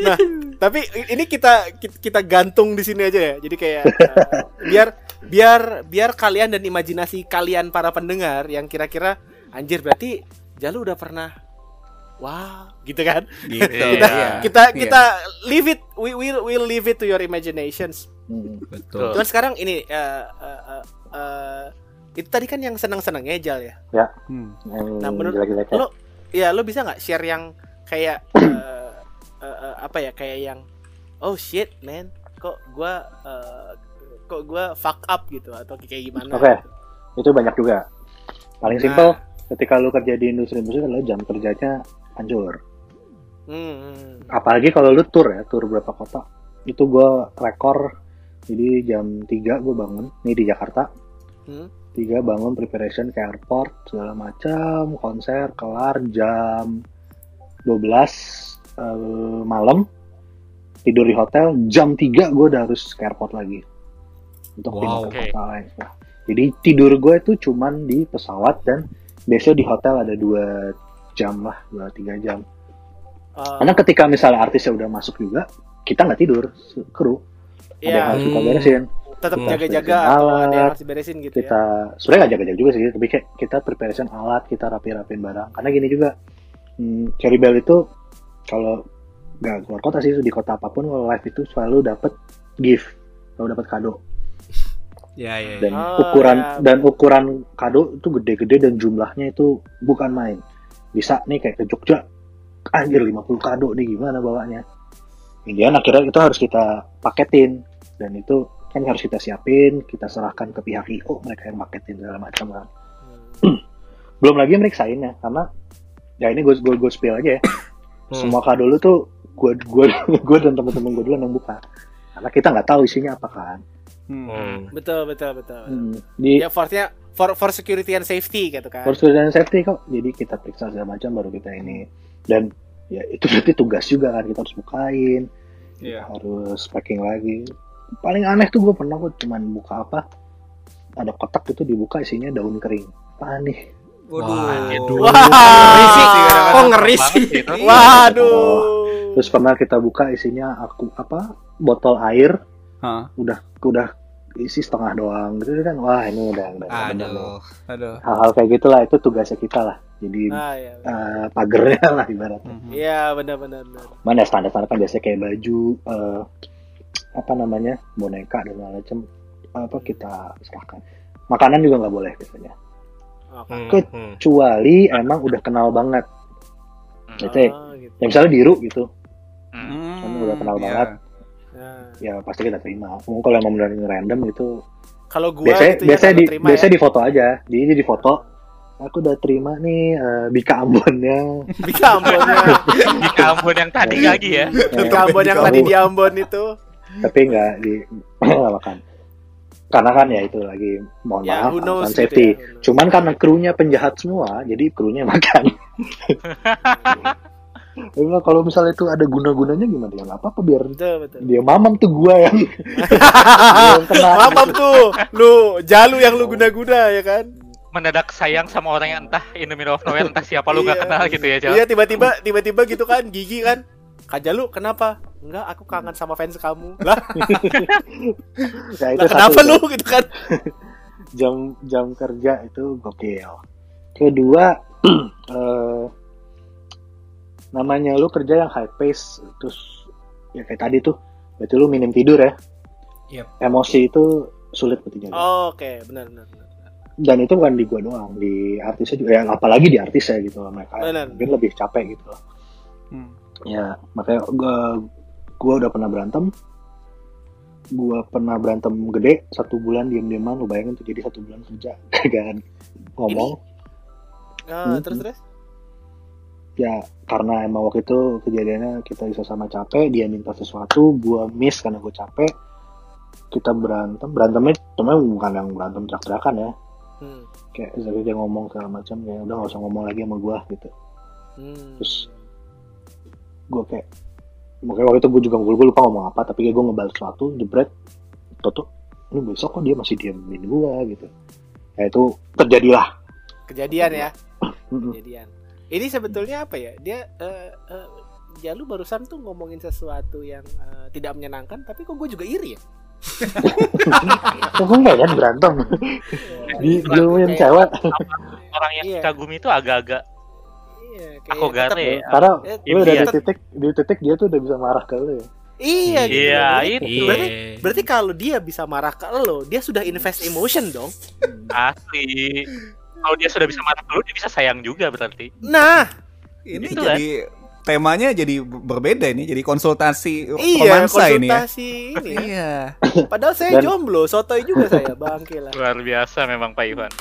Nah, tapi ini kita kita gantung di sini aja ya. Jadi kayak eh, biar biar biar kalian dan imajinasi kalian para pendengar yang kira-kira anjir berarti Jalu udah pernah Wah, gitu kan? Gitu. kita iya. kita Iya. kita leave it we will we'll leave it to your imaginations. Hmm. Betul. Cuman sekarang ini eh, eh, eh, eh, itu tadi kan yang senang-senangnya Jal ya. Hmm. Yang Nah, menurut lo ya lo bisa nggak share yang kayak eh, eh, eh, apa ya kayak yang oh shit man kok gua eh, kok gua fuck up gitu atau kayak gimana? Oke. gitu. itu banyak juga. Paling Nah. simpel ketika lu kerja di industri musik adalah jam kerjanya hancur. Hmm, hmm. Apalagi kalau lu tour ya, tour berapa kota. Itu gue rekor jadi jam 3 gue bangun nih di Jakarta. Hmm. tiga bangun preparation ke airport segala macam konser kelar jam 12 eh, malam tidur di hotel jam 3 gue udah harus ke airport lagi untuk Wow. pindah ke kota lain Nah, jadi tidur gue itu cuman di pesawat dan biasanya di hotel ada dua jam lah dua tiga jam. Eh, karena ketika misalnya artisnya udah masuk juga kita nggak tidur kru. Ada yang ya harus kita beresin. Tetap Hmm. jaga-jaga Beresin atau ada yang alat, harus diberesin gitu ya. kita sebenarnya nggak jaga-jaga juga sih tapi kayak kita preparation alat kita rapi-rapin barang. Karena gini juga hmm, Cherry Bell itu kalau nggak keluar kota sih di kota apa pun kalau live itu selalu dapat gift selalu dapat kado Ya ya. dan ya. Oh, ukuran ya. dan ukuran kado itu gede-gede dan jumlahnya itu bukan main bisa nih kayak ke Jogja anjir 50 kado nih gimana bawanya Indian akhirnya itu harus kita paketin dan itu kan harus kita siapin kita serahkan ke pihak IO mereka yang paketin segala macam kan Hmm. belum lagi meriksainnya karena ya ini gue gue gue spill aja ya Hmm. semua kado lu tuh gue gue gue dan temen-temen gue dulu yang buka karena kita nggak tahu isinya apa kan Hmm. Hmm. Betul, betul, betul. Hmm. Di Ya force-nya for for security and safety gitu kan. for security and safety kok. Jadi kita periksa segala macam baru kita ini. Dan ya itu berarti tugas juga kan kita harus bukain, Iya. harus packing lagi. Paling aneh tuh gue pernah gue cuman buka apa? Ada kotak itu dibuka isinya daun kering. Apa nih? Waduh. Wah. Ngeri sih. Kok ngeri. Waduh. Terus pernah kita buka isinya aku apa? Botol air Hah. udah udah isi setengah doang gitu kan wah ini udah udah. Aduh. Aduh. hal-hal kayak gitulah itu tugasnya kita lah jadi Ah, iya. eh, pagernya lah ibaratnya Mhm. Iya, benar-benar. benar. mana standar standar kan biasanya kayak baju eh, apa namanya boneka dan macam apa kita serahkan makanan juga nggak boleh biasanya. Hmm, Ke- hmm. kecuali emang udah kenal banget Hmm. Itu ya, Oh, gitu. ya misalnya biru gitu Hmm. Kamu udah kenal iya. banget. Nah, ya pasti kita terima Mungkin kalau emang benar random itu kalau gua biasanya gitu ya, biasanya di terima biasanya ya. di foto aja jadi di foto aku udah terima nih eh, Bika Ambonnya Bika Ambonnya. Di Ambon yang tadi lagi ya. Bika Ambon yang tadi di Ambon itu. tapi nggak di makan karena kan ya itu lagi mohon Ya, maaf alasan gitu safety ya, who knows. cuman karena krunya penjahat semua jadi krunya makan bilang, kalau misalnya itu ada guna-gunanya gimana ya nggak apa-apa biar Betul, betul. dia mamam tuh gua yang yang kena Mamam tuh, lu jalu yang lu guna-guna ya kan? Mendadak sayang sama orang yang entah in the middle of nowhere entah siapa lu nggak Iya. kenal gitu ya, Jal. Iya tiba-tiba tiba-tiba gitu kan gigi kan. Kak Jalu kenapa? Enggak, aku kangen sama fans kamu. Lah, ya, itu kenapa lu gitu kan? jam jam kerja itu gokil. Kedua, eh, namanya lu kerja yang high pace, terus ya kayak tadi tuh, berarti lu minim tidur ya. Yep. Emosi itu sulit buat dijaga. Oh, Oke, benar benar. benar. Dan itu bukan di gua doang, di artisnya juga, ya apalagi di artis ya gitu loh mereka. Benar. Mungkin lebih capek gitu loh. Hmm. Ya makanya gua, gua udah pernah berantem. Gua pernah berantem gede satu bulan diam-diaman, lu bayangin tuh jadi satu bulan kerja kagak ngomong. Ah, Hmm, terus terus. ya karena emang waktu itu kejadiannya kita bisa sama capek dia minta sesuatu gua miss karena gue capek kita berantem berantemnya temen bukan yang berantem teriak-teriakan ya Hmm. kayak Zaki dia ngomong segala macam kayak udah gak usah ngomong lagi sama gua gitu Hmm. terus gue kayak makanya waktu itu gue juga gue lupa ngomong apa tapi kayak gue ngebales sesuatu jebret toto ini besok kok dia masih diamin gua gitu ya itu terjadilah Kejadian ya, kejadian. Ini sebetulnya apa ya? Dia eh eh, Jalu barusan tuh ngomongin sesuatu yang eh, tidak menyenangkan, tapi kok gue juga iri ya? Kok gue enggak kan berantem di diomongin cewek Orang yang Iya. kagumi itu agak-agak Iya, aku gare. karena Eh, lu udah di titik di titik dia tuh udah bisa marah ke lu ya Iya, gitu. Iya, Berarti- itu. Berarti, berarti kalau dia bisa marah ke lo, dia sudah invest emotion dong. asli. Kalau dia sudah bisa marah dulu, dia bisa sayang juga berarti. Nah, Ini Gitu jadi temanya jadi berbeda ini, jadi konsultasi iya romansa ini ya. konsultasi ini. Iya. Padahal saya Dan- jomblo, sotoy juga saya, bangke lah. Luar biasa memang Pak Ivan.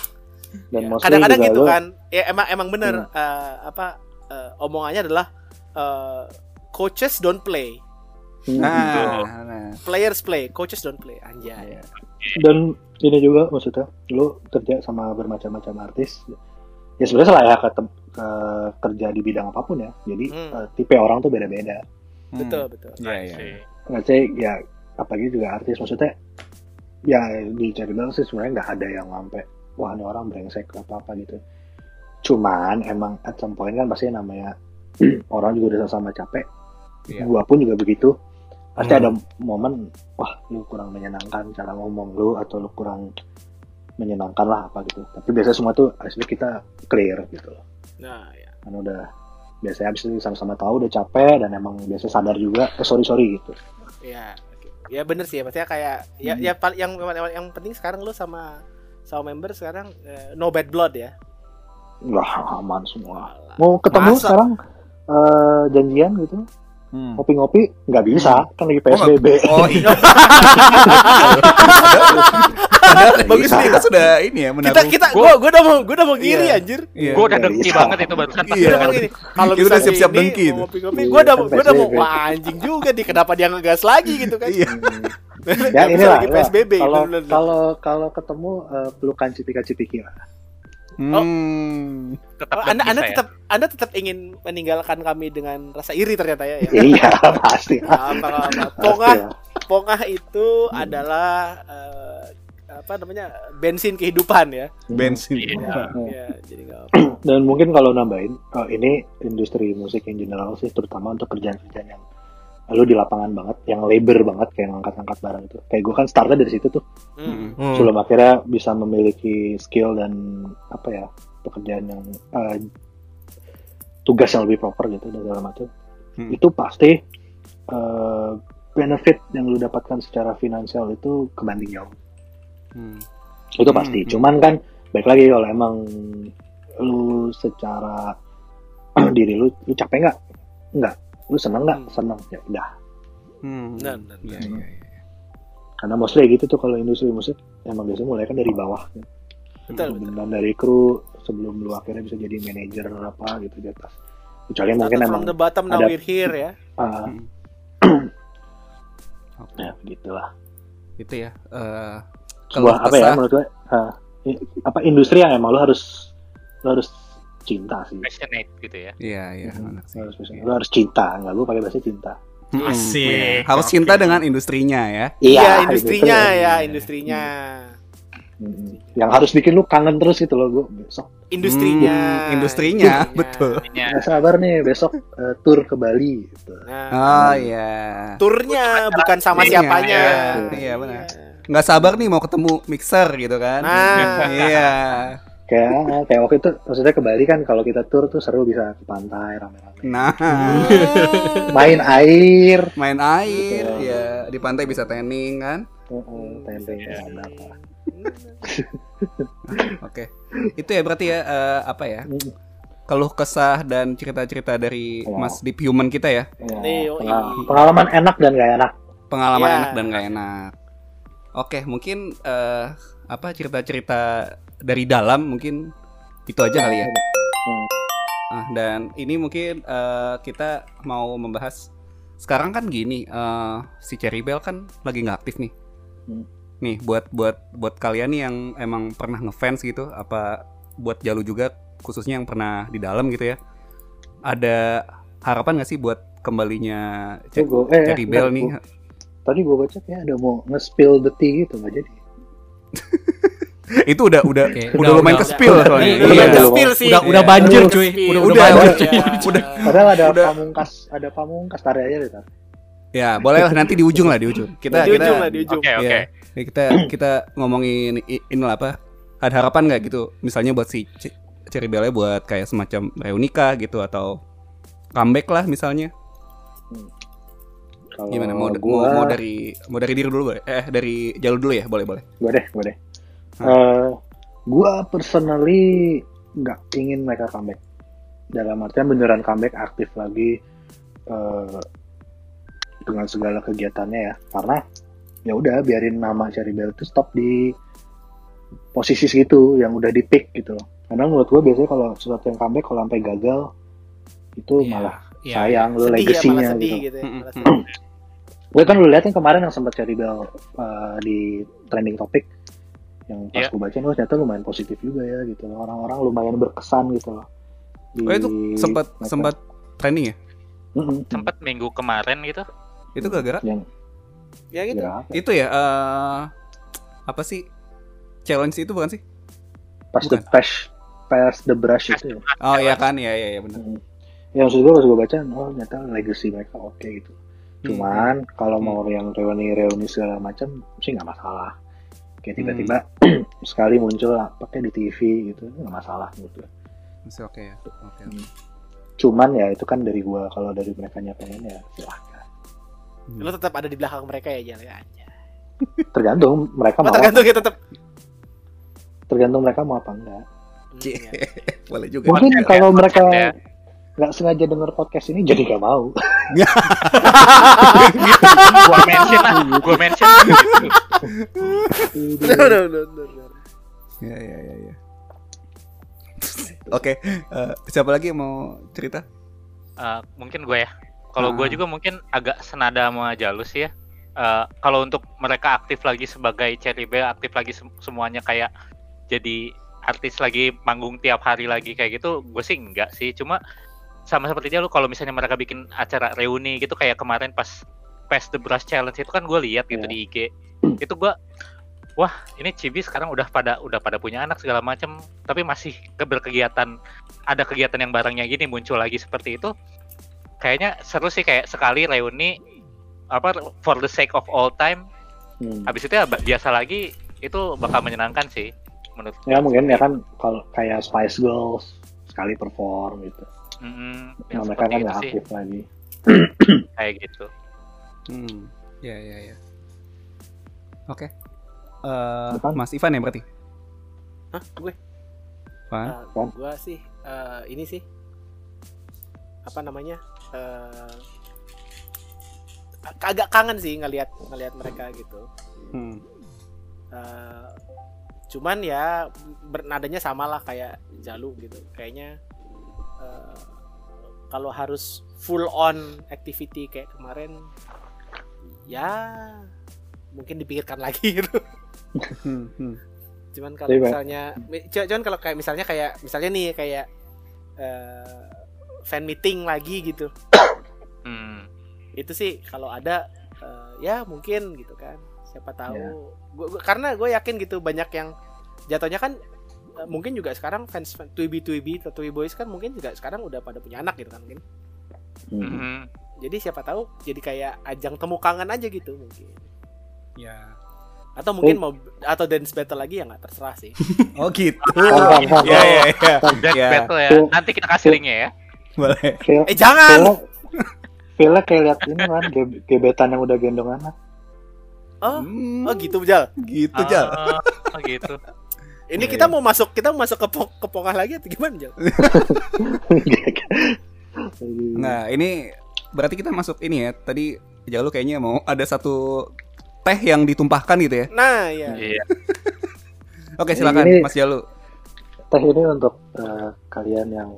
dan Ya, mostly Kadang-kadang gitu lu- kan. Ya emang emang benar eh, apa eh, omongannya adalah eh, coaches don't play, Hmm. Nah, nah. players play, coaches don't play. Anjay. Iya. dan ini juga maksudnya lu kerja sama bermacam-macam artis ya sebenarnya layak ke, tem- ke- kerja di bidang apa pun ya jadi Hmm. eh, tipe orang tuh beda-beda Hmm. Betul, betul. Iya, iya. Sih ya apalagi juga artis maksudnya ya di bilang sih sebenarnya nggak ada yang sampai wah ini orang brengsek apa apa gitu cuman emang at some point kan pasti namanya orang juga udah sama capek Iya. gua pun juga begitu pasti Hmm. ada momen wah lu kurang menyenangkan cara ngomong lu atau lu kurang menyenangkan lah apa gitu tapi biasanya semua tuh asli kita clear gitu loh Nah, ya. kan udah biasanya abis itu sama-sama tahu udah capek dan emang biasa sadar juga eh sorry sorry gitu Ya, ya bener sih. Maksudnya kayak ya, Hmm. ya pal- yang, yang yang penting sekarang lu sama sama member sekarang eh, no bad blood ya. Wah aman semua mau ketemu Masa? sekarang eh, janjian gitu Hmm. ngopi-ngopi nggak bisa kan lagi PSBB Oh iya. Padahal bagus nih kita sudah ini ya kita menabung. kita gua gua udah mau gua udah mau ngiri Iya. anjir Iya. Gue udah dengki banget itu barusan pas Iya. Gua kalau Kita udah siap-siap ini dengki mau itu. ngopi-ngopi Iya, gua udah gua udah mau wah anjing juga nih kenapa dia ngegas lagi gitu kan Iya. ya inilah lagi. PSBB kalau bener-bener. kalau kalau ketemu eh, pelukan cipika-cipiki lah Hmm. Tetap Oh, anda anda saya. tetap anda tetap ingin meninggalkan kami dengan rasa iri ternyata ya, ya. iya pasti Apa, apa, apa. Pasti Pongah ya. pongah itu adalah eh, apa namanya bensin kehidupan ya. Bensin. Iya. Ya, jadi dan mungkin kalau nambahin oh, ini industri musik in general sih terutama untuk kerjaan-kerjaan yang lu di lapangan banget yang labor banget kayak ngangkat-ngangkat barang itu kayak gue kan startnya dari situ tuh Hmm. Hmm. sebelum akhirnya bisa memiliki skill dan apa ya pekerjaan yang eh, tugas yang lebih proper gitu dan segala macam Hmm. itu pasti eh, benefit yang lu dapatkan secara finansial itu kebanding jauh Hmm. itu pasti Hmm. cuman kan baik lagi kalau emang lu secara diri lu lu capek nggak nggak lu seneng nggak Hmm. seneng ya udah Hmm. Benar. Iya, iya, iya. karena mostly gitu tuh kalau industri musik emang biasanya mulai kan dari bawah Betul, betul. dan dari kru sebelum lu akhirnya bisa jadi manajer apa gitu di atas kecuali mungkin emang the bottom now ada- we're here ya. ah, Oke. ya begitulah Itu ya. eh, sebuah kalau apa ya menurut gue i- apa industri yang emang lu harus lu harus cinta sih Passionate gitu ya. Iya, iya. Hmm, harus, Iya. lu harus cinta nggak lu pakai bahasa cinta Hmm, Asik. iya. Harus cinta dengan industrinya ya. Iya, industrinya industri. ya, industrinya. Hmm, yang harus bikin lu kangen terus gitu loh gue besok Industrinya. Hmm, industrinya, betul. Nggak sabar nih besok eh, tour ke Bali gitu. Nah, Oh iya. turnya bukan sama Iya, siapanya. iya, benar. Nggak sabar nih mau ketemu mixer gitu kan. Nah. Iya. Kayak kayak waktu itu maksudnya ke Bali kan kalau kita tour tuh seru bisa ke pantai rame-rame Nah, Hmm. main air main air Betul. ya di pantai bisa tanning kan. Heeh, tenteng ada apa Oke. Itu ya berarti ya eh, apa ya? Keluh kesah dan cerita-cerita dari Iya. Mas Deep Human kita ya. Ya, Nih, yoi. pengal- pengalaman enak dan gak enak Pengalaman Iya. enak dan gak enak. Oke, mungkin eh, apa cerita-cerita dari dalam mungkin itu aja kali ya. Hmm. Ah, dan ini mungkin eh, kita mau membahas sekarang kan gini, eh, si Cherry Bell kan lagi nggak aktif nih. Hmm. Nih buat buat buat kalian nih yang emang pernah ngefans gitu, apa buat Jalu juga khususnya yang pernah di dalam gitu ya. Ada harapan nggak sih buat kembalinya Ce- gua- eh, Cherry eh, Bell nih? bentar, tadi gue baca kayak ada mau nge-spill the tea gitu nggak jadi Itu udah udah Oke, udah, udah, lumayan udah. ke spill soalnya. Udah Udah Iya. lumayan Udah, spill sih. Udah udah Iya. banjir Udah cuy. Udah Udah, udah banjir udah. cuy. Udah. padahal ada Udah. pamungkas ada pamungkas tarik aja deh. Ya, boleh lah nanti di ujung lah di ujung. Kita di kita ujung lah, di ujung. Oke, oke. Iya. Ya, kita kita ngomongin inilah apa? Ada harapan nggak gitu? Misalnya buat si Cherry Bell buat kayak semacam reunika gitu atau comeback lah misalnya. kalau Gimana mau, gua, mau mau dari mau dari diri dulu boleh? Eh dari jalur dulu ya, boleh boleh. gue deh Hah. Eh, gue personally nggak ingin mereka comeback dalam artian beneran comeback aktif lagi eh, dengan segala kegiatannya ya karena ya udah biarin nama Cherry Bell itu stop di posisi segitu yang udah di pick gitu loh karena menurut gue biasanya kalau sesuatu yang comeback kalau sampai gagal itu Iya, malah iya. sayang ya, malah legasinya sedih gitu gitu ya. Gue kan lu lihat yang kemarin yang sempat Cherry Bell uh, di trending topik yang pas Iya. gue bacain oh ternyata lumayan positif juga ya gitu loh orang-orang lumayan berkesan gitu loh di Oh itu sempat mereka. sempat trending ya? Mm-mm. Sempet minggu kemarin gitu. Itu gara-gara yang Ya gitu. ya, itu ya eh apa sih? Challenge itu bukan sih? pas the Bukan. pass pass the brush itu ya. Oh iya kan, iya iya iya benar. Mm. ya maksud gue pas gue baca oh ternyata legacy mereka oke gitu Hmm. cuman kalau Hmm. mau yang reuni-reuni segala macam sih nggak masalah kayak Hmm. tiba-tiba sekali muncul lah, pakai di TV gitu nggak masalah gue Masih oke ya. Oke. oke. cuman ya itu kan dari gua kalau dari mereka pengen ya silahkan Lo tetap ada di belakang mereka ya, Jal ya. tergantung mereka Oh, mau tergantung ya tetap. tergantung mereka mau apa enggak Hmm, Cie. ya. Boleh juga. mungkin kalau mereka ya. Nggak sengaja denger podcast ini jadi gak mau. gua mention lah, gua mention bener, bener, bener. Ya ya ya ya. Oke, eh, siapa lagi yang mau cerita? Eh, mungkin gue ya. Kalau gue Ah. juga mungkin agak senada sama Jalus ya. Eh, kalau untuk mereka aktif lagi sebagai Cherry Bell, aktif lagi sem- semuanya kayak jadi artis lagi manggung tiap hari lagi kayak gitu, gue sih enggak sih. Cuma sama seperti lu kalau misalnya mereka bikin acara reuni gitu kayak kemarin pas Pass the Brush Challenge itu kan gue lihat gitu Iya. di IG. Itu gue wah ini Cibi sekarang udah pada udah pada punya anak segala macam tapi masih ke- berkegiatan ada kegiatan yang barangnya gini muncul lagi seperti itu kayaknya seru sih kayak sekali reuni apa for the sake of all time Hmm. habis itu ya biasa lagi itu bakal menyenangkan sih menurut Ya mungkin ya kan kalau kayak Spice Girls sekali perform gitu. Mm-mm, Nah, yang mereka kan nggak sih aktif lagi. kayak gitu Hmm. Ya ya ya. Oke. Eh, Depan. Mas Ivan ya berarti? Hah, gue? Ivan. Eh, Kan? gua sih eh, ini sih apa namanya? eh agak kangen sih ngelihat ngelihat mereka gitu. Hmm. Eh, cuman ya bernadanya sama lah kayak Jalu gitu. Kayaknya eh, kalau harus full on activity kayak kemarin ya mungkin dipikirkan lagi gitu. Cuman kalau misalnya mi- cu- cuman kalau kayak misalnya kayak misalnya nih kayak eh, fan meeting lagi gitu Hmm. itu sih kalau ada eh, ya mungkin gitu kan siapa tahu Ya. gua, gua- karena gue yakin gitu banyak yang jatuhnya kan mungkin juga sekarang fans fan, Twiby Twiby atau Twiby Boys kan mungkin juga sekarang udah pada punya anak gitu kan mungkin Hmm. Mhm. jadi siapa tahu jadi kayak ajang temu kangen aja gitu mungkin Ya. atau mungkin mau atau dance battle lagi ya nggak terserah sih Oh gitu. Kan, kan, kan. Ya ya ya. Dan Ya. battle ya nanti kita kasih linknya ya Boleh. Feel, eh jangan feelnya kayak lihat ini kan ge- gebetan yang udah gendong anak. oh Hmm, oh gitu Jal Gitu Jal. Ah, oh gitu Ini Iya, kita iya. mau masuk kita mau masuk ke po- ke pongah lagi atau gimana Jal? Nah, ini berarti kita masuk ini ya. Tadi Jalu kayaknya mau ada satu teh yang ditumpahkan gitu ya. Nah, ya. iya Oke, silakan Ini- Mas Jalu. Teh ini untuk eh, kalian yang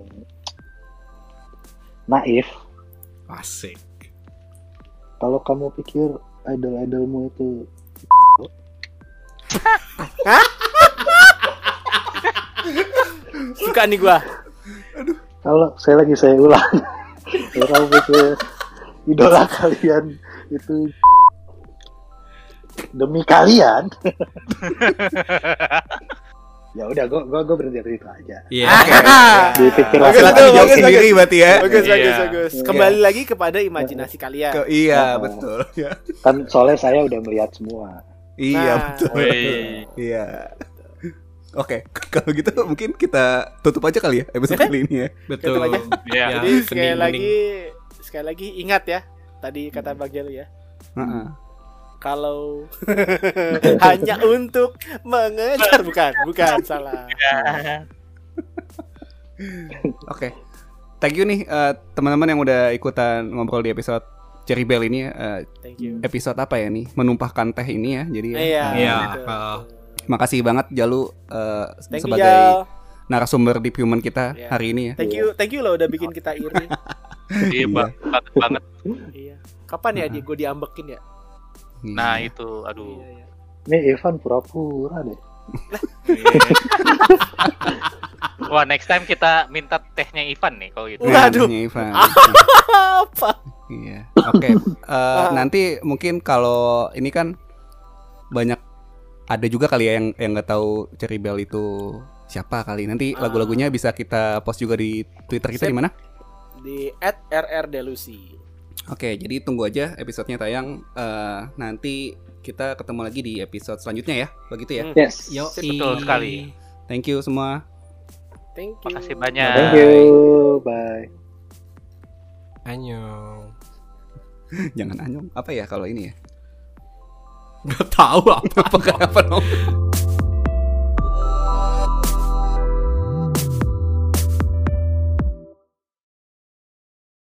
naif. Asik. Kalau kamu pikir idol-idolmu itu Suka nih gua. kalau saya lagi saya ulang kalau kamu pikir idola kalian itu demi kalian ya udah gua gua gua berhenti dari itu aja Iya. dipikir Bagus, bagus, dijawab bagus, sendiri berarti ya. Bagus, Iya. bagus, bagus. Kembali lagi kepada imajinasi kalian. Ke- iya, Nah. betul. Ya. kan soalnya saya udah melihat semua Iya, Nah. betul. Iya. Oke, kalau gitu mungkin kita tutup aja kali ya episode kali ini ya. Betul. Aja. Ya, Jadi sekali bening-bening. lagi sekali lagi ingat ya tadi kata Bang Jalu ya. Heeh. Kalau hanya untuk mengejar bukan, bukan salah. Oke. Thank you nih eh, teman-teman yang udah ikutan ngobrol di episode Cherry Bell ini ya. Eh, Thank you. episode apa ya nih? Menumpahkan teh ini ya. Jadi ya, Iya. Iya, betul. Makasih banget Jalu Thank you, sebagai Jal. narasumber di human kita Iya. hari ini ya. Thank you, thank you lo udah bikin kita iri. Iya, ba- banget banget. iya. Kapan ya di gue diambekin ya? Nah, Iya. itu aduh. Iya, iya. ini Evan pura-pura deh Wah, next time kita minta tehnya Ivan nih kalau gitu. Nah, Waduh. Ivan. Apa? Iya. Oke. Eh, nanti mungkin kalau ini kan banyak ada juga kali ya yang yang nggak tahu Cherry Bell itu siapa kali. Nanti Ah. lagu-lagunya bisa kita post juga di Twitter kita di mana? Di @rrdelusi. Oke, jadi tunggu aja episodenya tayang. Eh, nanti kita ketemu lagi di episode selanjutnya ya. Begitu ya. Hmm. yes Yo, Betul sekali. Thank you semua. Thank you. Makasih banyak. thank you bye Annyeong. Jangan anyong. Apa ya kalau ini ya? Gak tahu apa. Apa apa dong?